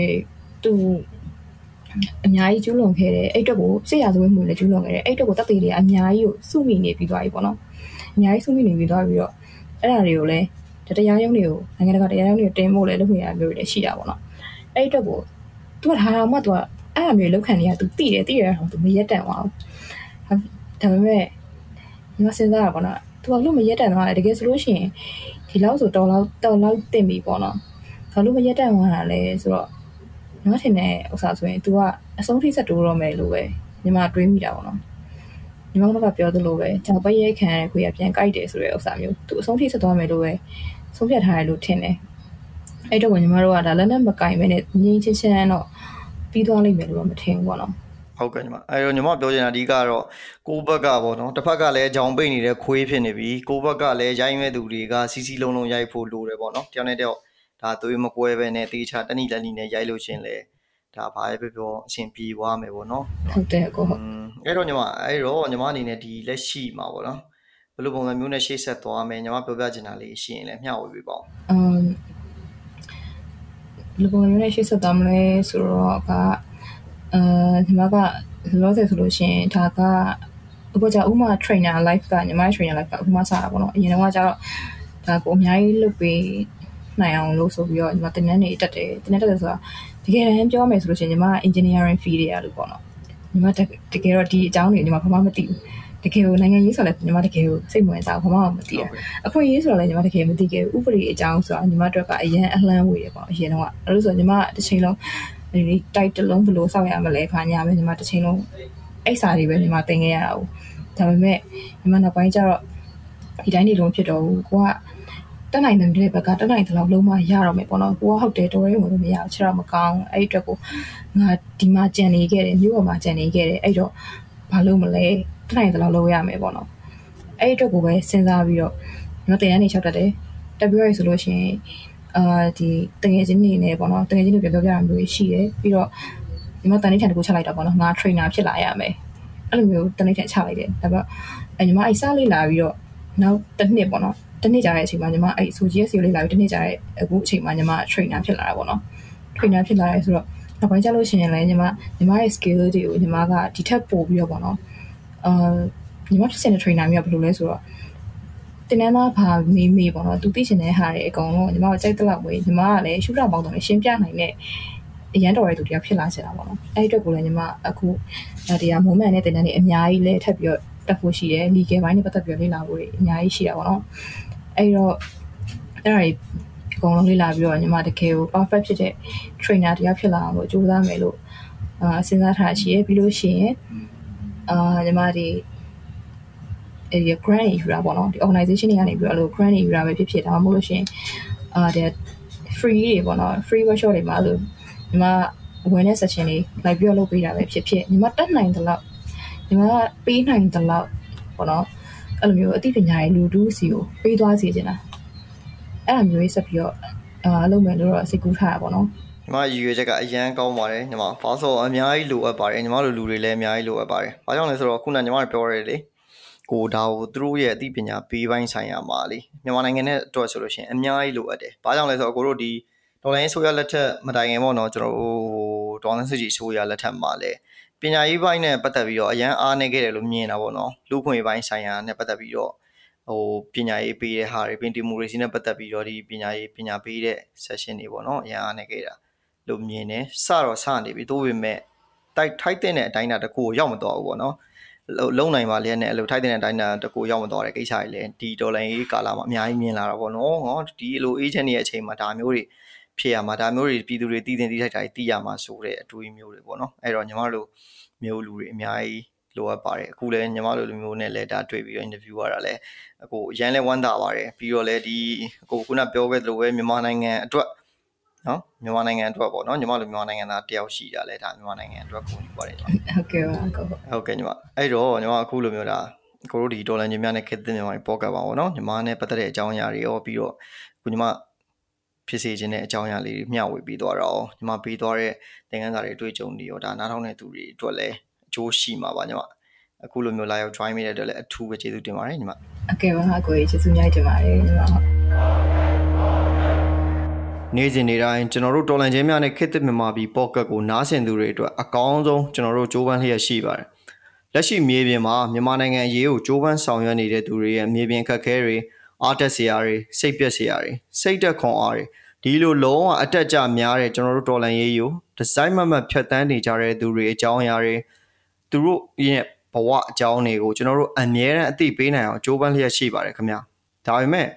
S2: သူအများကြီးကျူးလွန်ခဲ့တယ်အဲ့အတွက်ကိုစစ်ရာဇဝတ်မှုလည်းကျူးလွန်ခဲ့တယ်အဲ့အတွက်ကိုတပ်သေးတွေကအများကြီးကိုစုမိနေပြီးသွားပြီပေါ့နော်အများကြီးစုမိနေပြီးသွားပြီးတော့အဲ့ဒါတွေကိုလည်းတရားရုံးတွေကိုနိုင်ငံတကာတရားရုံးတွေကိုတင်ဖို့လည်းလုပ်နေရမျိုးတွေလည်းရှိတာပေါ့နော်အဲ့အတွက်ကိုသူကဒါတော့မှသူကအဲ့အမျိုးလောက်ခံနေရသူတိတယ်တိရအောင်သူမရက်တန်သွားဘူးဒါပေမဲ့ညီမစဉ်းစားတာပေါ့နော် သူကလို့မရက်တန်သွားတယ်တကယ်ဆိုလို့ရှိရင်ဒီလောက်ဆိုတော်လောက်တော်လောက်တင်ပြီပေါ့နော်ဘာလို့မရက်တန်သွားတာလဲဆိုတော့ညီမထင်တဲ့ဥစ္စာဆိုရင် तू ကအဆုံးထိဆက်တိုးတော့မယ်လို့ပဲညီမတွေးမိတာပေါ့နော်ညီမတို့ကပြောသလိုပဲကြောင်ပရိတ်ခံရတဲ့ခွေကပြန်ကြိုက်တယ်ဆိုတဲ့ဥစ္စာမျိုး तू အဆုံးထိဆက်သွားမယ်လို့ပဲဆုံးဖြတ်ထားတယ်လို့ထင်တယ်အဲ့တော့ညီမတို့ကဒါလက်နဲ့မကင်ပဲနဲ့ငြင်းချင်းချင်းတော့ပြီးသွားလိမ့်မယ်လို့တော့မထင်ဘူးပေါ့နော်
S1: ဟုတ်ကဲ့ညီမအဲတော့ညီမပြောချင်တာအဓိကတော့ကိုဘက်ကပေါ့နော်တစ်ဖက်ကလည်းကြောင်ပိတ်နေတဲ့ခွေးဖြစ်နေပြီကိုဘက်ကလည်းရိုင်းမဲ့သူတွေကစီစီလုံးလုံးရိုက်ဖို့လိုတယ်ပေါ့နော်တယောက်နဲ့တယောက်ဒါသွေးမကွဲပဲနဲ့တေချာတဏိလက်နီနဲ့ရိုက်လို့ရှင်လေဒါဘာပဲပြောပြောအဆင်ပြေသွားမယ်ပေါ့နော်
S2: ဟုတ်တယ်ကိုဟုတ်
S1: အဲ့တော့ညီမအဲ့တော့ညီမအနေနဲ့ဒီလက်ရှိမှာပေါ့နော်ဘယ်လိုပုံစံမျိုးနဲ့ရှေ့ဆက်သွားမယ်ညီမပြောပြချင်တာလေးရှိရင်လည်းမျှဝေပေးပါဦးအမ်
S2: ဘယ်လိုပုံစံမျိုးနဲ့ရှေ့ဆက်သွားမလဲဆိုတော့က အာညီမကလောဆယ်ဆိုလို့ရှိရင်ဒါကအခုကျဥမာ trainer life ကညီမ trainer life ကဥမာစားတာပေါ့နော်အရင်တော့ကျတော့ဒါကိုအများကြီးလုပ်ပေးနိုင်အောင်လို့ဆိုပြီးတော့ညီမတင်နန်းနေတက်တယ်တင်နန်းတက်တယ်ဆိုတာတကယ်တမ်းပြောမယ်ဆိုလို့ရှိရင်ညီမ engineering field တွေရလို့ပေါ့နော်ညီမတကယ်တော့ဒီအကြောင်းတွေညီမဘာမှမသိဘူးတကယ်ကိုနိုင်ငံရေးဆိုလည်းညီမတကယ်ကိုစိတ်ဝင်စားဘာမှမသိဘူးအခွင့်အရေးဆိုတော့လည်းညီမတကယ်မသိခဲ့ဘူးဥပဒေအကြောင်းဆိုတာညီမတို့ကအရန်အလှမ်းဝေးတယ်ပေါ့အရင်တော့အဲ့လိုဆိုညီမတစ်ချိန်လုံး ဒီတိုက်တလုံးဘယ်လိုစောက်ရမလဲခါညာပဲညီမတစ်ချိန်လုံးအဲ့စာတွေပဲညီမသင်ခဲ့ရတာဘူးဒါပေမဲ့ညီမနောက်ပိုင်းကျတော့ဒီတိုင်းနေလုံးဖြစ်တော့ဘူးကိုကတက်နိုင်တဲ့ဘက်ကတက်နိုင်တဲ့လောက်လုံးမရတော့မယ်ပေါ့နော်ကိုကဟုတ်တယ်တော်ရဲဝင်လို့မရဘူးခြေတော့မကောင်းအဲ့အတွက်ကိုငါဒီမှာကြံနေခဲ့တယ်မြို့ပေါ်မှာကြံနေခဲ့တယ်အဲ့တော့ဘာလို့မလဲတက်နိုင်တဲ့လောက်လုပ်ရမယ်ပေါ့နော်အဲ့အတွက်ကိုပဲစဉ်းစားပြီးတော့ကျွန်တော်တင်ရနေလျှောက်တတ်တယ်တက်ပြီးရဆိုလို့ရှိရင် အာဒီတငယ်ချင်းနေနေပေါ့နော်တငယ်ချင်းတွေပြောပြရမျိုးရှိတယ်ပြီးတော့ဒီမှာတန်နေထန်တကူချလိုက်တာပေါ့နော်ငါ trainer ဖြစ်လာရမယ်အဲ့လိုမျိုးတန်နေထန်ချလိုက်တယ်ဒါပေမဲ့အဲညီမအဲ့စားလေးလာပြီးတော့နောက်တစ်နှစ်ပေါ့နော်တစ်နှစ်ကြာတဲ့အချိန်မှာညီမအဲ့ဆိုကြီးရဲ့စီလေးလာပြီးတစ်နှစ်ကြာတဲ့အခုအချိန်မှာညီမ trainer ဖြစ်လာတာပေါ့နော် trainer ဖြစ်လာရဲဆိုတော့နောက်ပိုင်းကျလို့ရှိရင်လည်းညီမညီမရဲ့ skill တွေကိုညီမကဒီထက်ပိုပြီးတော့ပေါ့နော်အာညီမဖြစ်စင်တဲ့ trainer မျိုးကဘယ်လိုလဲဆိုတော့ တင်နန်းသားဘာမေးမေးပေါ့နော်သူသိချင်တဲ့ဟာတွေအကုန်လုံးညီမကိုကြိုက်တဲ့လောက်ပဲညီမကလည်းရှုထောင့်ပေါင်းတော့ရှင်းပြနိုင်တဲ့အရန်တော်ရသူတယောက်ဖြစ်လာစေတာပေါ့နော်အဲ့ဒီအတွက်ကိုလည်းညီမအခုတရား moment နဲ့တင်နန်းတွေအများကြီးလဲထပ်ပြီးတော့တက်ဖို့ရှိတယ် legal ဘိုင်းနဲ့ပတ်သက်ပြီးလေ့လာဖို့အများကြီးရှိတာပေါ့နော်အဲ့တော့အဲ့ဒါတွေအကုန်လုံးလေ့လာပြီးတော့ညီမတကယ်ကို perfect ဖြစ်တဲ့ trainer တယောက်ဖြစ်လာအောင်လို့ကြိုးစားမယ်လို့အာစဉ်းစားထားရှိရပြီးလို့ရှိရင်အာညီမဒီ အဲဒီ grant ယူတာပေါ့နော်ဒီ organization တွေကနေပြီးတော့အဲ့လို grant ယူတာပဲဖြစ်ဖြစ်ဒါမှမဟုတ်လို့ရှိရင်အာတဲ့ free တွေပေါ့နော် free workshop တွေမှာလို့ညီမ awareness session တွေလိုက်ပြီးတော့လုပ်ပေးတာပဲဖြစ်ဖြစ်ညီမတက်နိုင်တဲ့လောက်ညီမပေးနိုင်တဲ့လောက်ပေါ့နော်အဲ့လိုမျိုးအသိပညာရေးလူတူးစီကိုပေးသွားစီချင်တာအဲ့လိုမျိုးရေးဆက်ပြီးတော့အာလုပ်မယ်လို့တော့စိတ်ကူးထားတာပေါ့နော်
S1: ညီမရည်ရွယ်ချက်ကအရန်ကောင်းပါတယ်ညီမဘာလို့အများကြီးလိုအပ်ပါတယ်ညီမတို့လူတွေလည်းအများကြီးလိုအပ်ပါတယ်ဘာကြောင့်လဲဆိုတော့ခုနညီမတို့ပြောရတယ်လေ ကိုဒါကိုသူတို့ရဲ့အသိပညာပေးပိုင်းဆိုင်ရာမှာလေမြန်မာနိုင်ငံနဲ့အတွက်ဆိုလို့ရှိရင်အများကြီးလိုအပ်တယ်ဘာကြောင့်လဲဆိုတော့ကိုတို့ဒီဒေါ်လာရင်းဆိုရလက်ထက်မတိုင်ခင်ပေါ့နော်ကျွန်တော်တို့ဒေါ်လာစစ်ကြီးဆိုရလက်ထက်မှာလည်းပညာရေးပိုင်းနဲ့ပတ်သက်ပြီးတော့အရန်အားနေခဲ့တယ်လို့မြင်တာပေါ့နော်လူခွင့်ပိုင်းဆိုင်ရာနဲ့ပတ်သက်ပြီးတော့ဟိုပညာရေးပေးတဲ့ဟာတွေပင်ဒီမိုရေစီနဲ့ပတ်သက်ပြီးတော့ဒီပညာရေးပညာပေးတဲ့ session တွေပေါ့နော်အရန်အားနေခဲ့တာလို့မြင်တယ်စတော့စနေပြီတိုးပေမဲ့တိုက်ထိုက်တဲ့အတိုင်းတာတကူကိုရောက်မတော့ဘူးပေါ့နော် လုံနိုင်ပါလျက်နဲ့အဲ့လိုထိုက်တဲ့အတိုင်းတာတကူရောက်မတော့တဲ့ကိစ္စတွေလည်းဒီဒေါ်လာရေးကာလာမှာအများကြီးမြင်လာတာပေါ့နော်ဟောဒီလို agent တွေရဲ့အချိန်မှာဒါမျိုးတွေဖြစ်ရမှာဒါမျိုးတွေပြည်သူတွေတည်တင်တည်ထိုက်တာတည်ရမှာဆိုတဲ့အတွေးမျိုးတွေပေါ့နော်အဲ့တော့ညီမတို့မျိုးလူတွေအများကြီးလိုအပ်ပါတယ်အခုလည်းညီမတို့လူမျိုးနဲ့လည်းဒါတွေ့ပြီးတော့ interview ရတာလည်းအခုအရန်လဲဝမ်းသာပါတယ်ပြီးတော့လည်းဒီအခုခုနပြောခဲ့သလိုပဲမြန်မာနိုင်ငံအတွက် နော်မြန်မာနိုင်ငံအတွက်ပေါ့နော်ညီမတို့မြန်မာနိုင်ငံသားတယောက်ရှိတာလဲဒါမြန်မာနိုင်ငံအတွက်ကိုယူပါတယ်ညီမ
S2: ဟုတ်ကဲ့ပါကို
S1: ဟုတ်ကဲ့ညီမအဲ့တော့ညီမအခုလိုမျိုးဒါကိုတို့ဒီဒေါ်လာညီမနဲ့ခေတ်သစ်မြန်မာပေါ့ကတ်ပါပေါ့နော်ညီမနဲ့ပတ်သက်တဲ့အကြောင်းအရာတွေရောပြီးတော့ခုညီမဖြစ်စေခြင်းတဲ့အကြောင်းအရာလေးတွေမျှဝေပြီးသွားတော့ညီမပေးသွားတဲ့သင်ခန်းစာတွေအတွေ့အကြုံတွေရောဒါနားထောင်တဲ့သူတွေအတွက်လည်းအကျိုးရှိမှာပါညီမအခုလိုမျိုးလာရောက် join မိတဲ့အတွက်လည်းအထူးပဲကျေးဇူးတင်ပါတယ်ညီမ
S2: အကယ်ပါကိုကြီးကျေးဇူးများတင်ပါတယ်ညီမဟုတ်
S1: နေ့စဉ်နေ့တိုင်းကျွန်တော်တို့တော်လန်ချင်းများနဲ့ခေတ်သစ်မြန်မာပြည်ပေါ့ကတ်ကိုနားဆင်သူတွေအတွက်အကောင်းဆုံးကျွန်တော်တို့ကြိုးပမ်းလျက်ရှိပါတယ်လက်ရှိမြေပြင်မှာမြန်မာနိုင်ငံအရေးကိုကြိုးပမ်းဆောင်ရွက်နေတဲ့သူတွေရဲ့မြေပြင်ခက်ခဲတွေအားတက်စရာတွေစိတ်ပျက်စရာတွေစိတ်တက်ခွန်အားတွေဒီလိုလုံးဝအတက်ကြများတဲ့ကျွန်တော်တို့တော်လန်ရေးကိုဒီဇိုင်းမမတ်ဖြတ်တန်းနေကြတဲ့သူတွေအကြောင်းအရာတွေသူတို့ရဲ့ဘဝအကြောင်းတွေကိုကျွန်တော်တို့အမြဲတမ်းအသိပေးနိုင်အောင်ကြိုးပမ်းလျက်ရှိပါတယ်ခင်ဗျာဒါပေမဲ့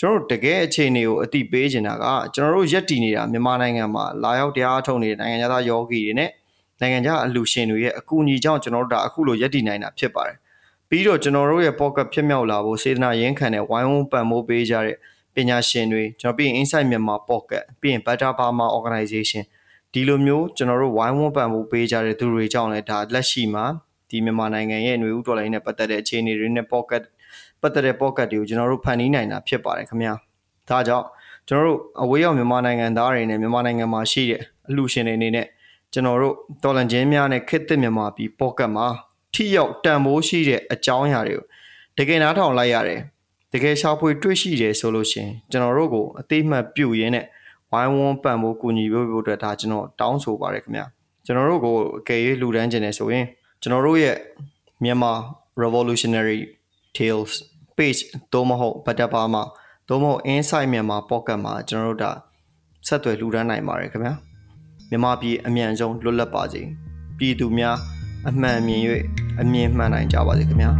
S1: ကျွန်တော်တို့တကယ်အခြေအနေကိုအသိပေးချင်တာကကျွန်တော်တို့ရက်တည်နေတာမြန်မာနိုင်ငံမှာလာရောက်တရားထုတ်နေတဲ့နိုင်ငံသားယောဂီတွေနဲ့နိုင်ငံခြားအလူရှင်တွေရဲ့အကူအညီကြောင့်ကျွန်တော်တို့ဒါအခုလိုရက်တည်နိုင်တာဖြစ်ပါတယ်ပြီးတော့ကျွန်တော်တို့ရဲ့ pocket ဖြစ်မြောက်လာဖို့စေတနာရင်းခံတဲ့ဝိုင်းဝန်းပံ့ပိုးပေးကြတဲ့ပညာရှင်တွေကျွန်တော်ပြီးရင် Insight Myanmar Pocket ပြီးရင် Better Burma Organization ဒီလိုမျိုးကျွန်တော်တို့ဝိုင်းဝန်းပံ့ပိုးပေးကြတဲ့သူတွေကြောင့်လည်းဒါလက်ရှိမှာဒီမြန်မာနိုင်ငံရဲ့ຫນွေဥတော်လိုင်းနဲ့ပတ်သက်တဲ့အခြေအနေတွေနဲ့ pocket ပတ်သက်တဲ့ pocket တွေကိုကျွန်တော်တို့ဖန်တီးနိုင်တာဖြစ်ပါတယ်ခင်ဗျာဒါကြောင့်ကျွန်တော်တို့အဝေးရောက်မြန်မာနိုင်ငံသားတွေနဲ့မြန်မာနိုင်ငံမှာရှိတဲ့အလှူရှင်တွေအနေနဲ့ကျွန်တော်တို့တော်လန်ချင်းများနဲ့ခေတ်သစ်မြန်မာပြည် pocket မှာထိရောက်တန်ဖိုးရှိတဲ့အကြောင်းအရာတွေကိုတကယ်နားထောင်လိုက်ရတယ်တကယ်ရှာဖွေတွေ့ရှိတယ်ဆိုလို့ရှိရင်ကျွန်တော်တို့ကိုအသိမှတ်ပြုရင်းနဲ့ဝိုင်းဝန်းပံ့ဖို့ကူညီဖို့အတွက်ဒါကျွန်တော်တောင်းဆိုပါတယ်ခင်ဗျာကျွန်တော်တို့ကိုအကယ်၍လှူဒန်းခြင်းနေဆိုရင်ကျွန်တော်တို့ရဲ့မြန်မာ revolutionary tales page တော့မဟုတ်ဗတ်တပါမှာတော့မဟုတ် inside မြန်မာ pocket မှာကျွန်တော်တို့ဒါဆက်သွယ်လှူဒန်းနိုင်ပါတယ်ခင်ဗျာမြန်မာပြည်အမြန်ဆုံးလွတ်လပ်ပါစေပြည်သူများအမှန်မြင်၍အမြင်မှန်နိုင်ကြပါစေခင်ဗျာ